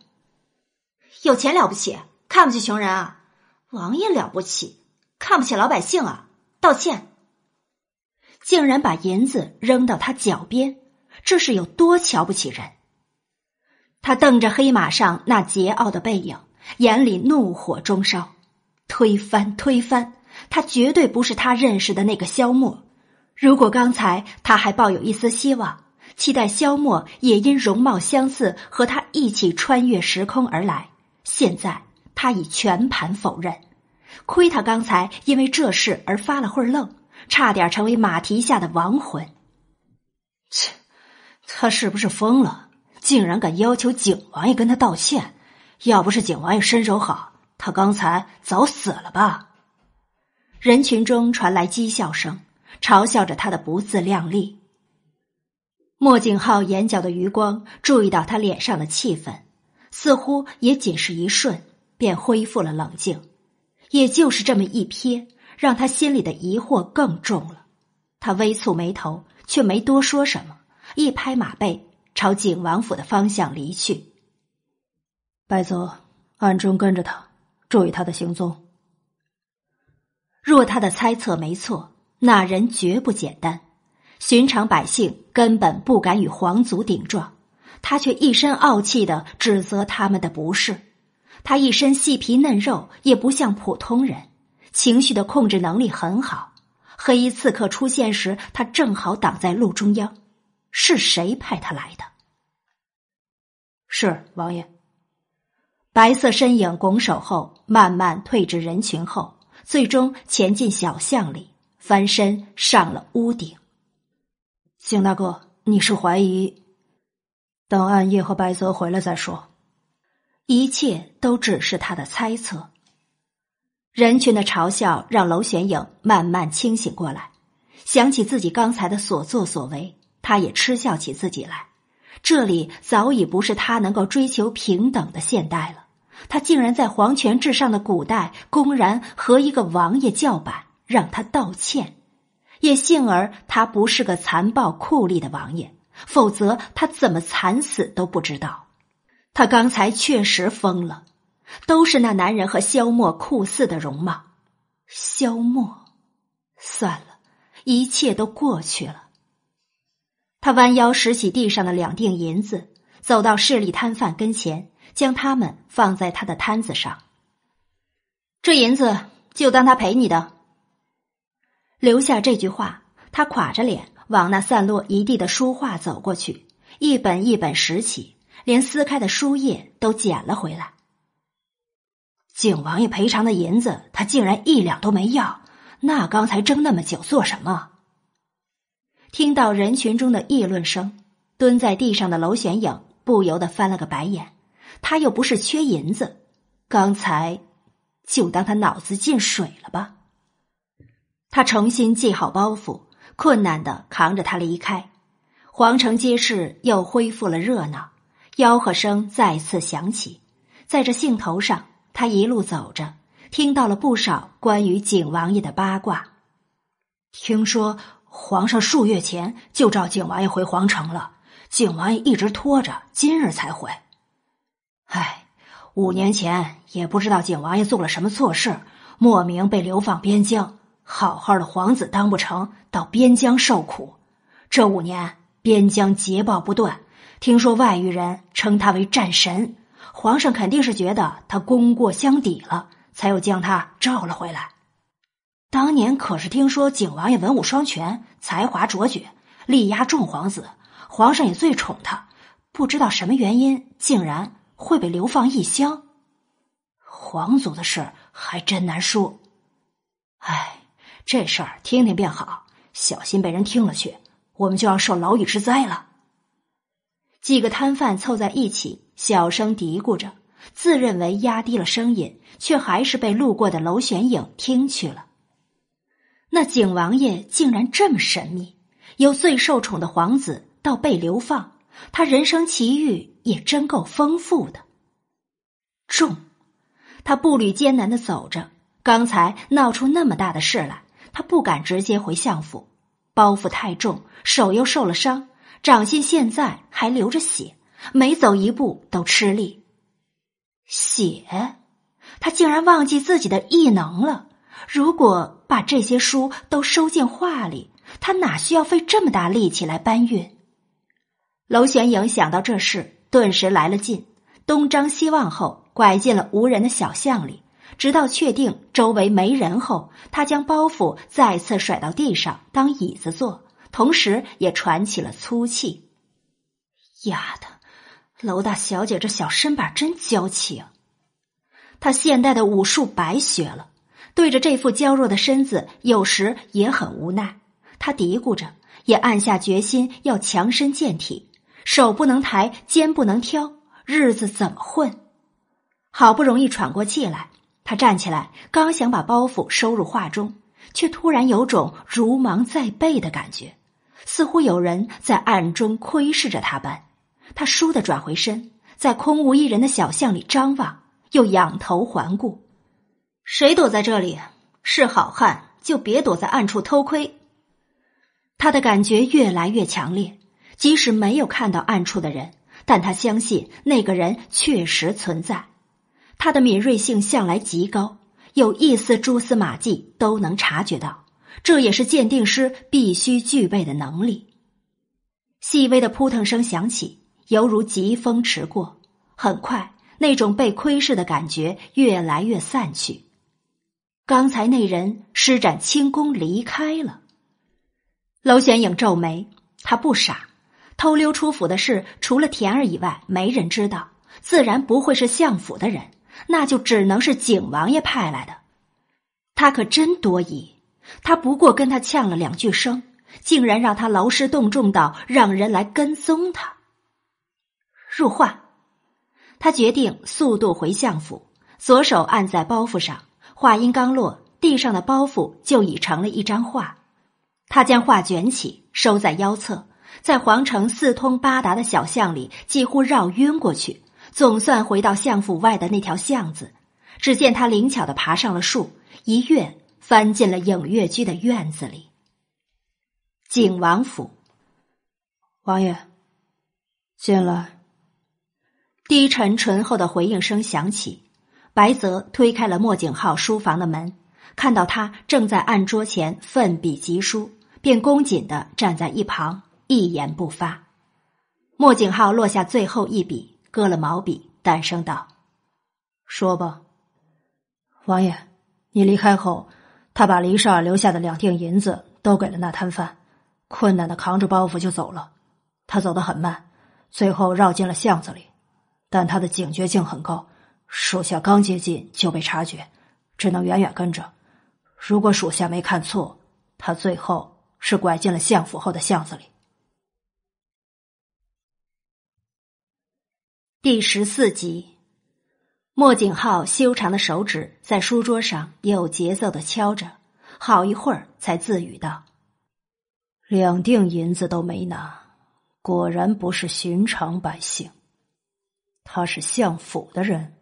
A: 有钱了不起，看不起穷人啊！王爷了不起，看不起老百姓啊！道歉！”竟然把银子扔到他脚边，这是有多瞧不起人？他瞪着黑马上那桀骜的背影，眼里怒火中烧。推翻，推翻！他绝对不是他认识的那个萧默。如果刚才他还抱有一丝希望。期待萧默也因容貌相似和他一起穿越时空而来，现在他已全盘否认。亏他刚才因为这事而发了会愣，差点成为马蹄下的亡魂。
E: 切，他是不是疯了？竟然敢要求景王爷跟他道歉！要不是景王爷身手好，他刚才早死了吧？
A: 人群中传来讥笑声，嘲笑着他的不自量力。莫景浩眼角的余光注意到他脸上的气氛，似乎也仅是一瞬，便恢复了冷静。也就是这么一瞥，让他心里的疑惑更重了。他微蹙眉头，却没多说什么，一拍马背，朝景王府的方向离去。
E: 白泽，暗中跟着他，注意他的行踪。
A: 若他的猜测没错，那人绝不简单。寻常百姓根本不敢与皇族顶撞，他却一身傲气的指责他们的不是。他一身细皮嫩肉，也不像普通人，情绪的控制能力很好。黑衣刺客出现时，他正好挡在路中央。是谁派他来的？
E: 是王爷。
A: 白色身影拱手后，慢慢退至人群后，最终潜进小巷里，翻身上了屋顶。
E: 景大哥，你是怀疑？等暗夜和白泽回来再说。
A: 一切都只是他的猜测。人群的嘲笑让娄玄影慢慢清醒过来，想起自己刚才的所作所为，他也嗤笑起自己来。这里早已不是他能够追求平等的现代了。他竟然在皇权至上的古代，公然和一个王爷叫板，让他道歉。也幸而他不是个残暴酷吏的王爷，否则他怎么惨死都不知道。他刚才确实疯了。都是那男人和萧默酷似的容貌，萧默，算了，一切都过去了。他弯腰拾起地上的两锭银子，走到势利摊贩跟前，将它们放在他的摊子上。这银子就当他赔你的。留下这句话，他垮着脸往那散落一地的书画走过去，一本一本拾起，连撕开的书页都捡了回来。
E: 景王爷赔偿的银子，他竟然一两都没要。那刚才争那么久做什么？
A: 听到人群中的议论声，蹲在地上的娄玄影不由得翻了个白眼。他又不是缺银子，刚才就当他脑子进水了吧。他重新系好包袱，困难的扛着他离开。皇城街市又恢复了热闹，吆喝声再次响起，在这兴头上。他一路走着，听到了不少关于景王爷的八卦。
E: 听说皇上数月前就召景王爷回皇城了，景王爷一直拖着，今日才回。唉，五年前也不知道景王爷做了什么错事，莫名被流放边疆。好好的皇子当不成，到边疆受苦。这五年边疆捷报不断，听说外域人称他为战神。皇上肯定是觉得他功过相抵了，才又将他召了回来。当年可是听说景王爷文武双全，才华卓绝，力压众皇子，皇上也最宠他。不知道什么原因，竟然会被流放异乡。皇族的事还真难说。唉，这事儿听听便好，小心被人听了去，我们就要受牢狱之灾了。
A: 几个摊贩凑在一起。小声嘀咕着，自认为压低了声音，却还是被路过的娄玄影听去了。那景王爷竟然这么神秘，由最受宠的皇子到被流放，他人生奇遇也真够丰富的。重，他步履艰难的走着，刚才闹出那么大的事来，他不敢直接回相府，包袱太重，手又受了伤，掌心现在还流着血。每走一步都吃力，血，他竟然忘记自己的异能了。如果把这些书都收进画里，他哪需要费这么大力气来搬运？娄玄影想到这事，顿时来了劲，东张西望后，拐进了无人的小巷里，直到确定周围没人后，他将包袱再次甩到地上当椅子坐，同时也喘起了粗气。丫的！娄大小姐这小身板真娇气啊！她现代的武术白学了，对着这副娇弱的身子，有时也很无奈。她嘀咕着，也暗下决心要强身健体，手不能抬，肩不能挑，日子怎么混？好不容易喘过气来，他站起来，刚想把包袱收入画中，却突然有种如芒在背的感觉，似乎有人在暗中窥视着他般。他倏地转回身，在空无一人的小巷里张望，又仰头环顾。谁躲在这里？是好汉就别躲在暗处偷窥。他的感觉越来越强烈，即使没有看到暗处的人，但他相信那个人确实存在。他的敏锐性向来极高，有一丝蛛丝马迹都能察觉到，这也是鉴定师必须具备的能力。细微的扑腾声响起。犹如疾风驰过，很快，那种被窥视的感觉越来越散去。刚才那人施展轻功离开了。娄玄影皱眉，他不傻，偷溜出府的事除了田儿以外没人知道，自然不会是相府的人，那就只能是景王爷派来的。他可真多疑，他不过跟他呛了两句声，竟然让他劳师动众到让人来跟踪他。入画，他决定速度回相府，左手按在包袱上，话音刚落，地上的包袱就已成了一张画。他将画卷起，收在腰侧，在皇城四通八达的小巷里几乎绕晕过去，总算回到相府外的那条巷子。只见他灵巧的爬上了树，一跃翻进了影月居的院子里。景王府，
E: 王爷，进来。
A: 低沉醇厚的回应声响起，白泽推开了莫景浩书房的门，看到他正在案桌前奋笔疾书，便恭谨的站在一旁，一言不发。莫景浩落下最后一笔，搁了毛笔，淡声道：“
E: 说吧，王爷，你离开后，他把黎少儿留下的两锭银子都给了那摊贩，困难的扛着包袱就走了。他走得很慢，最后绕进了巷子里。”但他的警觉性很高，属下刚接近就被察觉，只能远远跟着。如果属下没看错，他最后是拐进了相府后的巷子里。
A: 第十四集，莫景浩修长的手指在书桌上有节奏的敲着，好一会儿才自语道：“
E: 两锭银子都没拿，果然不是寻常百姓。”他是相府的人，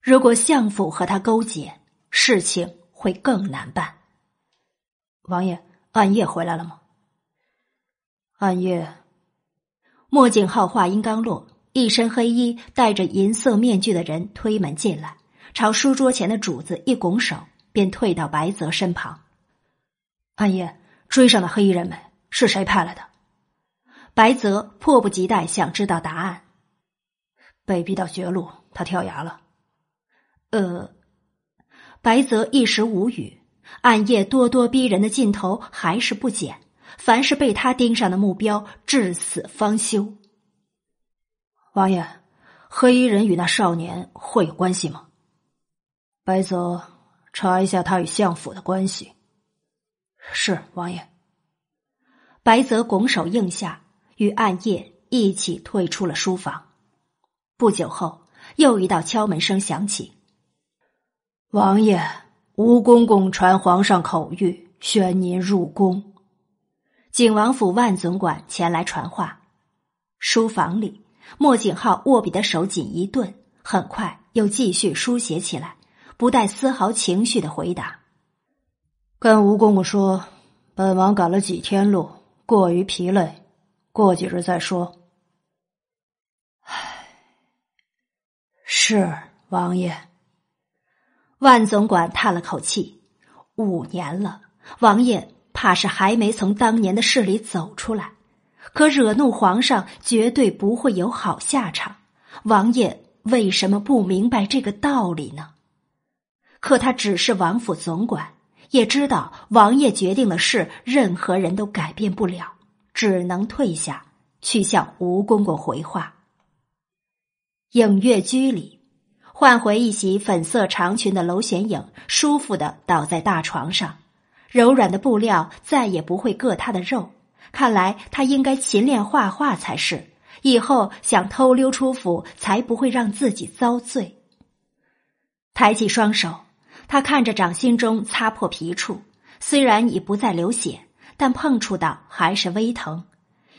A: 如果相府和他勾结，事情会更难办。
E: 王爷，暗夜回来了吗？
A: 暗夜，莫景浩话音刚落，一身黑衣、戴着银色面具的人推门进来，朝书桌前的主子一拱手，便退到白泽身旁。
E: 暗夜追上的黑衣人们是谁派来的？
A: 白泽迫不及待想知道答案。
E: 被逼到绝路，他跳崖了。
A: 呃，白泽一时无语。暗夜咄咄逼人的劲头还是不减，凡是被他盯上的目标，至死方休。
E: 王爷，黑衣人与那少年会有关系吗？白泽，查一下他与相府的关系。是王爷。
A: 白泽拱手应下，与暗夜一起退出了书房。不久后，又一道敲门声响起。
E: 王爷，吴公公传皇上口谕，宣您入宫。
A: 景王府万总管前来传话。书房里，莫景浩握笔的手紧一顿，很快又继续书写起来，不带丝毫情绪的回答：“
E: 跟吴公公说，本王赶了几天路，过于疲累，过几日再说。”是王爷，
A: 万总管叹了口气。五年了，王爷怕是还没从当年的事里走出来。可惹怒皇上，绝对不会有好下场。王爷为什么不明白这个道理呢？可他只是王府总管，也知道王爷决定的事，任何人都改变不了，只能退下去向吴公公回话。影月居里，换回一袭粉色长裙的娄玄影，舒服的倒在大床上，柔软的布料再也不会硌她的肉。看来他应该勤练画画才是，以后想偷溜出府，才不会让自己遭罪。抬起双手，他看着掌心中擦破皮处，虽然已不再流血，但碰触到还是微疼。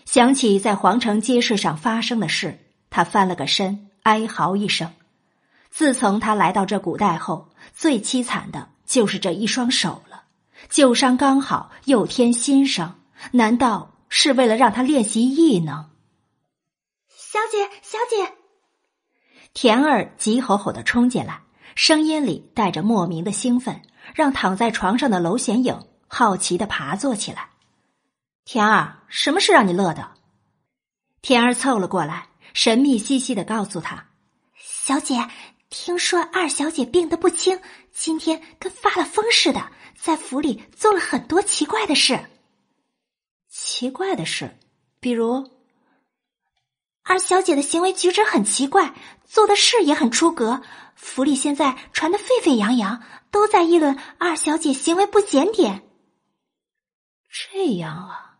A: 想起在皇城街市上发生的事，他翻了个身。哀嚎一声。自从他来到这古代后，最凄惨的就是这一双手了。旧伤刚好，又添新伤，难道是为了让他练习异能？
B: 小姐，小姐！
A: 田儿急吼吼的冲进来，声音里带着莫名的兴奋，让躺在床上的娄显影好奇的爬坐起来。田儿，什么事让你乐的？田儿凑了过来。神秘兮兮的告诉他：“
B: 小姐，听说二小姐病得不轻，今天跟发了疯似的，在府里做了很多奇怪的事。
A: 奇怪的事，比如
B: 二小姐的行为举止很奇怪，做的事也很出格。府里现在传的沸沸扬扬，都在议论二小姐行为不检点。
A: 这样啊，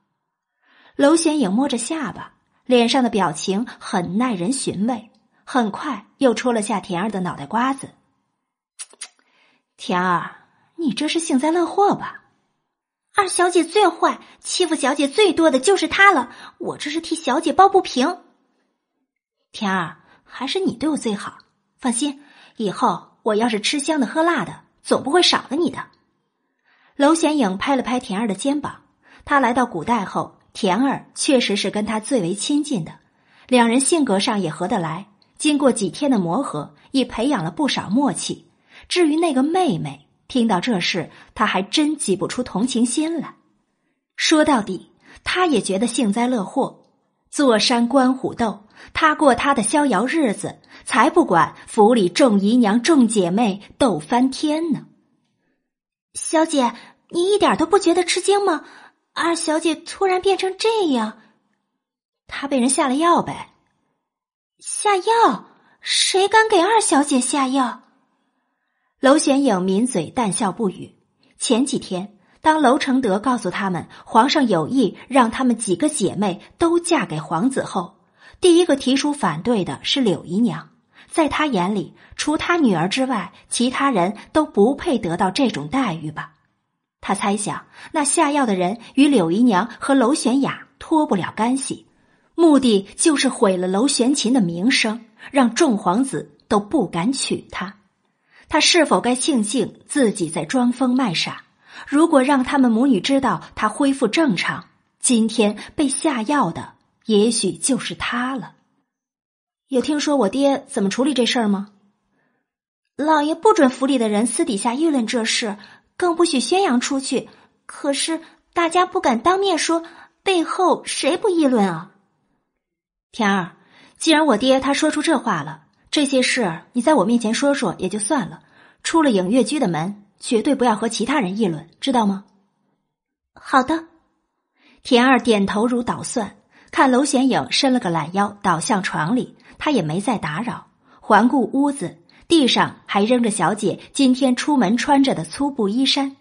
A: 娄玄影摸着下巴，脸上的表情很耐人寻味。很快又戳了下田儿的脑袋瓜子。田儿，你这是幸灾乐祸吧？
B: 二小姐最坏，欺负小姐最多的就是她了。我这是替小姐抱不平。
A: 田儿，还是你对我最好。放心，以后我要是吃香的喝辣的，总不会少了你的。娄玄影拍了拍田儿的肩膀。他来到古代后，田儿确实是跟他最为亲近的，两人性格上也合得来。经过几天的磨合，已培养了不少默契。至于那个妹妹，听到这事，他还真挤不出同情心来。说到底，他也觉得幸灾乐祸。坐山观虎斗，他过他的逍遥日子，才不管府里众姨娘、众姐妹斗翻天呢。
B: 小姐，你一点都不觉得吃惊吗？二小姐突然变成这样，
A: 她被人下了药呗。
B: 下药？谁敢给二小姐下药？
A: 娄玄影抿嘴淡笑不语。前几天，当娄承德告诉他们皇上有意让他们几个姐妹都嫁给皇子后，第一个提出反对的是柳姨娘。在他眼里，除他女儿之外，其他人都不配得到这种待遇吧？他猜想，那下药的人与柳姨娘和娄玄雅脱不了干系。目的就是毁了娄玄琴的名声，让众皇子都不敢娶她。他是否该庆幸自己在装疯卖傻？如果让他们母女知道他恢复正常，今天被下药的也许就是他了。有听说我爹怎么处理这事儿吗？
B: 老爷不准府里的人私底下议论这事，更不许宣扬出去。可是大家不敢当面说，背后谁不议论啊？
A: 田儿，既然我爹他说出这话了，这些事你在我面前说说也就算了，出了影月居的门，绝对不要和其他人议论，知道吗？
B: 好的。
A: 田二点头如捣蒜，看娄显影伸了个懒腰倒向床里，他也没再打扰，环顾屋子，地上还扔着小姐今天出门穿着的粗布衣衫，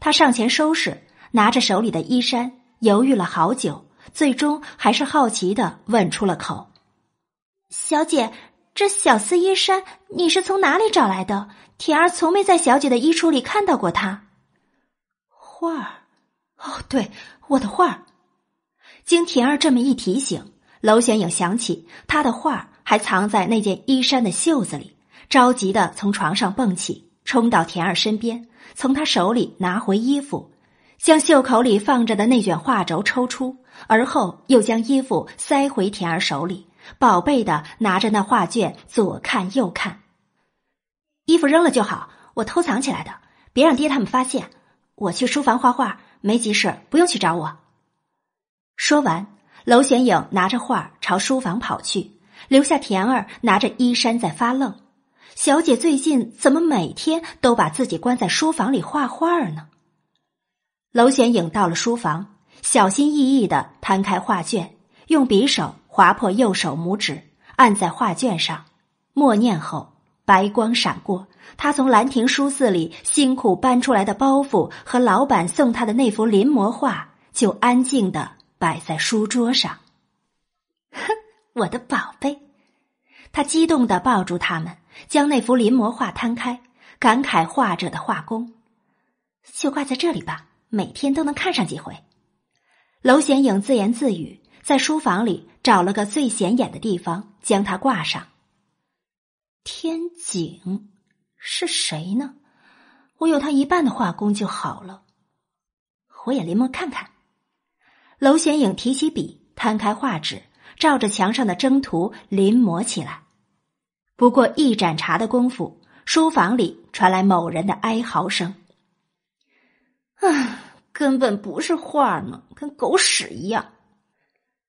A: 他上前收拾，拿着手里的衣衫，犹豫了好久。最终还是好奇的问出了口：“
B: 小姐，这小丝衣衫你是从哪里找来的？田儿从没在小姐的衣橱里看到过它。”
A: 画儿，哦，对，我的画儿。经田儿这么一提醒，娄玄影想起他的画儿还藏在那件衣衫的袖子里，着急的从床上蹦起，冲到田儿身边，从他手里拿回衣服。将袖口里放着的那卷画轴抽出，而后又将衣服塞回田儿手里，宝贝的拿着那画卷左看右看。衣服扔了就好，我偷藏起来的，别让爹他们发现。我去书房画画，没急事，不用去找我。说完，娄玄影拿着画朝书房跑去，留下田儿拿着衣衫在发愣。小姐最近怎么每天都把自己关在书房里画画呢？娄玄影到了书房，小心翼翼的摊开画卷，用匕首划破右手拇指，按在画卷上，默念后，白光闪过，他从兰亭书肆里辛苦搬出来的包袱和老板送他的那幅临摹画，就安静的摆在书桌上。哼，我的宝贝！他激动的抱住他们，将那幅临摹画摊开，感慨画者的画工，就挂在这里吧。每天都能看上几回。娄显影自言自语，在书房里找了个最显眼的地方，将它挂上。天井是谁呢？我有他一半的画工就好了。我也临摹看看。娄显影提起笔，摊开画纸，照着墙上的征图临摹起来。不过一盏茶的功夫，书房里传来某人的哀嚎声。啊，根本不是画呢，跟狗屎一样。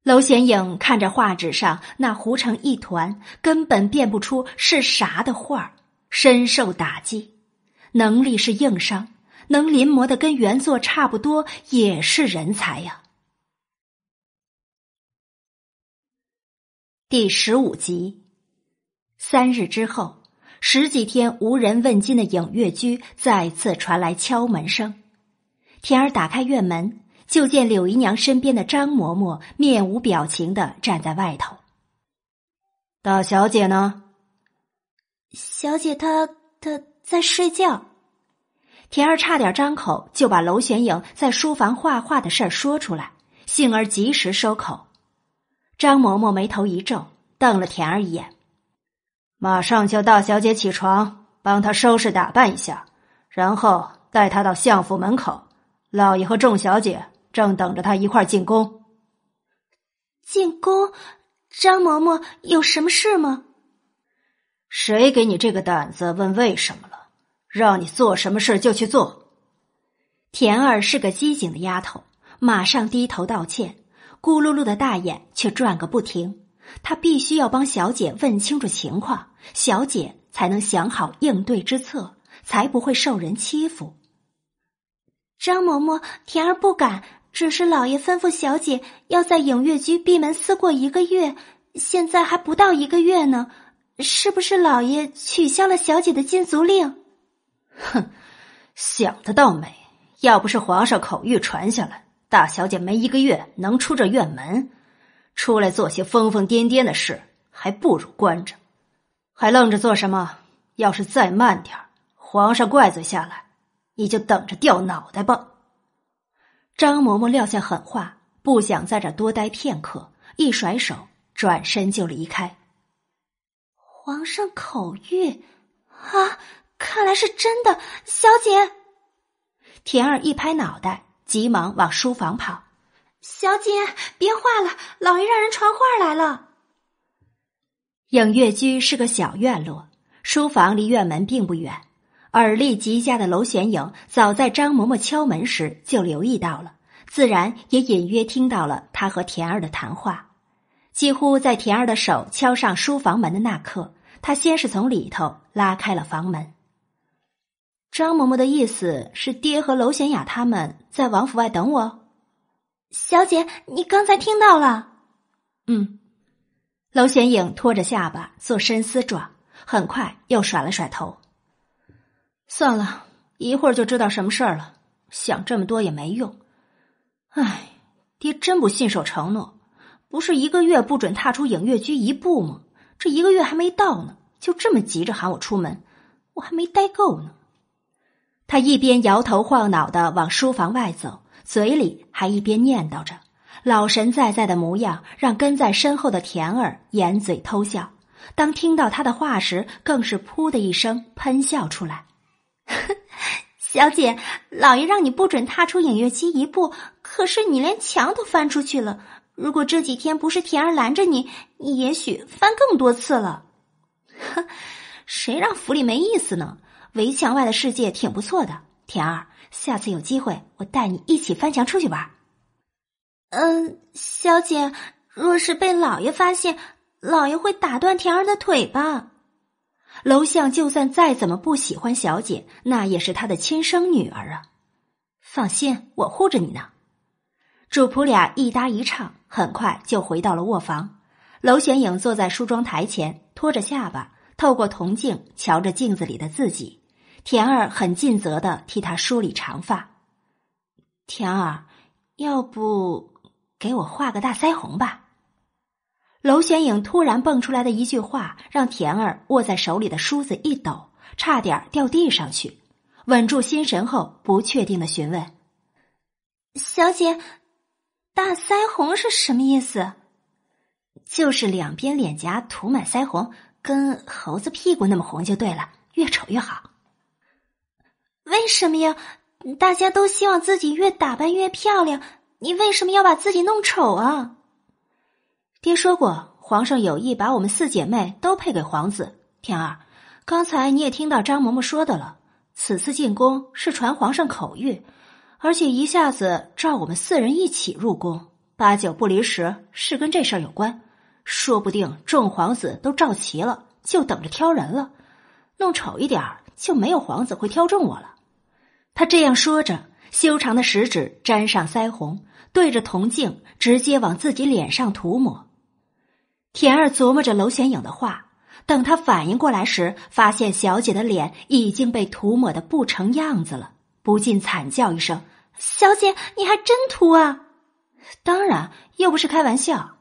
A: 娄显影看着画纸上那糊成一团、根本辨不出是啥的画儿深受打击。能力是硬伤，能临摹的跟原作差不多也是人才呀。第十五集，三日之后，十几天无人问津的影月居再次传来敲门声。田儿打开院门，就见柳姨娘身边的张嬷嬷面无表情的站在外头。
E: 大小姐呢？
B: 小姐她她在睡觉。
A: 田儿差点张口就把娄玄影在书房画画的事儿说出来，幸而及时收口。张嬷嬷眉头一皱，瞪了田儿一眼：“
E: 马上叫大小姐起床，帮她收拾打扮一下，然后带她到相府门口。老爷和众小姐正等着他一块进宫。”
B: 进宫？张嬷嬷有什么事吗？
E: 谁给你这个胆子问为什么了？让你做什么事就去做。
A: 田儿是个机警的丫头，马上低头道歉，咕噜噜的大眼却转个不停。她必须要帮小姐问清楚情况，小姐才能想好应对之策，才不会受人欺负。
B: 张嬷嬷，田儿不敢。只是老爷吩咐小姐要在影月居闭门思过一个月，现在还不到一个月呢，是不是老爷取消了小姐的禁足令？
E: 哼，想得倒美！要不是皇上口谕传下来，大小姐没一个月能出这院门，出来做些疯疯癫癫的事，还不如关着。还愣着做什么？要是再慢点皇上怪罪下来，你就等着掉脑袋吧。
A: 张嬷嬷撂下狠话，不想在这多待片刻，一甩手，转身就离开。
B: 皇上口谕啊，看来是真的。小姐，
A: 田儿一拍脑袋，急忙往书房跑。
B: 小姐，别画了，老爷让人传话来了。
A: 影月居是个小院落，书房离院门并不远。耳力极佳的娄玄影，早在张嬷嬷敲门时就留意到了，自然也隐约听到了他和田儿的谈话。几乎在田儿的手敲上书房门的那刻，他先是从里头拉开了房门。张嬷嬷的意思是，爹和娄玄雅他们在王府外等我。
B: 小姐，你刚才听到了？
A: 嗯。娄玄影拖着下巴做深思状，很快又甩了甩头。算了一会儿就知道什么事儿了，想这么多也没用。唉，爹真不信守承诺，不是一个月不准踏出影月居一步吗？这一个月还没到呢，就这么急着喊我出门，我还没待够呢。他一边摇头晃脑的往书房外走，嘴里还一边念叨着，老神在在的模样让跟在身后的田儿掩嘴偷笑。当听到他的话时，更是噗的一声喷笑出来。小姐，老爷让你不准踏出影月居一步，可是你连墙都翻出去了。如果这几天不是田儿拦着你，你也许翻更多次了。哼，谁让府里没意思呢？围墙外的世界挺不错的。田儿，下次有机会，我带你一起翻墙出去玩。
B: 嗯，小姐，若是被老爷发现，老爷会打断田儿的腿吧？娄相就算再怎么不喜欢小姐，那也是他的亲生女儿啊！
A: 放心，我护着你呢。主仆俩一搭一唱，很快就回到了卧房。娄玄影坐在梳妆台前，托着下巴，透过铜镜瞧着镜子里的自己。田儿很尽责的替他梳理长发。田儿，要不给我画个大腮红吧？娄玄影突然蹦出来的一句话，让田儿握在手里的梳子一抖，差点掉地上去。稳住心神后，不确定的询问：“
B: 小姐，大腮红是什么意思？”“
A: 就是两边脸颊涂满腮红，跟猴子屁股那么红就对了，越丑越好。”“
B: 为什么呀？大家都希望自己越打扮越漂亮，你为什么要把自己弄丑啊？”
A: 爹说过，皇上有意把我们四姐妹都配给皇子。天儿，刚才你也听到张嬷嬷说的了，此次进宫是传皇上口谕，而且一下子召我们四人一起入宫，八九不离十是跟这事儿有关。说不定众皇子都召齐了，就等着挑人了。弄丑一点就没有皇子会挑中我了。他这样说着，修长的食指沾上腮红，对着铜镜直接往自己脸上涂抹。田儿琢磨着娄玄影的话，等他反应过来时，发现小姐的脸已经被涂抹的不成样子了，不禁惨叫一声：“
B: 小姐，你还真涂啊！”“
A: 当然，又不是开玩笑。”“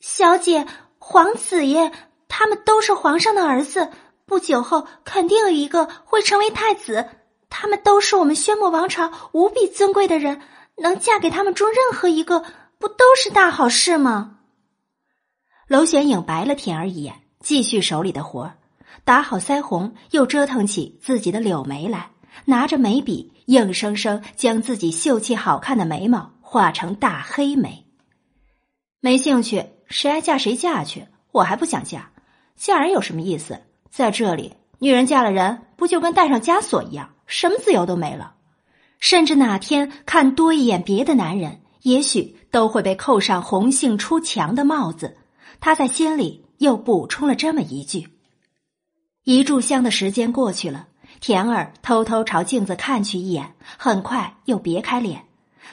B: 小姐，皇子爷他们都是皇上的儿子。”不久后，肯定有一个会成为太子。他们都是我们宣墨王朝无比尊贵的人，能嫁给他们中任何一个，不都是大好事吗？
A: 娄玄影白了田儿一眼，继续手里的活儿，打好腮红，又折腾起自己的柳眉来，拿着眉笔，硬生生将自己秀气好看的眉毛画成大黑眉。没兴趣，谁爱嫁谁嫁去，我还不想嫁，嫁人有什么意思？在这里，女人嫁了人，不就跟戴上枷锁一样，什么自由都没了？甚至哪天看多一眼别的男人，也许都会被扣上“红杏出墙”的帽子。他在心里又补充了这么一句。一炷香的时间过去了，田儿偷偷朝镜子看去一眼，很快又别开脸。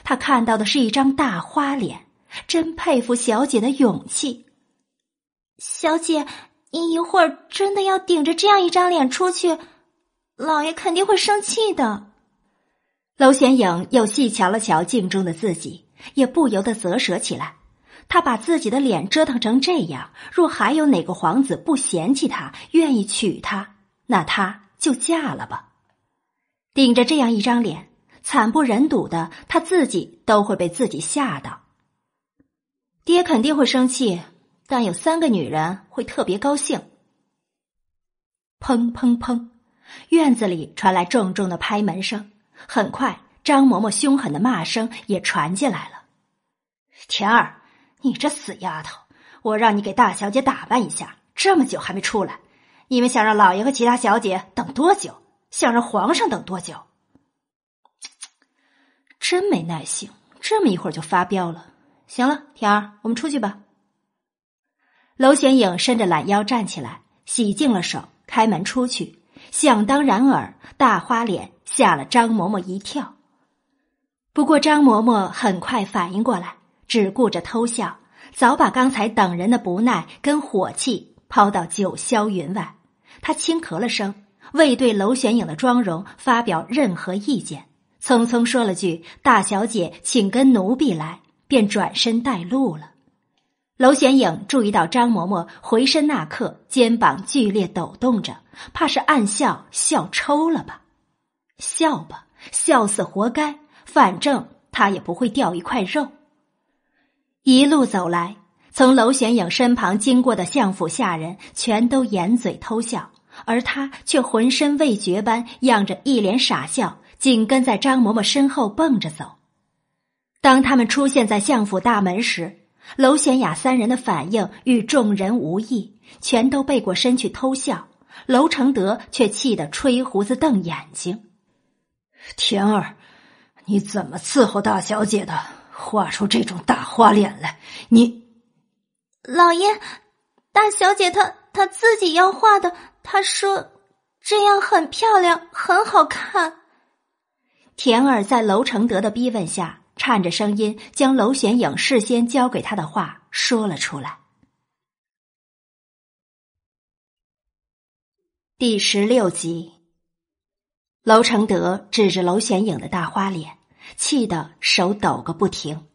A: 他看到的是一张大花脸，真佩服小姐的勇气，
B: 小姐。你一会儿真的要顶着这样一张脸出去，老爷肯定会生气的。
A: 娄显影又细瞧了瞧镜中的自己，也不由得啧舌起来。他把自己的脸折腾成这样，若还有哪个皇子不嫌弃他，愿意娶她，那他就嫁了吧。顶着这样一张脸，惨不忍睹的他自己都会被自己吓到。爹肯定会生气。但有三个女人会特别高兴。砰砰砰，院子里传来重重的拍门声。很快，张嬷嬷凶狠的骂声也传进来了：“田儿，你这死丫头，我让你给大小姐打扮一下，这么久还没出来，你们想让老爷和其他小姐等多久？想让皇上等多久？真没耐性，这么一会儿就发飙了。行了，田儿，我们出去吧。”娄显影伸着懒腰站起来，洗净了手，开门出去。想当然尔，大花脸吓了张嬷嬷一跳。不过张嬷嬷很快反应过来，只顾着偷笑，早把刚才等人的不耐跟火气抛到九霄云外。他轻咳了声，未对娄玄影的妆容发表任何意见，匆匆说了句：“大小姐，请跟奴婢来。”便转身带路了。娄玄影注意到张嬷嬷回身那刻，肩膀剧烈抖动着，怕是暗笑笑抽了吧？笑吧，笑死活该！反正他也不会掉一块肉。一路走来，从娄显影身旁经过的相府下人全都掩嘴偷笑，而他却浑身未觉般漾着一脸傻笑，紧跟在张嬷嬷身后蹦着走。当他们出现在相府大门时，娄玄雅三人的反应与众人无异，全都背过身去偷笑。娄承德却气得吹胡子瞪眼睛：“
E: 田儿，你怎么伺候大小姐的？画出这种大花脸来！你，
B: 老爷，大小姐她她自己要画的。她说这样很漂亮，很好看。”
A: 田儿在娄承德的逼问下。颤着声音将娄玄影事先交给他的话说了出来。第十六集，娄承德指着娄玄影的大花脸，气得手抖个不停。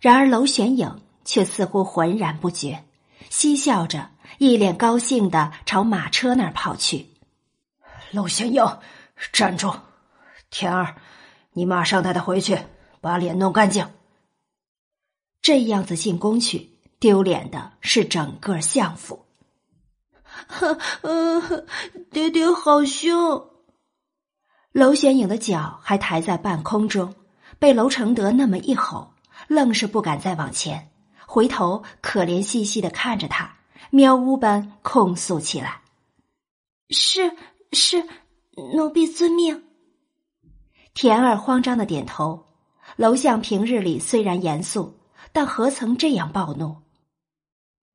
A: 然而娄玄影却似乎浑然不觉，嬉笑着，一脸高兴的朝马车那儿跑去。
E: 娄玄影，站住！天儿，你马上带他回去。把脸弄干净，
A: 这样子进宫去，丢脸的是整个相府。
C: 爹爹好凶！
A: 娄玄影的脚还抬在半空中，被娄承德那么一吼，愣是不敢再往前，回头可怜兮兮的看着他，喵呜般控诉起来：“
B: 是是，奴婢遵命。”
A: 田儿慌张的点头。娄相平日里虽然严肃，但何曾这样暴怒？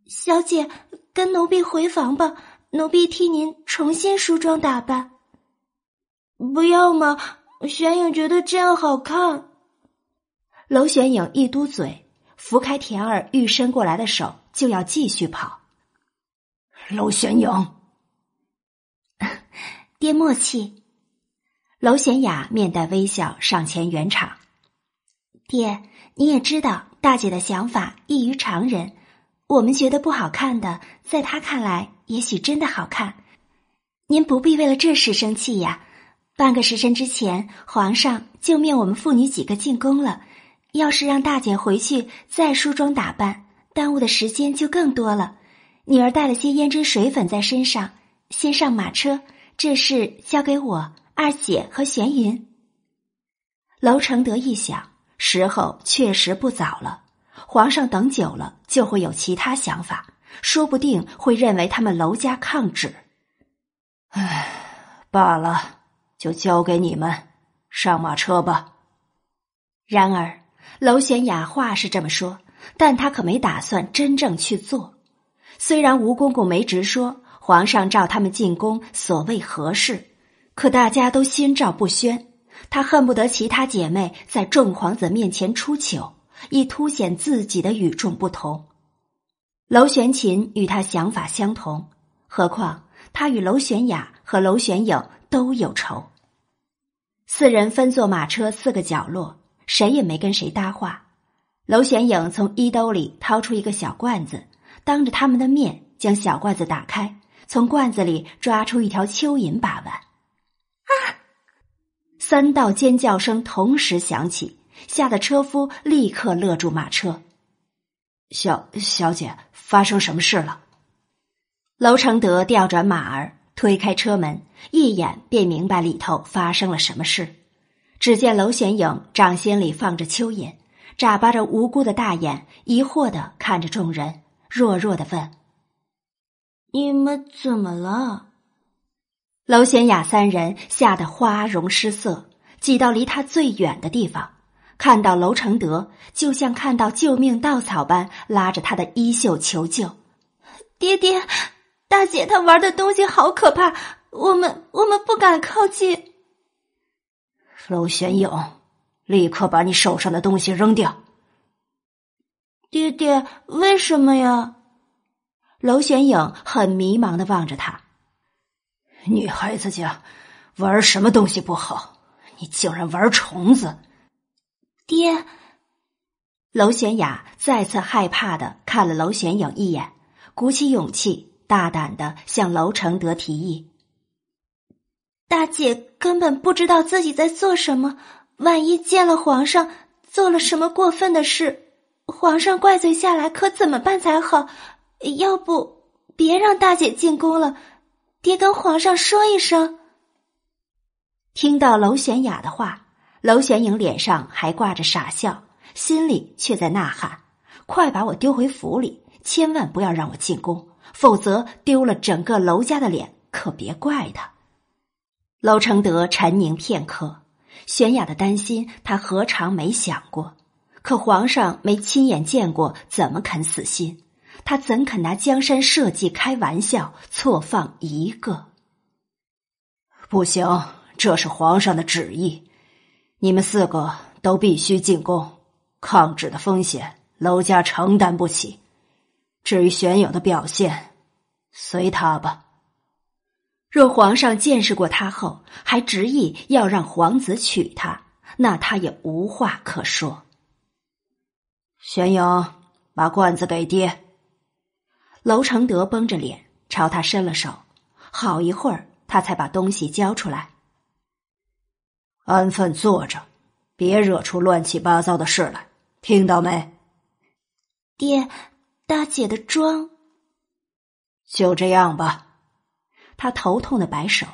B: 小姐，跟奴婢回房吧，奴婢替您重新梳妆打扮。不要嘛，玄影觉得这样好看。
A: 娄玄影一嘟嘴，扶开田儿欲伸过来的手，就要继续跑。
E: 娄玄影，
B: 爹默契。
A: 娄玄雅面带微笑上前圆场。
B: 爹，你也知道大姐的想法异于常人，我们觉得不好看的，在她看来也许真的好看。您不必为了这事生气呀。半个时辰之前，皇上就命我们父女几个进宫了。要是让大姐回去再梳妆打扮，耽误的时间就更多了。女儿带了些胭脂水粉在身上，先上马车，这事交给我二姐和玄云。
A: 娄承德一想，时候确实不早了。皇上等久了就会有其他想法，说不定会认为他们娄家抗旨。
E: 唉，罢了。就交给你们，上马车吧。
A: 然而，娄玄雅话是这么说，但他可没打算真正去做。虽然吴公公没直说皇上召他们进宫所谓何事，可大家都心照不宣。他恨不得其他姐妹在众皇子面前出糗，以凸显自己的与众不同。娄玄琴与他想法相同，何况他与娄玄雅和娄玄影都有仇。四人分坐马车，四个角落，谁也没跟谁搭话。娄玄影从衣兜里掏出一个小罐子，当着他们的面将小罐子打开，从罐子里抓出一条蚯蚓把玩。
B: 啊！
A: 三道尖叫声同时响起，吓得车夫立刻勒住马车。
E: 小小姐，发生什么事了？
A: 娄承德调转马儿。推开车门，一眼便明白里头发生了什么事。只见娄玄影掌心里放着蚯蚓，眨巴着无辜的大眼，疑惑的看着众人，弱弱的问：“
B: 你们怎么了？”
A: 娄玄雅三人吓得花容失色，挤到离他最远的地方，看到娄承德，就像看到救命稻草般，拉着他的衣袖求救：“
B: 爹爹！”大姐，她玩的东西好可怕，我们我们不敢靠近。
E: 娄玄影，立刻把你手上的东西扔掉。
B: 爹爹，为什么呀？
A: 娄玄影很迷茫的望着他。
E: 女孩子家玩什么东西不好？你竟然玩虫子！
B: 爹，
A: 娄玄雅再次害怕的看了娄玄影一眼，鼓起勇气。大胆的向娄承德提议：“
B: 大姐根本不知道自己在做什么，万一见了皇上，做了什么过分的事，皇上怪罪下来，可怎么办才好？要不别让大姐进宫了，爹跟皇上说一声。”
A: 听到娄玄雅的话，娄玄影脸上还挂着傻笑，心里却在呐喊：“快把我丢回府里，千万不要让我进宫！”否则丢了整个娄家的脸，可别怪他。娄承德沉凝片刻，玄雅的担心他何尝没想过？可皇上没亲眼见过，怎么肯死心？他怎肯拿江山社稷开玩笑？错放一个？
E: 不行，这是皇上的旨意，你们四个都必须进宫。抗旨的风险，娄家承担不起。至于玄影的表现，随他吧。
A: 若皇上见识过他后，还执意要让皇子娶她，那他也无话可说。
E: 玄影，把罐子给爹。
A: 娄承德绷着脸朝他伸了手，好一会儿，他才把东西交出来。
E: 安分坐着，别惹出乱七八糟的事来，听到没？
B: 爹。大姐的妆，
E: 就这样吧。
A: 他头痛的摆手，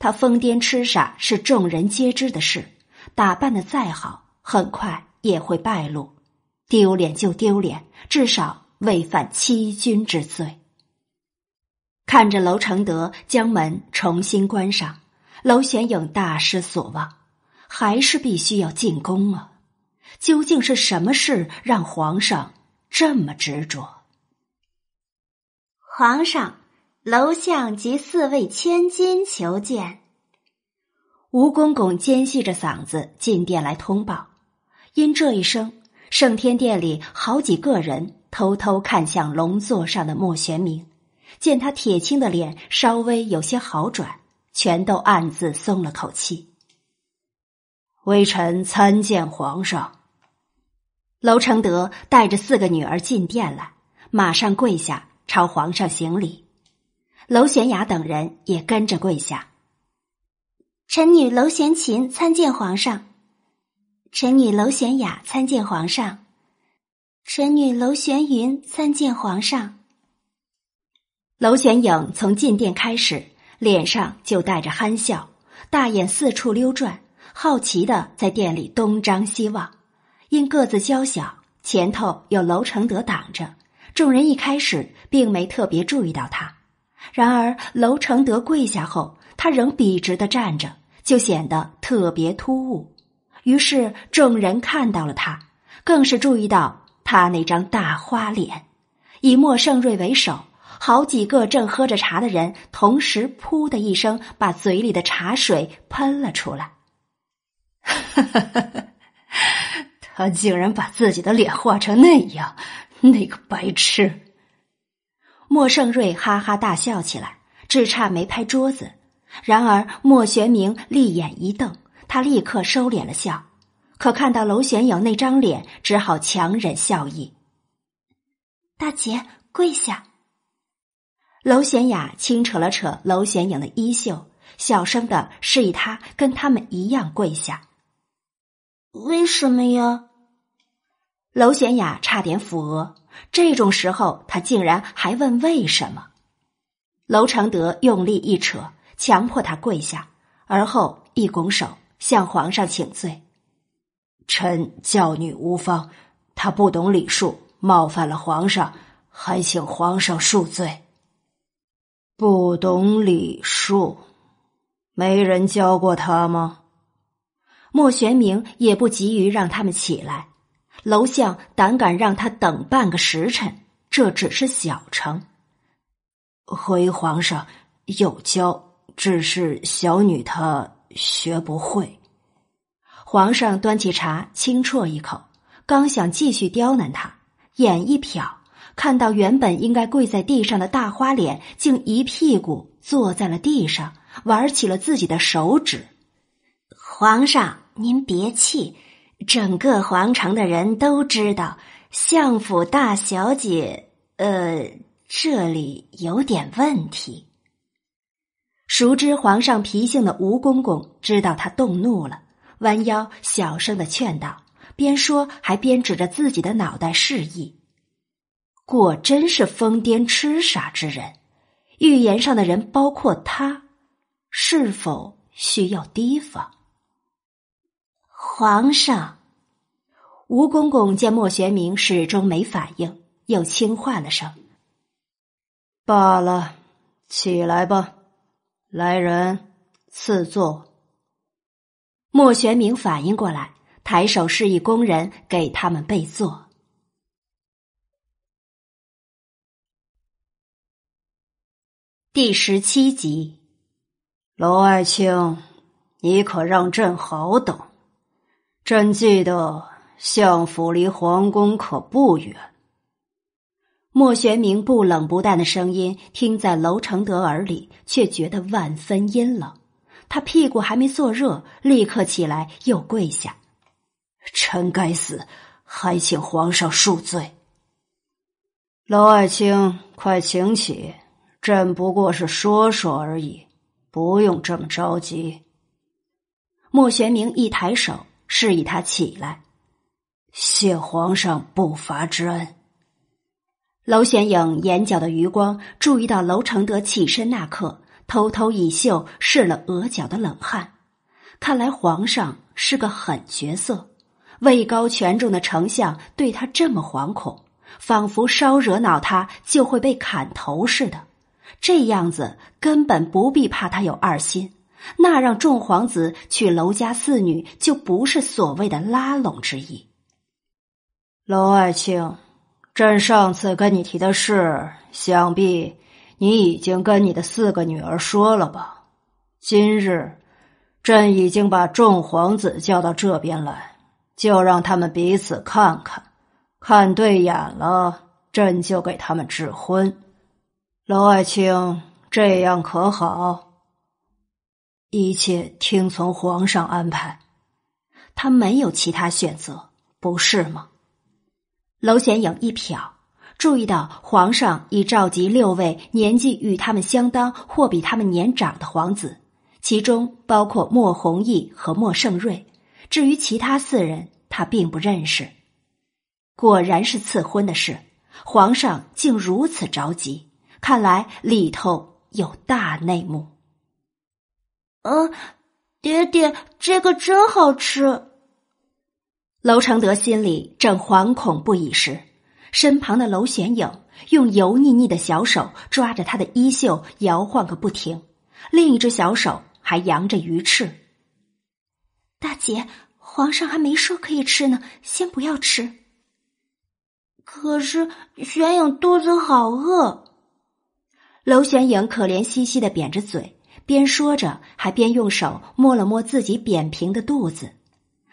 A: 他疯癫痴傻是众人皆知的事，打扮的再好，很快也会败露。丢脸就丢脸，至少未犯欺君之罪。看着娄承德将门重新关上，娄玄影大失所望，还是必须要进宫啊！究竟是什么事让皇上？这么执着，
B: 皇上，楼相及四位千金求见。
A: 吴公公尖细着嗓子进殿来通报，因这一声，圣天殿里好几个人偷偷看向龙座上的莫玄明，见他铁青的脸稍微有些好转，全都暗自松了口气。
E: 微臣参见皇上。
A: 娄承德带着四个女儿进殿来，马上跪下朝皇上行礼。娄玄雅等人也跟着跪下。
B: 臣女娄玄琴参见皇上，臣女娄玄雅参见皇上，臣女娄玄云参见皇上。
A: 娄玄影从进殿开始，脸上就带着憨笑，大眼四处溜转，好奇的在殿里东张西望。因个子娇小，前头有娄承德挡着，众人一开始并没特别注意到他。然而娄承德跪下后，他仍笔直的站着，就显得特别突兀。于是众人看到了他，更是注意到他那张大花脸。以莫盛瑞为首，好几个正喝着茶的人同时“噗”的一声把嘴里的茶水喷了出来。
E: 他竟然把自己的脸画成那样，那个白痴！
A: 莫盛瑞哈哈大笑起来，只差没拍桌子。然而莫玄明立眼一瞪，他立刻收敛了笑，可看到娄玄影那张脸，只好强忍笑意。
B: 大姐跪下。
A: 娄玄雅轻扯了扯娄玄影的衣袖，小声的示意他跟他们一样跪下。
B: 为什么呀？
A: 娄玄雅差点抚额。这种时候，他竟然还问为什么？娄承德用力一扯，强迫他跪下，而后一拱手向皇上请罪：“
E: 臣教女无方，他不懂礼数，冒犯了皇上，还请皇上恕罪。”不懂礼数，没人教过他吗？
A: 莫玄明也不急于让他们起来，楼相胆敢让他等半个时辰，这只是小成。
E: 回皇上有教，只是小女她学不会。
A: 皇上端起茶，轻啜一口，刚想继续刁难他，眼一瞟，看到原本应该跪在地上的大花脸，竟一屁股坐在了地上，玩起了自己的手指。
B: 皇上。您别气，整个皇城的人都知道相府大小姐，呃，这里有点问题。
A: 熟知皇上脾性的吴公公知道他动怒了，弯腰小声的劝道，边说还边指着自己的脑袋示意。果真是疯癫痴傻之人，预言上的人包括他，是否需要提防？
B: 皇上，
A: 吴公公见莫玄明始终没反应，又轻唤了声：“
E: 罢了，起来吧，来人，赐座。”
A: 莫玄明反应过来，抬手示意工人给他们备座。第十七集，
E: 娄爱卿，你可让朕好等。朕记得相府离皇宫可不远。
A: 莫玄明不冷不淡的声音听在娄承德耳里，却觉得万分阴冷。他屁股还没坐热，立刻起来又跪下：“
E: 臣该死，还请皇上恕罪。”娄爱卿，快请起，朕不过是说说而已，不用这么着急。
A: 莫玄明一抬手。示意他起来，
E: 谢皇上不罚之恩。
A: 娄玄影眼角的余光注意到娄承德起身那刻，偷偷以袖拭了额角的冷汗。看来皇上是个狠角色，位高权重的丞相对他这么惶恐，仿佛稍惹恼他就会被砍头似的。这样子根本不必怕他有二心。那让众皇子娶娄家四女，就不是所谓的拉拢之意。
E: 娄爱卿，朕上次跟你提的事，想必你已经跟你的四个女儿说了吧？今日，朕已经把众皇子叫到这边来，就让他们彼此看看，看对眼了，朕就给他们指婚。娄爱卿，这样可好？一切听从皇上安排。
A: 他没有其他选择，不是吗？娄显影一瞟，注意到皇上已召集六位年纪与他们相当或比他们年长的皇子，其中包括莫弘毅和莫盛瑞。至于其他四人，他并不认识。果然是赐婚的事，皇上竟如此着急，看来里头有大内幕。
B: 嗯。爹爹，这个真好吃。
A: 娄承德心里正惶恐不已时，身旁的娄玄影用油腻腻的小手抓着他的衣袖，摇晃个不停，另一只小手还扬着鱼翅。
B: 大姐，皇上还没说可以吃呢，先不要吃。可是玄影肚子好饿。
A: 娄玄影可怜兮兮的扁着嘴。边说着，还边用手摸了摸自己扁平的肚子。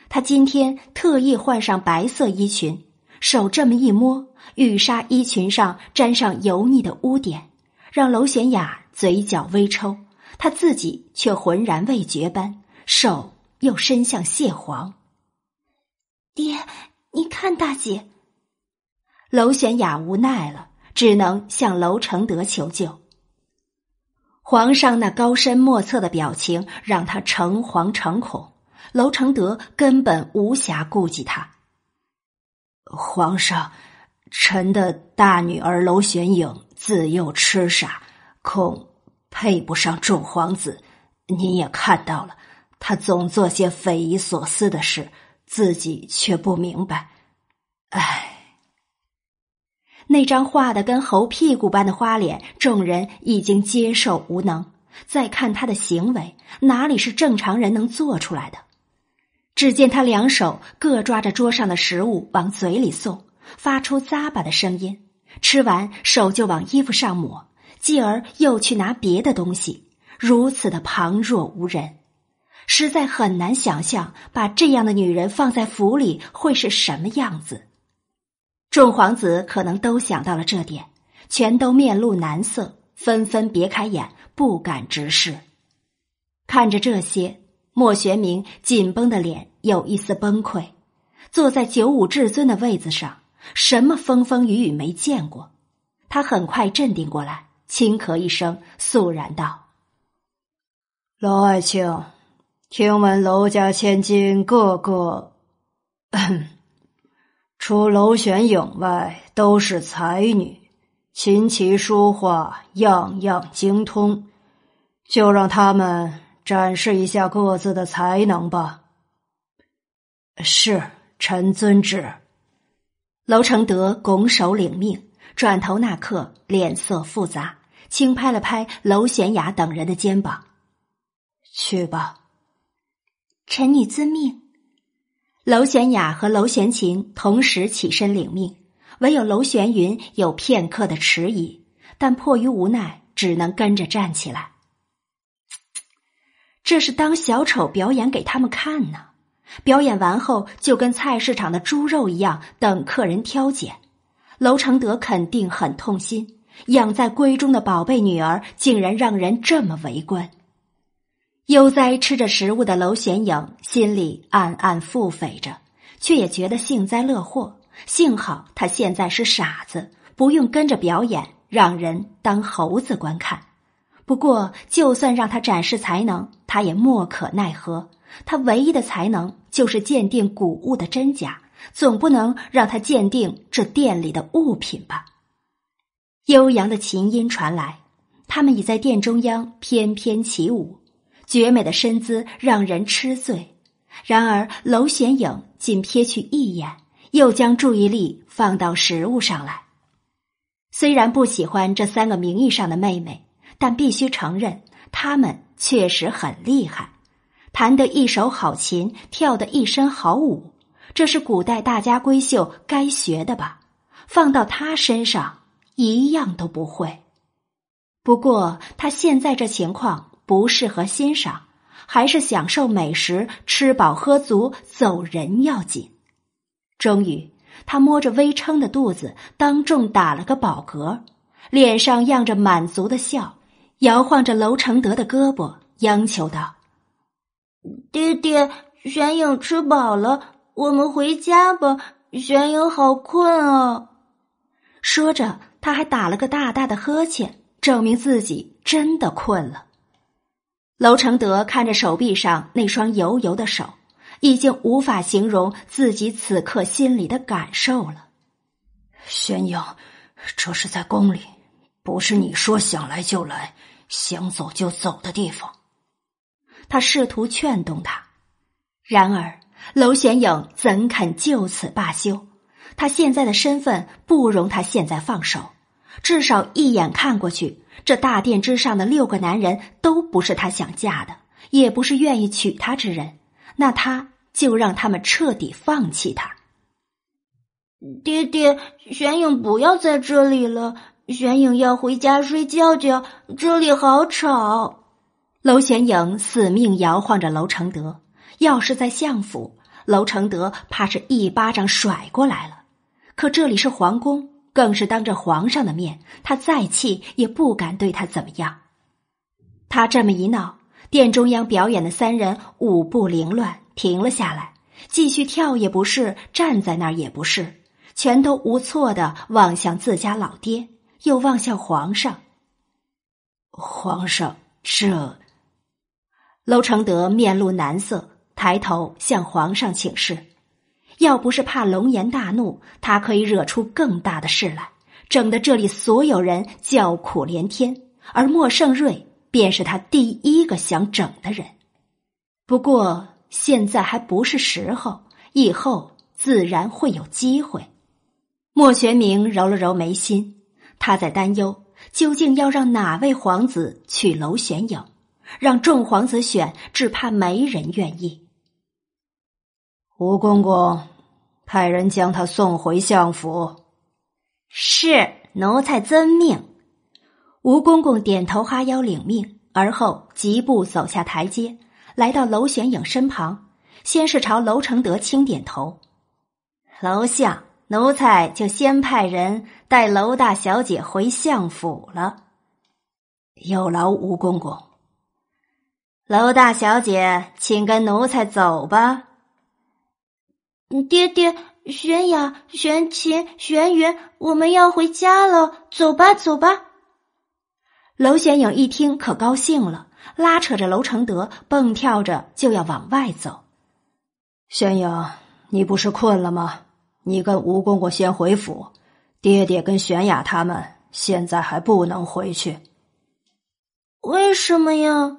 A: 他今天特意换上白色衣裙，手这么一摸，玉纱衣裙上沾上油腻的污点，让娄玄雅嘴角微抽。他自己却浑然未觉般，手又伸向蟹黄。
B: 爹，你看大姐。
A: 娄玄雅无奈了，只能向娄承德求救。皇上那高深莫测的表情让他诚惶诚恐，娄承德根本无暇顾及他。
E: 皇上，臣的大女儿娄玄影自幼痴傻，恐配不上众皇子。您也看到了，她总做些匪夷所思的事，自己却不明白。唉。
A: 那张画的跟猴屁股般的花脸，众人已经接受无能。再看他的行为，哪里是正常人能做出来的？只见他两手各抓着桌上的食物往嘴里送，发出咂巴的声音。吃完，手就往衣服上抹，继而又去拿别的东西，如此的旁若无人，实在很难想象把这样的女人放在府里会是什么样子。众皇子可能都想到了这点，全都面露难色，纷纷别开眼，不敢直视。看着这些，莫玄明紧绷的脸有一丝崩溃，坐在九五至尊的位子上，什么风风雨雨没见过。他很快镇定过来，轻咳一声，肃然道：“
E: 娄爱卿，听闻娄家千金个个……”嗯 除娄玄影外，都是才女，琴棋书画样样精通，就让他们展示一下各自的才能吧。是，臣遵旨。
A: 娄承德拱手领命，转头那刻脸色复杂，轻拍了拍娄玄雅等人的肩膀：“
E: 去吧。”
B: 臣女遵命。
A: 娄玄雅和娄玄琴同时起身领命，唯有娄玄云有片刻的迟疑，但迫于无奈，只能跟着站起来。这是当小丑表演给他们看呢，表演完后就跟菜市场的猪肉一样，等客人挑拣。娄承德肯定很痛心，养在闺中的宝贝女儿竟然让人这么围观。悠哉吃着食物的娄玄影心里暗暗腹诽着，却也觉得幸灾乐祸。幸好他现在是傻子，不用跟着表演，让人当猴子观看。不过，就算让他展示才能，他也莫可奈何。他唯一的才能就是鉴定古物的真假，总不能让他鉴定这店里的物品吧？悠扬的琴音传来，他们已在店中央翩翩起舞。绝美的身姿让人痴醉，然而娄玄影仅瞥去一眼，又将注意力放到食物上来。虽然不喜欢这三个名义上的妹妹，但必须承认，她们确实很厉害，弹得一手好琴，跳得一身好舞，这是古代大家闺秀该学的吧？放到她身上，一样都不会。不过她现在这情况。不适合欣赏，还是享受美食、吃饱喝足走人要紧。终于，他摸着微撑的肚子，当众打了个饱嗝，脸上漾着满足的笑，摇晃着楼承德的胳膊，央求道：“
B: 爹爹，玄影吃饱了，我们回家吧。玄影好困啊。”
A: 说着，他还打了个大大的呵欠，证明自己真的困了。楼承德看着手臂上那双油油的手，已经无法形容自己此刻心里的感受了。
E: 玄影，这是在宫里，不是你说想来就来、想走就走的地方。
A: 他试图劝动他，然而娄玄影怎肯就此罢休？他现在的身份不容他现在放手，至少一眼看过去。这大殿之上的六个男人都不是他想嫁的，也不是愿意娶她之人，那他就让他们彻底放弃他。
B: 爹爹，玄影不要在这里了，玄影要回家睡觉觉，这里好吵。
A: 娄玄影死命摇晃着娄承德，要是在相府，娄承德怕是一巴掌甩过来了，可这里是皇宫。更是当着皇上的面，他再气也不敢对他怎么样。他这么一闹，殿中央表演的三人舞步凌乱，停了下来，继续跳也不是，站在那儿也不是，全都无措的望向自家老爹，又望向皇上。
E: 皇上，这……
A: 娄承德面露难色，抬头向皇上请示。要不是怕龙颜大怒，他可以惹出更大的事来，整得这里所有人叫苦连天。而莫盛瑞便是他第一个想整的人。不过现在还不是时候，以后自然会有机会。莫玄明揉了揉眉心，他在担忧，究竟要让哪位皇子娶娄玄影？让众皇子选，只怕没人愿意。
E: 吴公公。派人将他送回相府。
A: 是奴才遵命。吴公公点头哈腰领命，而后疾步走下台阶，来到娄玄影身旁，先是朝娄承德轻点头。娄相，奴才就先派人带娄大小姐回相府了。
E: 有劳吴公公。
A: 娄大小姐，请跟奴才走吧。
B: 爹爹，玄雅、玄琴、玄云，我们要回家了，走吧，走吧。
A: 娄玄影一听可高兴了，拉扯着娄承德，蹦跳着就要往外走。
E: 玄影，你不是困了吗？你跟吴公公先回府，爹爹跟玄雅他们现在还不能回去。
B: 为什么呀？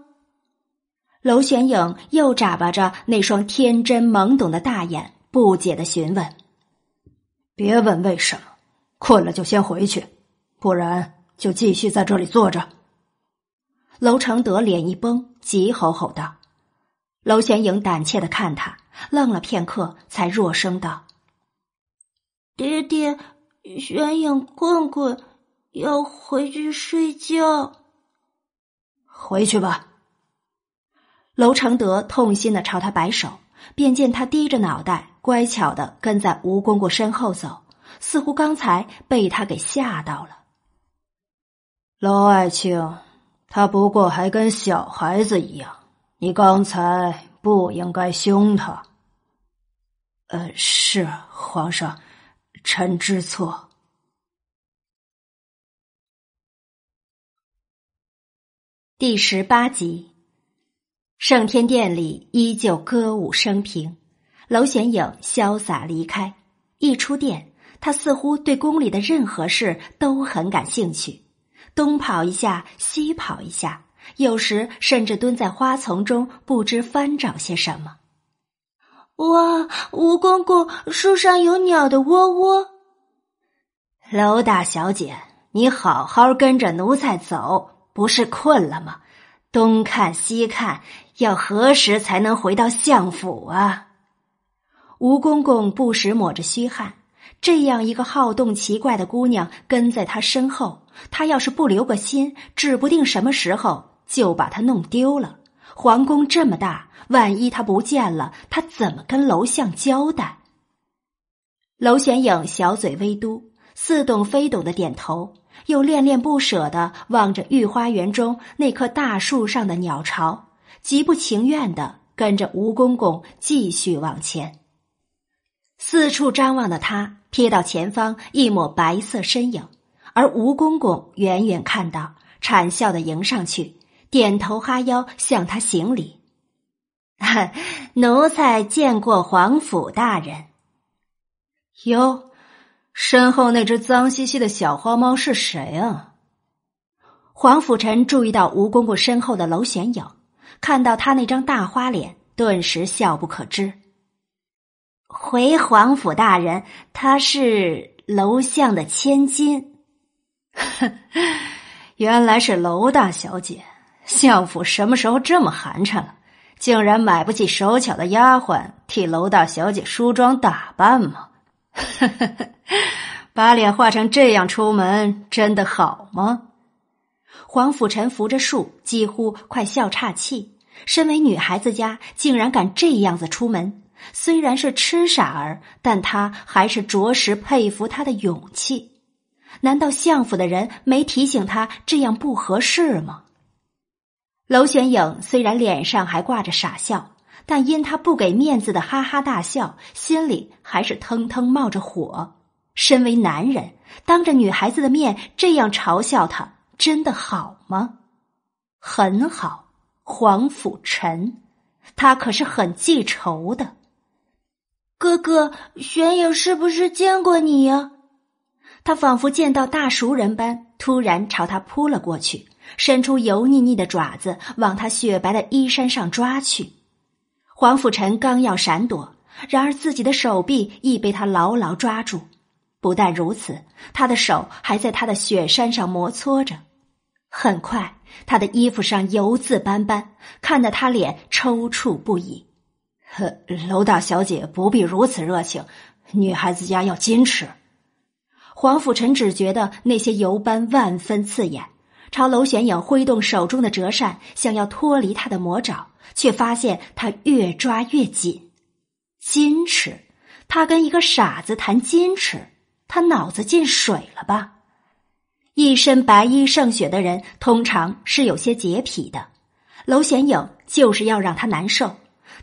A: 娄玄影又眨巴着那双天真懵懂的大眼。不解的询问：“
E: 别问为什么，困了就先回去，不然就继续在这里坐着。”
A: 娄承德脸一绷，急吼吼道：“娄玄影胆怯的看他，愣了片刻，才弱声道：‘
B: 爹爹，玄影困困，要回去睡觉。’
E: 回去吧。”
A: 娄承德痛心的朝他摆手。便见他低着脑袋，乖巧的跟在吴公公身后走，似乎刚才被他给吓到了。
E: 娄爱卿，他不过还跟小孩子一样，你刚才不应该凶他。
A: 呃，是皇上，臣知错。第十八集。圣天殿里依旧歌舞升平，娄玄影潇洒离开。一出殿，他似乎对宫里的任何事都很感兴趣，东跑一下，西跑一下，有时甚至蹲在花丛中，不知翻找些什么。
B: 哇，吴公公，树上有鸟的窝窝。
A: 娄大小姐，你好好跟着奴才走，不是困了吗？东看西看。要何时才能回到相府啊？吴公公不时抹着虚汗。这样一个好动奇怪的姑娘跟在他身后，他要是不留个心，指不定什么时候就把她弄丢了，皇宫这么大，万一他不见了，他怎么跟楼相交代？娄玄影小嘴微嘟，似懂非懂的点头，又恋恋不舍的望着御花园中那棵大树上的鸟巢，极不情愿的跟着吴公公继续往前。四处张望的他，瞥到前方一抹白色身影，而吴公公远远看到，谄笑的迎上去，点头哈腰向他行礼：“奴才见过皇甫大人。”
E: 哟，身后那只脏兮兮的小花猫是谁啊？
A: 黄甫臣注意到吴公公身后的娄玄影，看到他那张大花脸，顿时笑不可支。回皇甫大人，他是楼相的千金。
E: 原来是楼大小姐，相府什么时候这么寒碜了？竟然买不起手巧的丫鬟替楼大小姐梳妆打扮吗？呵呵呵，把脸画成这样出门，真的好吗？
A: 黄甫臣扶着树，几乎快笑岔气。身为女孩子家，竟然敢这样子出门，虽然是痴傻儿，但他还是着实佩服他的勇气。难道相府的人没提醒他这样不合适吗？娄玄影虽然脸上还挂着傻笑。但因他不给面子的哈哈大笑，心里还是腾腾冒着火。身为男人，当着女孩子的面这样嘲笑他，真的好吗？很好，黄甫臣，他可是很记仇的。
B: 哥哥，玄影是不是见过你呀？
A: 他仿佛见到大熟人般，突然朝他扑了过去，伸出油腻腻的爪子，往他雪白的衣衫上抓去。黄甫臣刚要闪躲，然而自己的手臂已被他牢牢抓住。不但如此，他的手还在他的雪衫上摩搓着。很快，他的衣服上油渍斑斑，看得他脸抽搐不已。
E: 呵，娄大小姐不必如此热情，女孩子家要矜持。
A: 黄甫臣只觉得那些油斑万分刺眼，朝娄玄影挥动手中的折扇，想要脱离他的魔爪。却发现他越抓越紧，矜持。他跟一个傻子谈矜持，他脑子进水了吧？一身白衣胜雪的人，通常是有些洁癖的。娄玄影就是要让他难受，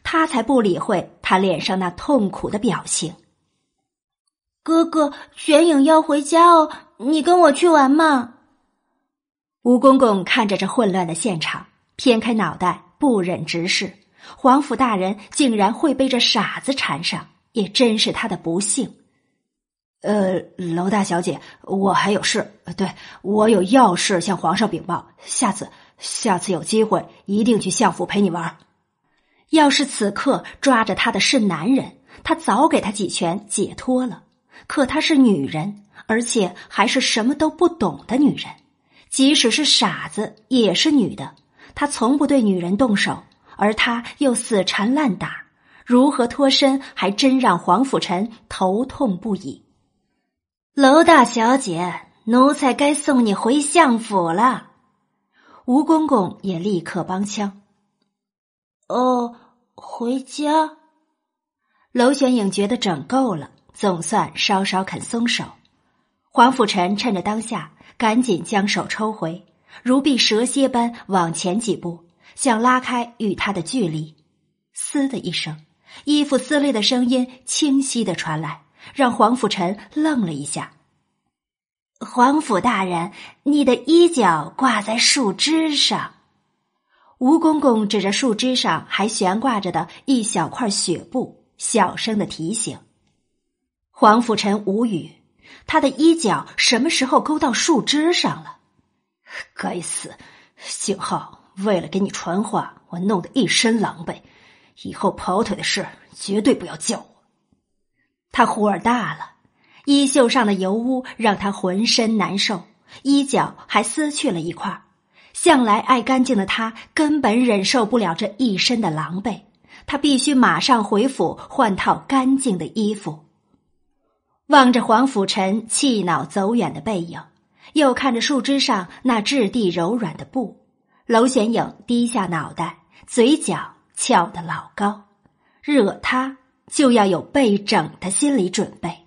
A: 他才不理会他脸上那痛苦的表情。
B: 哥哥，玄影要回家哦，你跟我去玩嘛。
A: 吴公公看着这混乱的现场，偏开脑袋。不忍直视，皇甫大人竟然会被这傻子缠上，也真是他的不幸。
E: 呃，娄大小姐，我还有事，对我有要事向皇上禀报。下次，下次有机会一定去相府陪你玩。
A: 要是此刻抓着他的是男人，他早给他几拳解脱了。可她是女人，而且还是什么都不懂的女人，即使是傻子也是女的。他从不对女人动手，而他又死缠烂打，如何脱身，还真让黄甫臣头痛不已。娄大小姐，奴才该送你回相府了。吴公公也立刻帮腔。
B: 哦，回家。
A: 娄玄影觉得整够了，总算稍稍肯松手。黄甫臣趁着当下，赶紧将手抽回。如避蛇蝎般往前几步，想拉开与他的距离。嘶的一声，衣服撕裂的声音清晰的传来，让黄甫臣愣了一下。皇甫大人，你的衣角挂在树枝上。吴公公指着树枝上还悬挂着的一小块雪布，小声的提醒。黄甫臣无语，他的衣角什么时候勾到树枝上了？
E: 该死！幸好为了给你传话，我弄得一身狼狈。以后跑腿的事绝对不要叫我。
A: 他火大了，衣袖上的油污让他浑身难受，衣角还撕去了一块。向来爱干净的他根本忍受不了这一身的狼狈，他必须马上回府换套干净的衣服。望着黄甫臣气恼走远的背影。又看着树枝上那质地柔软的布，娄显影低下脑袋，嘴角翘得老高，惹他就要有被整的心理准备。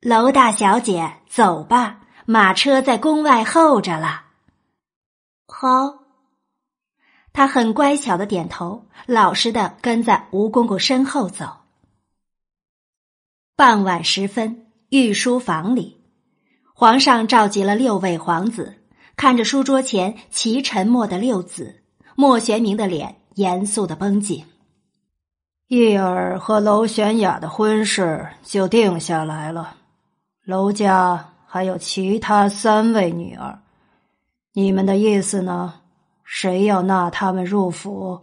A: 娄大小姐，走吧，马车在宫外候着了。
B: 好，
A: 他很乖巧的点头，老实的跟在吴公公身后走。傍晚时分，御书房里，皇上召集了六位皇子，看着书桌前齐沉默的六子，莫玄明的脸严肃的绷紧。
E: 叶儿和娄玄雅的婚事就定下来了。娄家还有其他三位女儿，你们的意思呢？谁要纳他们入府？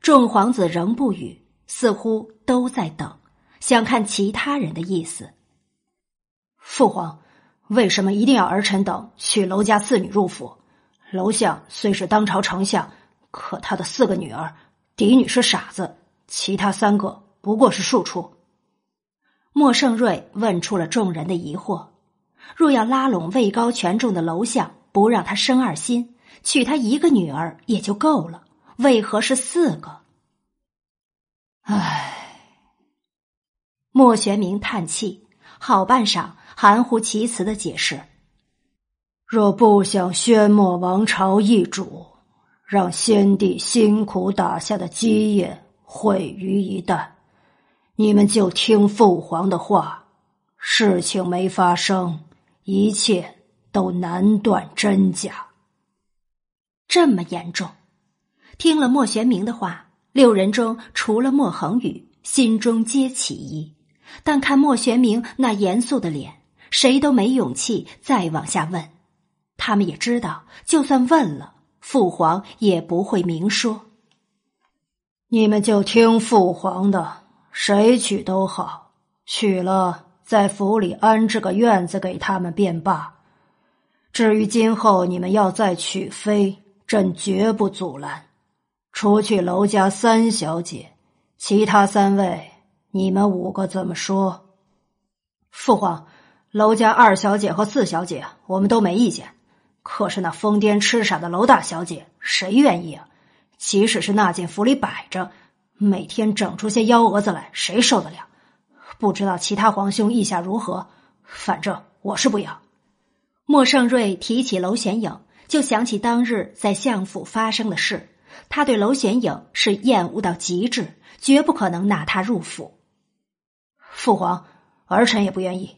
A: 众皇子仍不语，似乎都在等，想看其他人的意思。
E: 父皇，为什么一定要儿臣等娶娄家四女入府？娄相虽是当朝丞相，可他的四个女儿，嫡女是傻子，其他三个不过是庶出。
A: 莫盛瑞问出了众人的疑惑：若要拉拢位高权重的楼相，不让他生二心，娶他一个女儿也就够了，为何是四个？
E: 唉，
A: 莫玄明叹气，好半晌，含糊其辞的解释：
E: 若不想宣墨王朝易主，让先帝辛苦打下的基业毁于一旦。你们就听父皇的话，事情没发生，一切都难断真假。
A: 这么严重？听了莫玄明的话，六人中除了莫恒宇，心中皆起疑。但看莫玄明那严肃的脸，谁都没勇气再往下问。他们也知道，就算问了，父皇也不会明说。
E: 你们就听父皇的。谁娶都好，娶了在府里安置个院子给他们便罢。至于今后你们要再娶妃，朕绝不阻拦。除去娄家三小姐，其他三位，你们五个怎么说？父皇，娄家二小姐和四小姐，我们都没意见。可是那疯癫痴傻的娄大小姐，谁愿意啊？即使是那件府里摆着。每天整出些幺蛾子来，谁受得了？不知道其他皇兄意下如何，反正我是不要。
A: 莫盛瑞提起娄玄影，就想起当日在相府发生的事。他对娄玄影是厌恶到极致，绝不可能纳他入府。
E: 父皇，儿臣也不愿意。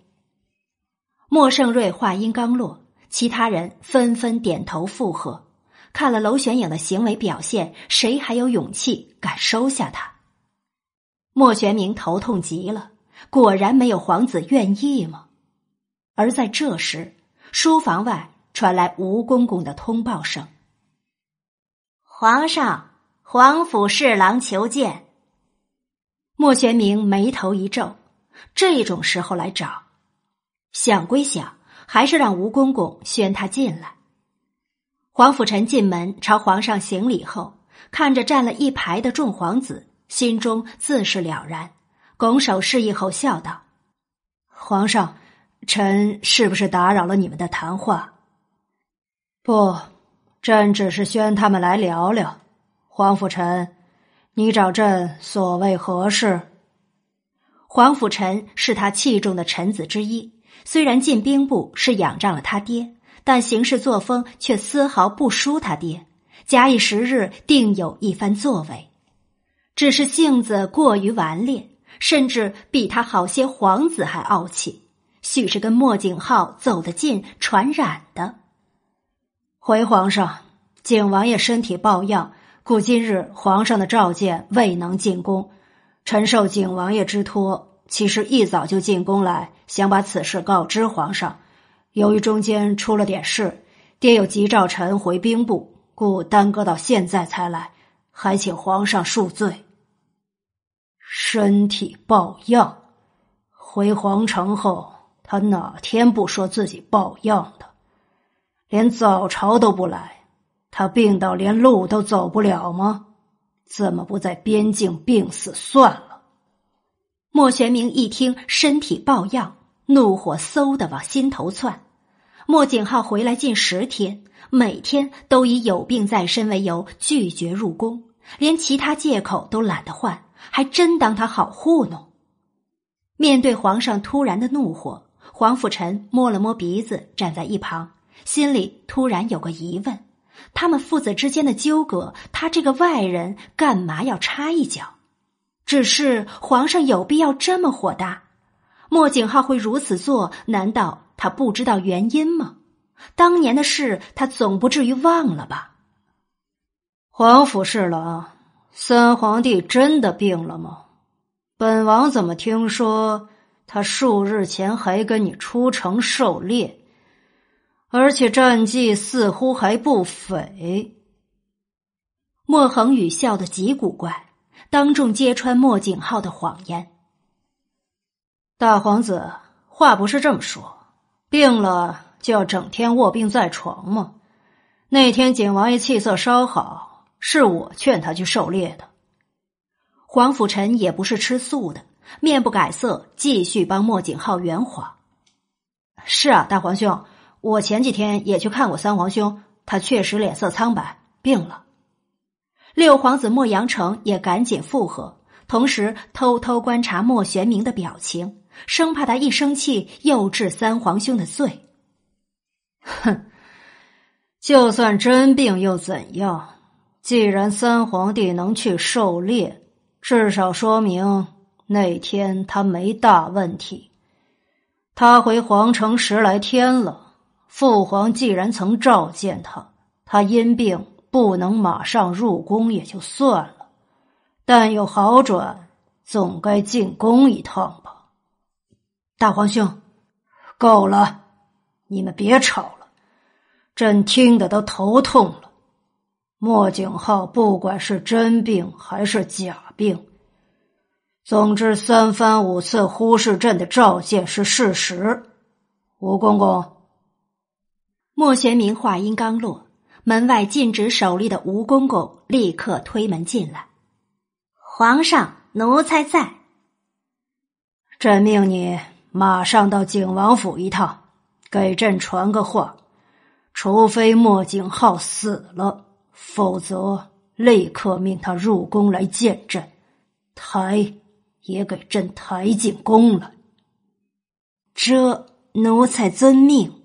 A: 莫盛瑞话音刚落，其他人纷纷点头附和。看了娄玄影的行为表现，谁还有勇气敢收下他？莫玄明头痛极了，果然没有皇子愿意吗？而在这时，书房外传来吴公公的通报声：“
B: 皇上，皇府侍郎求见。”
A: 莫玄明眉头一皱，这种时候来找，想归想，还是让吴公公宣他进来。黄甫臣进门朝皇上行礼后，看着站了一排的众皇子，心中自是了然，拱手示意后笑道：“
E: 皇上，臣是不是打扰了你们的谈话？”“不，朕只是宣他们来聊聊。”“黄甫臣，你找朕所谓何事？”
A: 黄甫臣是他器重的臣子之一，虽然进兵部是仰仗了他爹。但行事作风却丝毫不输他爹，假以时日，定有一番作为。只是性子过于顽劣，甚至比他好些皇子还傲气，许是跟莫景浩走得近，传染的。
E: 回皇上，景王爷身体抱恙，故今日皇上的召见未能进宫。臣受景王爷之托，其实一早就进宫来，想把此事告知皇上。由于中间出了点事，爹又急召臣回兵部，故耽搁到现在才来，还请皇上恕罪。身体抱恙，回皇城后，他哪天不说自己抱恙的？连早朝都不来，他病到连路都走不了吗？怎么不在边境病死算了？
A: 莫玄明一听身体抱恙。怒火嗖的往心头窜，莫景浩回来近十天，每天都以有病在身为由拒绝入宫，连其他借口都懒得换，还真当他好糊弄。面对皇上突然的怒火，黄甫臣摸了摸鼻子，站在一旁，心里突然有个疑问：他们父子之间的纠葛，他这个外人干嘛要插一脚？只是皇上有必要这么火大？莫景浩会如此做，难道他不知道原因吗？当年的事，他总不至于忘了吧？
E: 皇甫侍郎，三皇帝真的病了吗？本王怎么听说他数日前还跟你出城狩猎，而且战绩似乎还不菲。
A: 莫恒宇笑得极古怪，当众揭穿莫景浩的谎言。
E: 大皇子，话不是这么说，病了就要整天卧病在床吗？那天景王爷气色稍好，是我劝他去狩猎的。
A: 黄甫臣也不是吃素的，面不改色，继续帮莫景浩圆谎。
E: 是啊，大皇兄，我前几天也去看过三皇兄，他确实脸色苍白，病了。
A: 六皇子莫阳城也赶紧附和，同时偷偷观察莫玄明的表情，生怕他一生气又治三皇兄的罪。
E: 哼，就算真病又怎样？既然三皇帝能去狩猎。至少说明那天他没大问题。他回皇城十来天了，父皇既然曾召见他，他因病不能马上入宫也就算了，但有好转，总该进宫一趟吧。大皇兄，够了，你们别吵了，朕听得都头痛了。莫景浩，不管是真病还是假病，总之三番五次忽视朕的召见是事实。吴公公，
A: 莫玄明话音刚落，门外禁止守立的吴公公立刻推门进来。
B: 皇上，奴才在。
E: 朕命你马上到景王府一趟，给朕传个话，除非莫景浩死了。否则，立刻命他入宫来见朕，抬也给朕抬进宫来。
A: 这奴才遵命。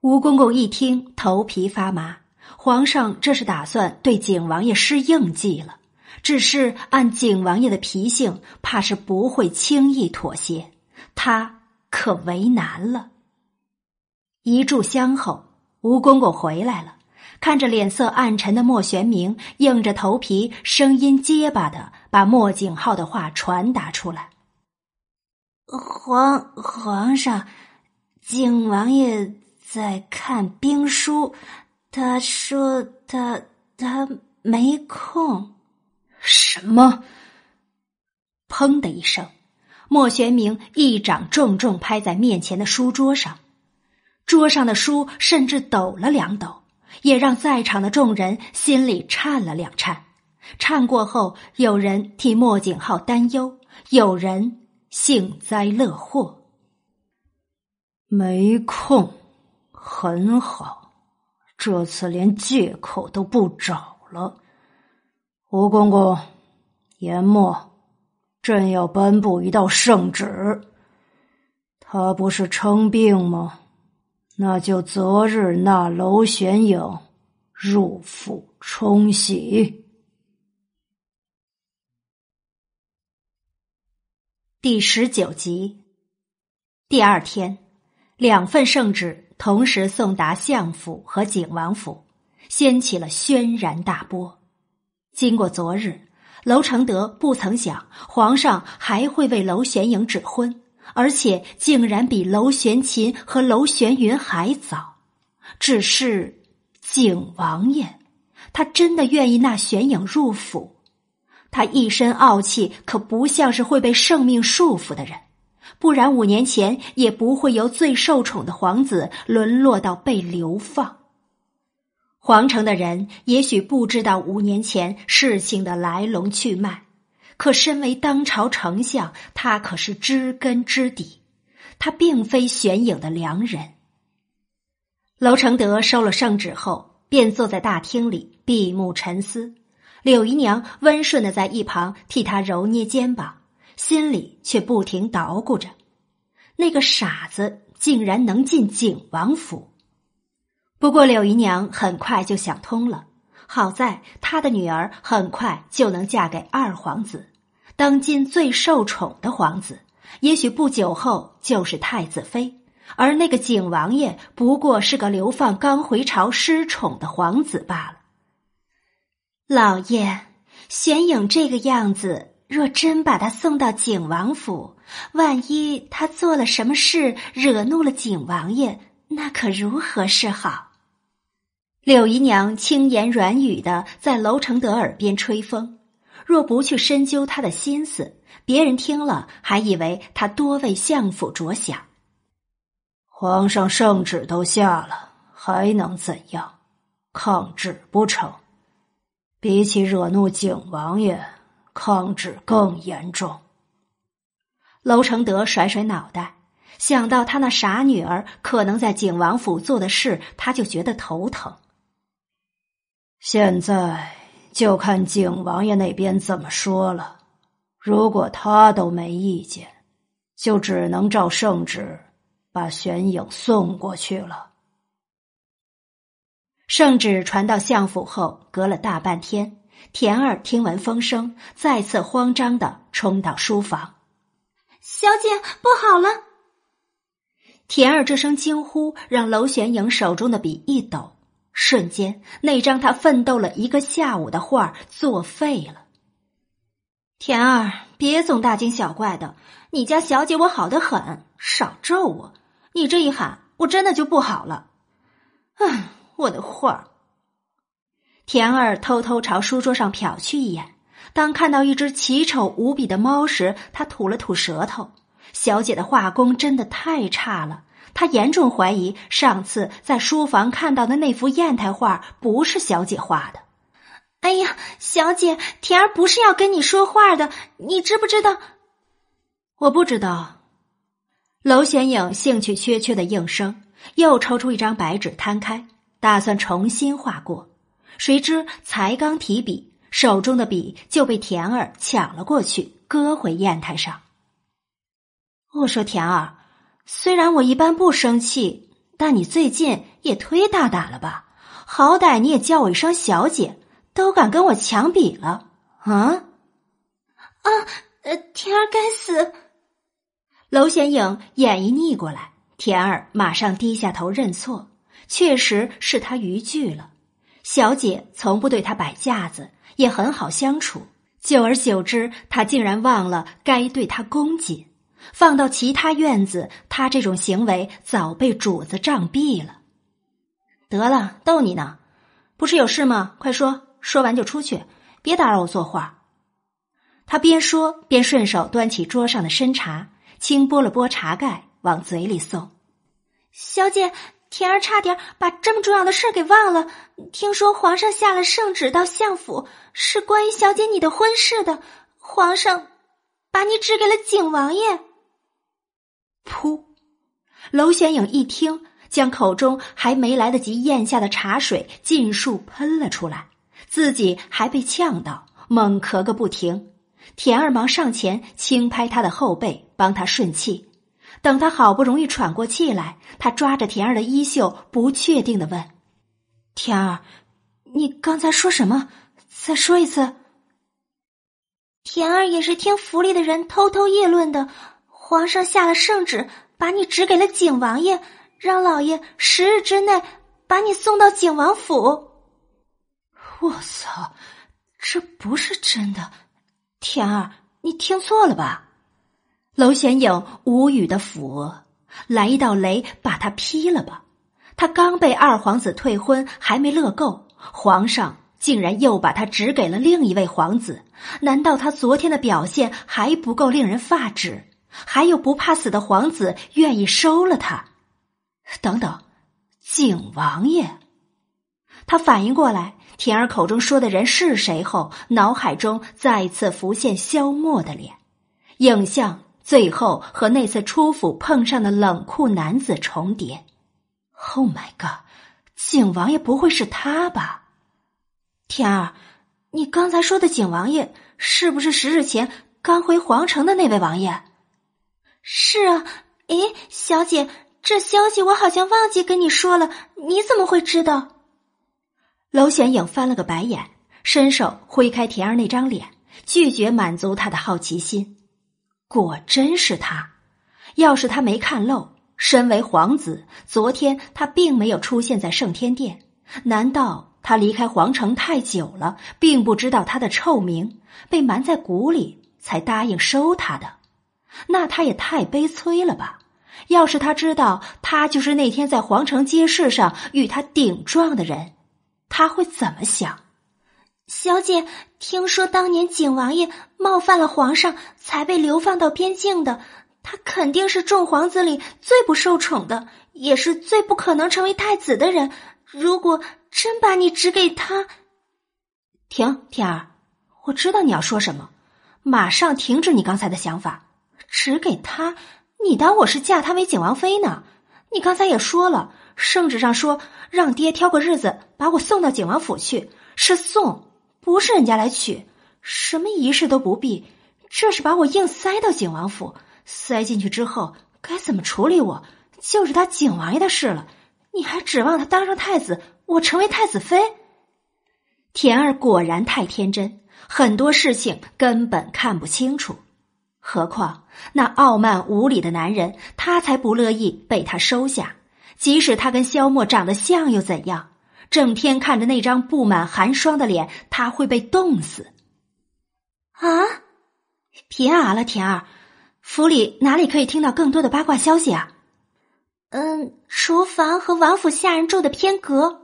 A: 吴公公一听，头皮发麻。皇上这是打算对景王爷施硬计了，只是按景王爷的脾性，怕是不会轻易妥协。他可为难了。一炷香后，吴公公回来了。看着脸色暗沉的莫玄明，硬着头皮，声音结巴的把莫景浩的话传达出来：“
B: 皇皇上，景王爷在看兵书，他说他他没空。”
E: 什么？
A: 砰的一声，莫玄明一掌重重拍在面前的书桌上，桌上的书甚至抖了两抖。也让在场的众人心里颤了两颤，颤过后，有人替莫景浩担忧，有人幸灾乐祸。
E: 没空，很好，这次连借口都不找了。吴公公，研墨，朕要颁布一道圣旨。他不是称病吗？那就择日纳娄玄影入府冲喜。
A: 第十九集，第二天，两份圣旨同时送达相府和景王府，掀起了轩然大波。经过昨日，娄承德不曾想皇上还会为娄玄影指婚。而且竟然比娄玄琴和娄玄云还早，只是景王爷，他真的愿意纳玄影入府？他一身傲气，可不像是会被圣命束缚的人，不然五年前也不会由最受宠的皇子沦落到被流放。皇城的人也许不知道五年前事情的来龙去脉。可身为当朝丞相，他可是知根知底。他并非玄影的良人，娄承德收了圣旨后，便坐在大厅里闭目沉思。柳姨娘温顺的在一旁替他揉捏肩膀，心里却不停捣鼓着：那个傻子竟然能进景王府。不过柳姨娘很快就想通了，好在她的女儿很快就能嫁给二皇子，当今最受宠的皇子，也许不久后就是太子妃。而那个景王爷不过是个流放刚回朝失宠的皇子罢了。
B: 老爷，玄影这个样子，若真把他送到景王府，万一他做了什么事惹怒了景王爷，那可如何是好？
A: 柳姨娘轻言软语的在娄承德耳边吹风，若不去深究他的心思，别人听了还以为他多为相府着想。
E: 皇上圣旨都下了，还能怎样？抗旨不成？比起惹怒景王爷，抗旨更严重。
A: 娄承德甩甩脑袋，想到他那傻女儿可能在景王府做的事，他就觉得头疼。
E: 现在就看景王爷那边怎么说了。如果他都没意见，就只能照圣旨。把玄影送过去了。
A: 圣旨传到相府后，隔了大半天，田儿听闻风声，再次慌张的冲到书房。
B: 小姐，不好了！
A: 田儿这声惊呼让娄玄影手中的笔一抖，瞬间，那张他奋斗了一个下午的画作废了。田儿，别总大惊小怪的，你家小姐我好的很，少咒我。你这一喊，我真的就不好了。唉，我的画。田儿偷偷朝书桌上瞟去一眼，当看到一只奇丑无比的猫时，他吐了吐舌头。小姐的画工真的太差了，他严重怀疑上次在书房看到的那幅砚台画不是小姐画的。
B: 哎呀，小姐，田儿不是要跟你说话的，你知不知道？
A: 我不知道。娄显影兴趣缺缺的应声，又抽出一张白纸摊开，打算重新画过。谁知才刚提笔，手中的笔就被田儿抢了过去，搁回砚台上。我说：“田儿，虽然我一般不生气，但你最近也忒大胆了吧？好歹你也叫我一声小姐，都敢跟我抢笔了啊！”
B: 啊，呃，田儿该死。
A: 娄显影眼一逆过来，田儿马上低下头认错，确实是他逾矩了。小姐从不对他摆架子，也很好相处。久而久之，他竟然忘了该对他恭谨。放到其他院子，他这种行为早被主子杖毙了。得了，逗你呢，不是有事吗？快说，说完就出去，别打扰我作画。他边说边顺手端起桌上的参茶。轻拨了拨茶盖，往嘴里送。
B: 小姐，田儿差点把这么重要的事给忘了。听说皇上下了圣旨到相府，是关于小姐你的婚事的。皇上把你指给了景王爷。
A: 噗！娄玄影一听，将口中还没来得及咽下的茶水尽数喷了出来，自己还被呛到，猛咳个不停。田二忙上前轻拍他的后背，帮他顺气。等他好不容易喘过气来，他抓着田儿的衣袖，不确定的问：“田儿，你刚才说什么？再说一次。”
B: 田儿也是听府里的人偷偷议论的，皇上下了圣旨，把你指给了景王爷，让老爷十日之内把你送到景王府。
A: 我操，这不是真的！田儿，你听错了吧？娄显影无语的抚额，来一道雷把他劈了吧！他刚被二皇子退婚，还没乐够，皇上竟然又把他指给了另一位皇子。难道他昨天的表现还不够令人发指？还有不怕死的皇子愿意收了他？等等，景王爷，他反应过来。田儿口中说的人是谁后，脑海中再次浮现萧默的脸，影像最后和那次出府碰上的冷酷男子重叠。Oh my god！景王爷不会是他吧？田儿，你刚才说的景王爷是不是十日前刚回皇城的那位王爷？
B: 是啊。诶，小姐，这消息我好像忘记跟你说了，你怎么会知道？
A: 娄玄影翻了个白眼，伸手挥开田儿那张脸，拒绝满足他的好奇心。果真是他，要是他没看漏，身为皇子，昨天他并没有出现在圣天殿，难道他离开皇城太久了，并不知道他的臭名，被埋在谷里，才答应收他的？那他也太悲催了吧！要是他知道他就是那天在皇城街市上与他顶撞的人，他会怎么想？
B: 小姐，听说当年景王爷冒犯了皇上，才被流放到边境的。他肯定是众皇子里最不受宠的，也是最不可能成为太子的人。如果真把你指给他，
A: 停，天儿，我知道你要说什么，马上停止你刚才的想法。指给他？你当我是嫁他为景王妃呢？你刚才也说了，圣旨上说让爹挑个日子把我送到景王府去，是送，不是人家来娶，什么仪式都不必，这是把我硬塞到景王府。塞进去之后该怎么处理我，就是他景王爷的事了。你还指望他当上太子，我成为太子妃？田儿果然太天真，很多事情根本看不清楚。何况那傲慢无礼的男人，他才不乐意被他收下。即使他跟萧默长得像又怎样？整天看着那张布满寒霜的脸，他会被冻死。啊！别啊了，田儿，府里哪里可以听到更多的八卦消息啊？
B: 嗯，厨房和王府下人住的偏阁。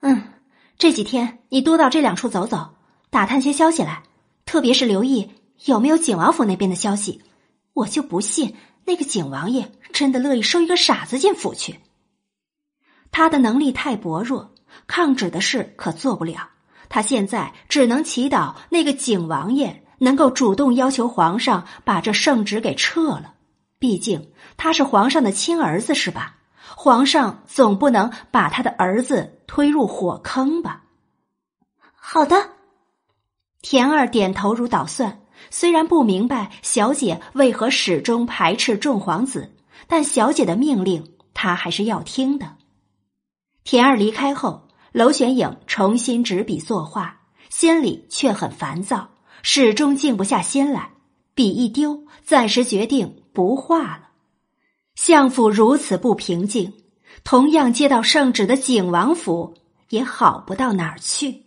A: 嗯，这几天你多到这两处走走，打探些消息来，特别是留意。有没有景王府那边的消息？我就不信那个景王爷真的乐意收一个傻子进府去。他的能力太薄弱，抗旨的事可做不了。他现在只能祈祷那个景王爷能够主动要求皇上把这圣旨给撤了。毕竟他是皇上的亲儿子，是吧？皇上总不能把他的儿子推入火坑吧？
B: 好的，
A: 田儿点头如捣蒜。虽然不明白小姐为何始终排斥众皇子，但小姐的命令他还是要听的。田儿离开后，娄玄影重新执笔作画，心里却很烦躁，始终静不下心来。笔一丢，暂时决定不画了。相府如此不平静，同样接到圣旨的景王府也好不到哪儿去。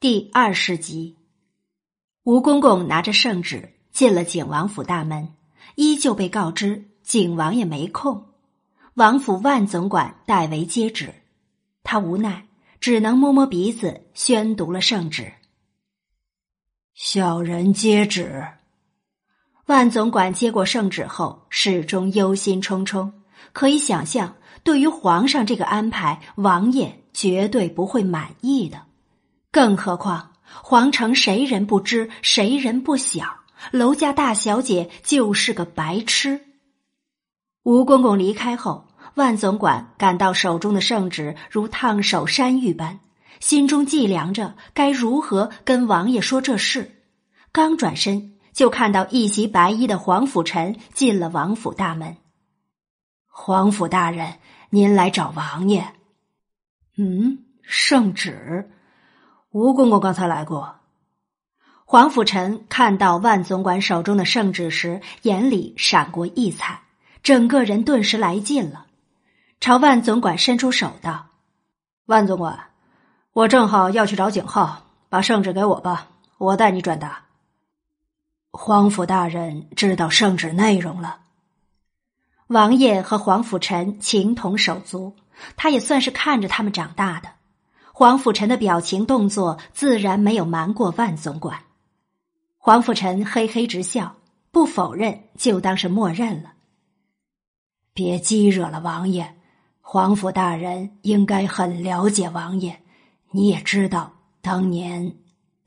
A: 第二十集，吴公公拿着圣旨进了景王府大门，依旧被告知景王爷没空。王府万总管代为接旨，他无奈只能摸摸鼻子，宣读了圣旨。
E: 小人接旨。
A: 万总管接过圣旨后，始终忧心忡忡。可以想象，对于皇上这个安排，王爷绝对不会满意的。更何况，皇城谁人不知，谁人不晓？楼家大小姐就是个白痴。吴公公离开后，万总管感到手中的圣旨如烫手山芋般，心中计量着该如何跟王爷说这事。刚转身，就看到一袭白衣的皇甫臣进了王府大门。
E: 皇甫大人，您来找王爷。
A: 嗯，圣旨。吴公公刚才来过，黄甫臣看到万总管手中的圣旨时，眼里闪过异彩，整个人顿时来劲了，朝万总管伸出手道：“万总管，我正好要去找景浩，把圣旨给我吧，我带你转达。”
E: 皇甫大人知道圣旨内容了。
A: 王爷和黄甫臣情同手足，他也算是看着他们长大的。黄甫臣的表情动作自然没有瞒过万总管，黄甫臣嘿嘿直笑，不否认就当是默认了。
E: 别激惹了王爷，皇甫大人应该很了解王爷，你也知道当年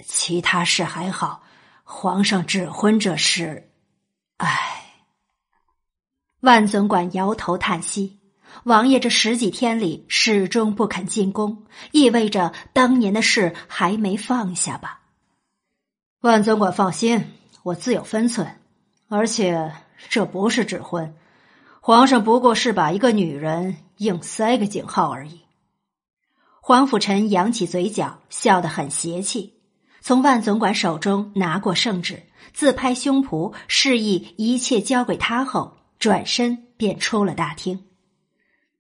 E: 其他事还好，皇上指婚这事，唉。
A: 万总管摇头叹息：“王爷这十几天里始终不肯进宫，意味着当年的事还没放下吧？”
E: 万总管放心，我自有分寸，而且这不是指婚，皇上不过是把一个女人硬塞个井号而已。
A: 黄甫臣扬起嘴角，笑得很邪气，从万总管手中拿过圣旨，自拍胸脯，示意一切交给他后，转身便出了大厅。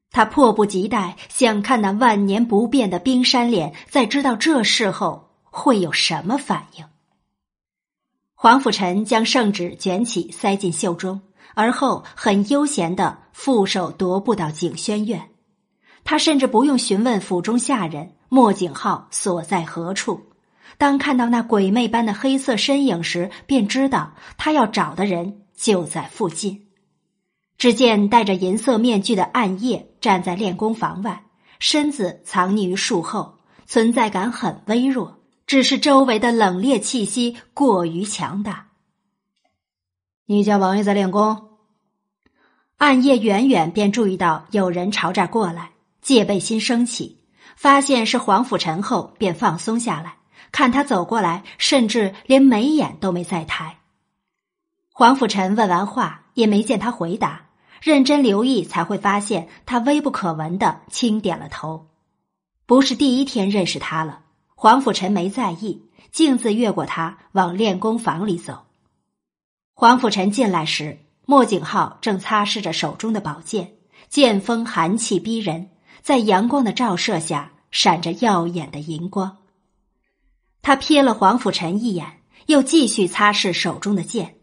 A: 他迫不及待想看那万年不变的冰山脸，在知道这事后会有什么反应。黄甫臣将圣旨卷起，塞进袖中，而后很悠闲的负手踱步到景轩院。他甚至不用询问府中下人莫景浩所在何处，当看到那鬼魅般的黑色身影时，便知道他要找的人就在附近。只见戴着银色面具的暗夜站在练功房外，身子藏匿于树后，存在感很微弱，只是周围的冷冽气息过于强大。
E: 你家王爷在练功？
A: 暗夜远远便注意到有人朝这儿过来。戒备心升起，发现是黄甫臣后，便放松下来。看他走过来，甚至连眉眼都没再抬。黄甫臣问完话，也没见他回答，认真留意才会发现他微不可闻的轻点了头。不是第一天认识他了，黄甫臣没在意，径自越过他往练功房里走。黄甫臣进来时，莫景浩正擦拭着手中的宝剑，剑锋寒气逼人。在阳光的照射下，闪着耀眼的银光。他瞥了黄甫臣一眼，又继续擦拭手中的剑。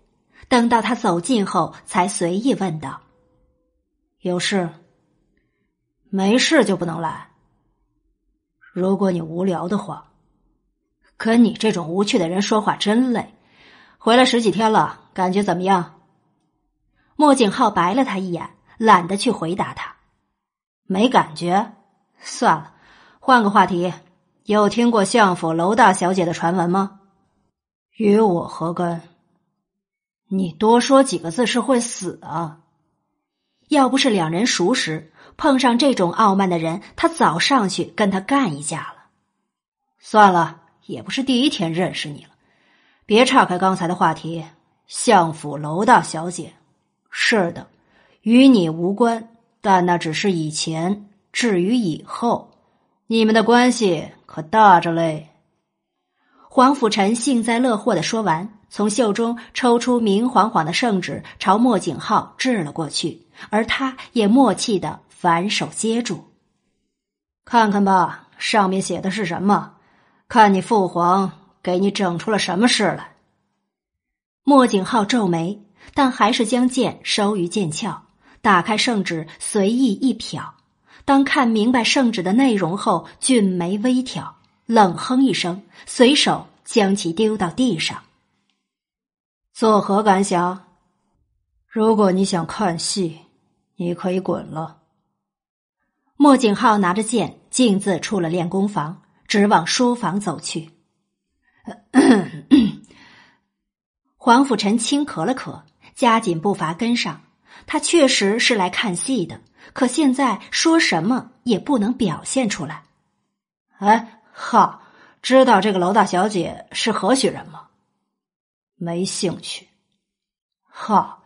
A: 等到他走近后，才随意问道：“
E: 有事？没事就不能来。如果你无聊的话，跟你这种无趣的人说话真累。回来十几天了，感觉怎么样？”
A: 莫景浩白了他一眼，懒得去回答他。
E: 没感觉，算了，换个话题。有听过相府楼大小姐的传闻吗？与我何干？你多说几个字是会死啊！
A: 要不是两人熟识，碰上这种傲慢的人，他早上去跟他干一架了。
E: 算了，也不是第一天认识你了，别岔开刚才的话题。相府楼大小姐，是的，与你无关。但那只是以前，至于以后，你们的关系可大着嘞。
A: 黄甫臣幸灾乐祸的说完，从袖中抽出明晃晃的圣旨，朝莫景浩掷了过去，而他也默契的反手接住。
E: 看看吧，上面写的是什么？看你父皇给你整出了什么事来。
A: 莫景浩皱眉，但还是将剑收于剑鞘。打开圣旨，随意一瞟。当看明白圣旨的内容后，俊眉微挑，冷哼一声，随手将其丢到地上。
E: 作何感想？如果你想看戏，你可以滚了。
A: 莫景浩拿着剑，径自出了练功房，直往书房走去。黄甫臣轻咳了咳，加紧步伐跟上。他确实是来看戏的，可现在说什么也不能表现出来。
E: 哎，哈，知道这个楼大小姐是何许人吗？没兴趣。哈，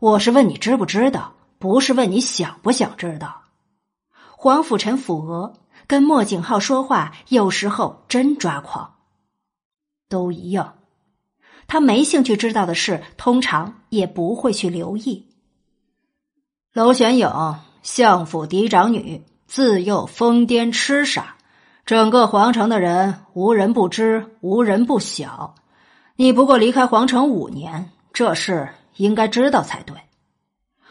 E: 我是问你知不知道，不是问你想不想知道。
A: 黄甫臣抚额，跟莫景浩说话有时候真抓狂。
E: 都一样，
A: 他没兴趣知道的事，通常也不会去留意。
E: 娄玄影，相府嫡长女，自幼疯癫痴傻，整个皇城的人无人不知，无人不晓。你不过离开皇城五年，这事应该知道才对。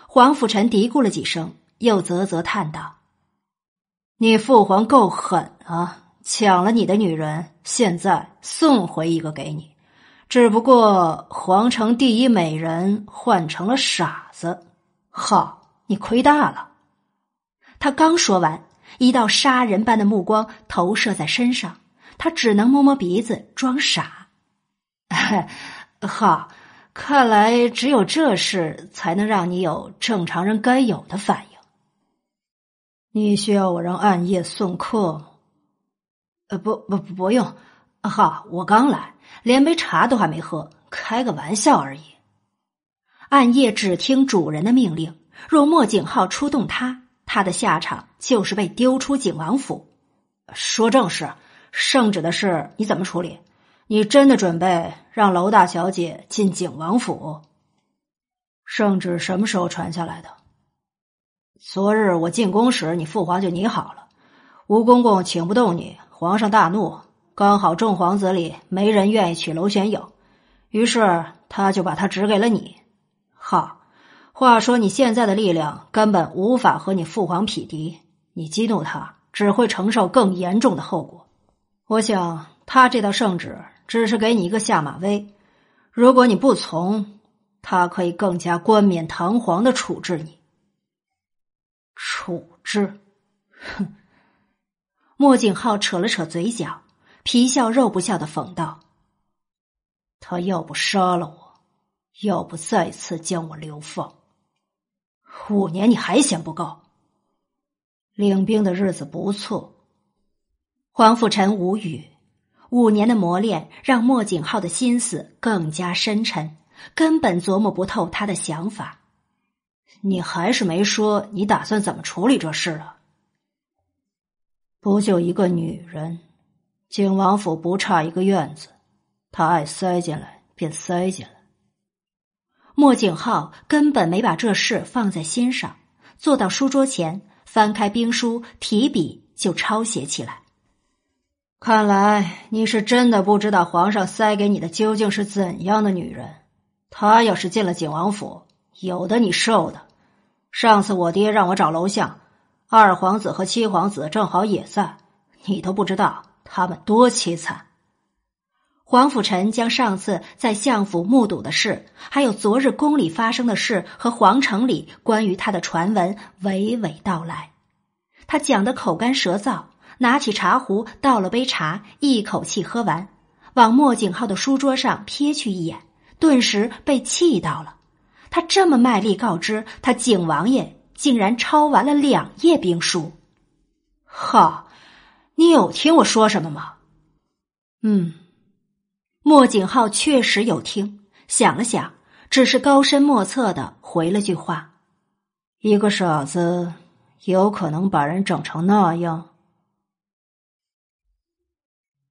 A: 黄甫臣嘀咕了几声，又啧啧叹道：“
E: 你父皇够狠啊，抢了你的女人，现在送回一个给你。只不过皇城第一美人换成了傻子，好。”你亏大了！
A: 他刚说完，一道杀人般的目光投射在身上，他只能摸摸鼻子装傻。
E: 哈，
A: 看来只有这事才能让你有正常人该有的反应。你需要我让暗夜送客吗？呃，不不不用。好，我刚来，连杯茶都还没喝，开个玩笑而已。
F: 暗夜只听主人的命令，若莫景浩出动他，他的下场就是被丢出景王府。
A: 说正事，圣旨的事你怎么处理？你真的准备让楼大小姐进景王府？圣旨什么时候传下来的？昨日我进宫时，你父皇就拟好了。吴公公请不动你，皇上大怒，刚好众皇子里没人愿意娶娄玄影，于是他就把他指给了你。好，话说你现在的力量根本无法和你父皇匹敌，你激怒他只会承受更严重的后果。我想他这道圣旨只是给你一个下马威，如果你不从，他可以更加冠冕堂皇的处置你。处置？哼！
F: 莫景浩扯了扯嘴角，皮笑肉不笑的讽道：“
A: 他要不杀了我。”要不再次将我流放？五年你还嫌不够？领兵的日子不错。
F: 黄甫臣无语。五年的磨练让莫景浩的心思更加深沉，根本琢磨不透他的想法。
A: 你还是没说你打算怎么处理这事啊？不就一个女人，景王府不差一个院子，他爱塞进来便塞进来。
F: 莫景浩根本没把这事放在心上，坐到书桌前，翻开兵书，提笔就抄写起来。
A: 看来你是真的不知道皇上塞给你的究竟是怎样的女人。她要是进了景王府，有的你受的。上次我爹让我找楼相，二皇子和七皇子正好也在，你都不知道他们多凄惨。
F: 黄甫臣将上次在相府目睹的事，还有昨日宫里发生的事和皇城里关于他的传闻娓娓道来。他讲得口干舌燥，拿起茶壶倒了杯茶，一口气喝完，往莫景浩的书桌上瞥去一眼，顿时被气到了。他这么卖力告知他景王爷，竟然抄完了两页兵书。
A: 哈，你有听我说什么吗？
F: 嗯。莫景浩确实有听，想了想，只是高深莫测的回了句话：“
A: 一个傻子，有可能把人整成那样。”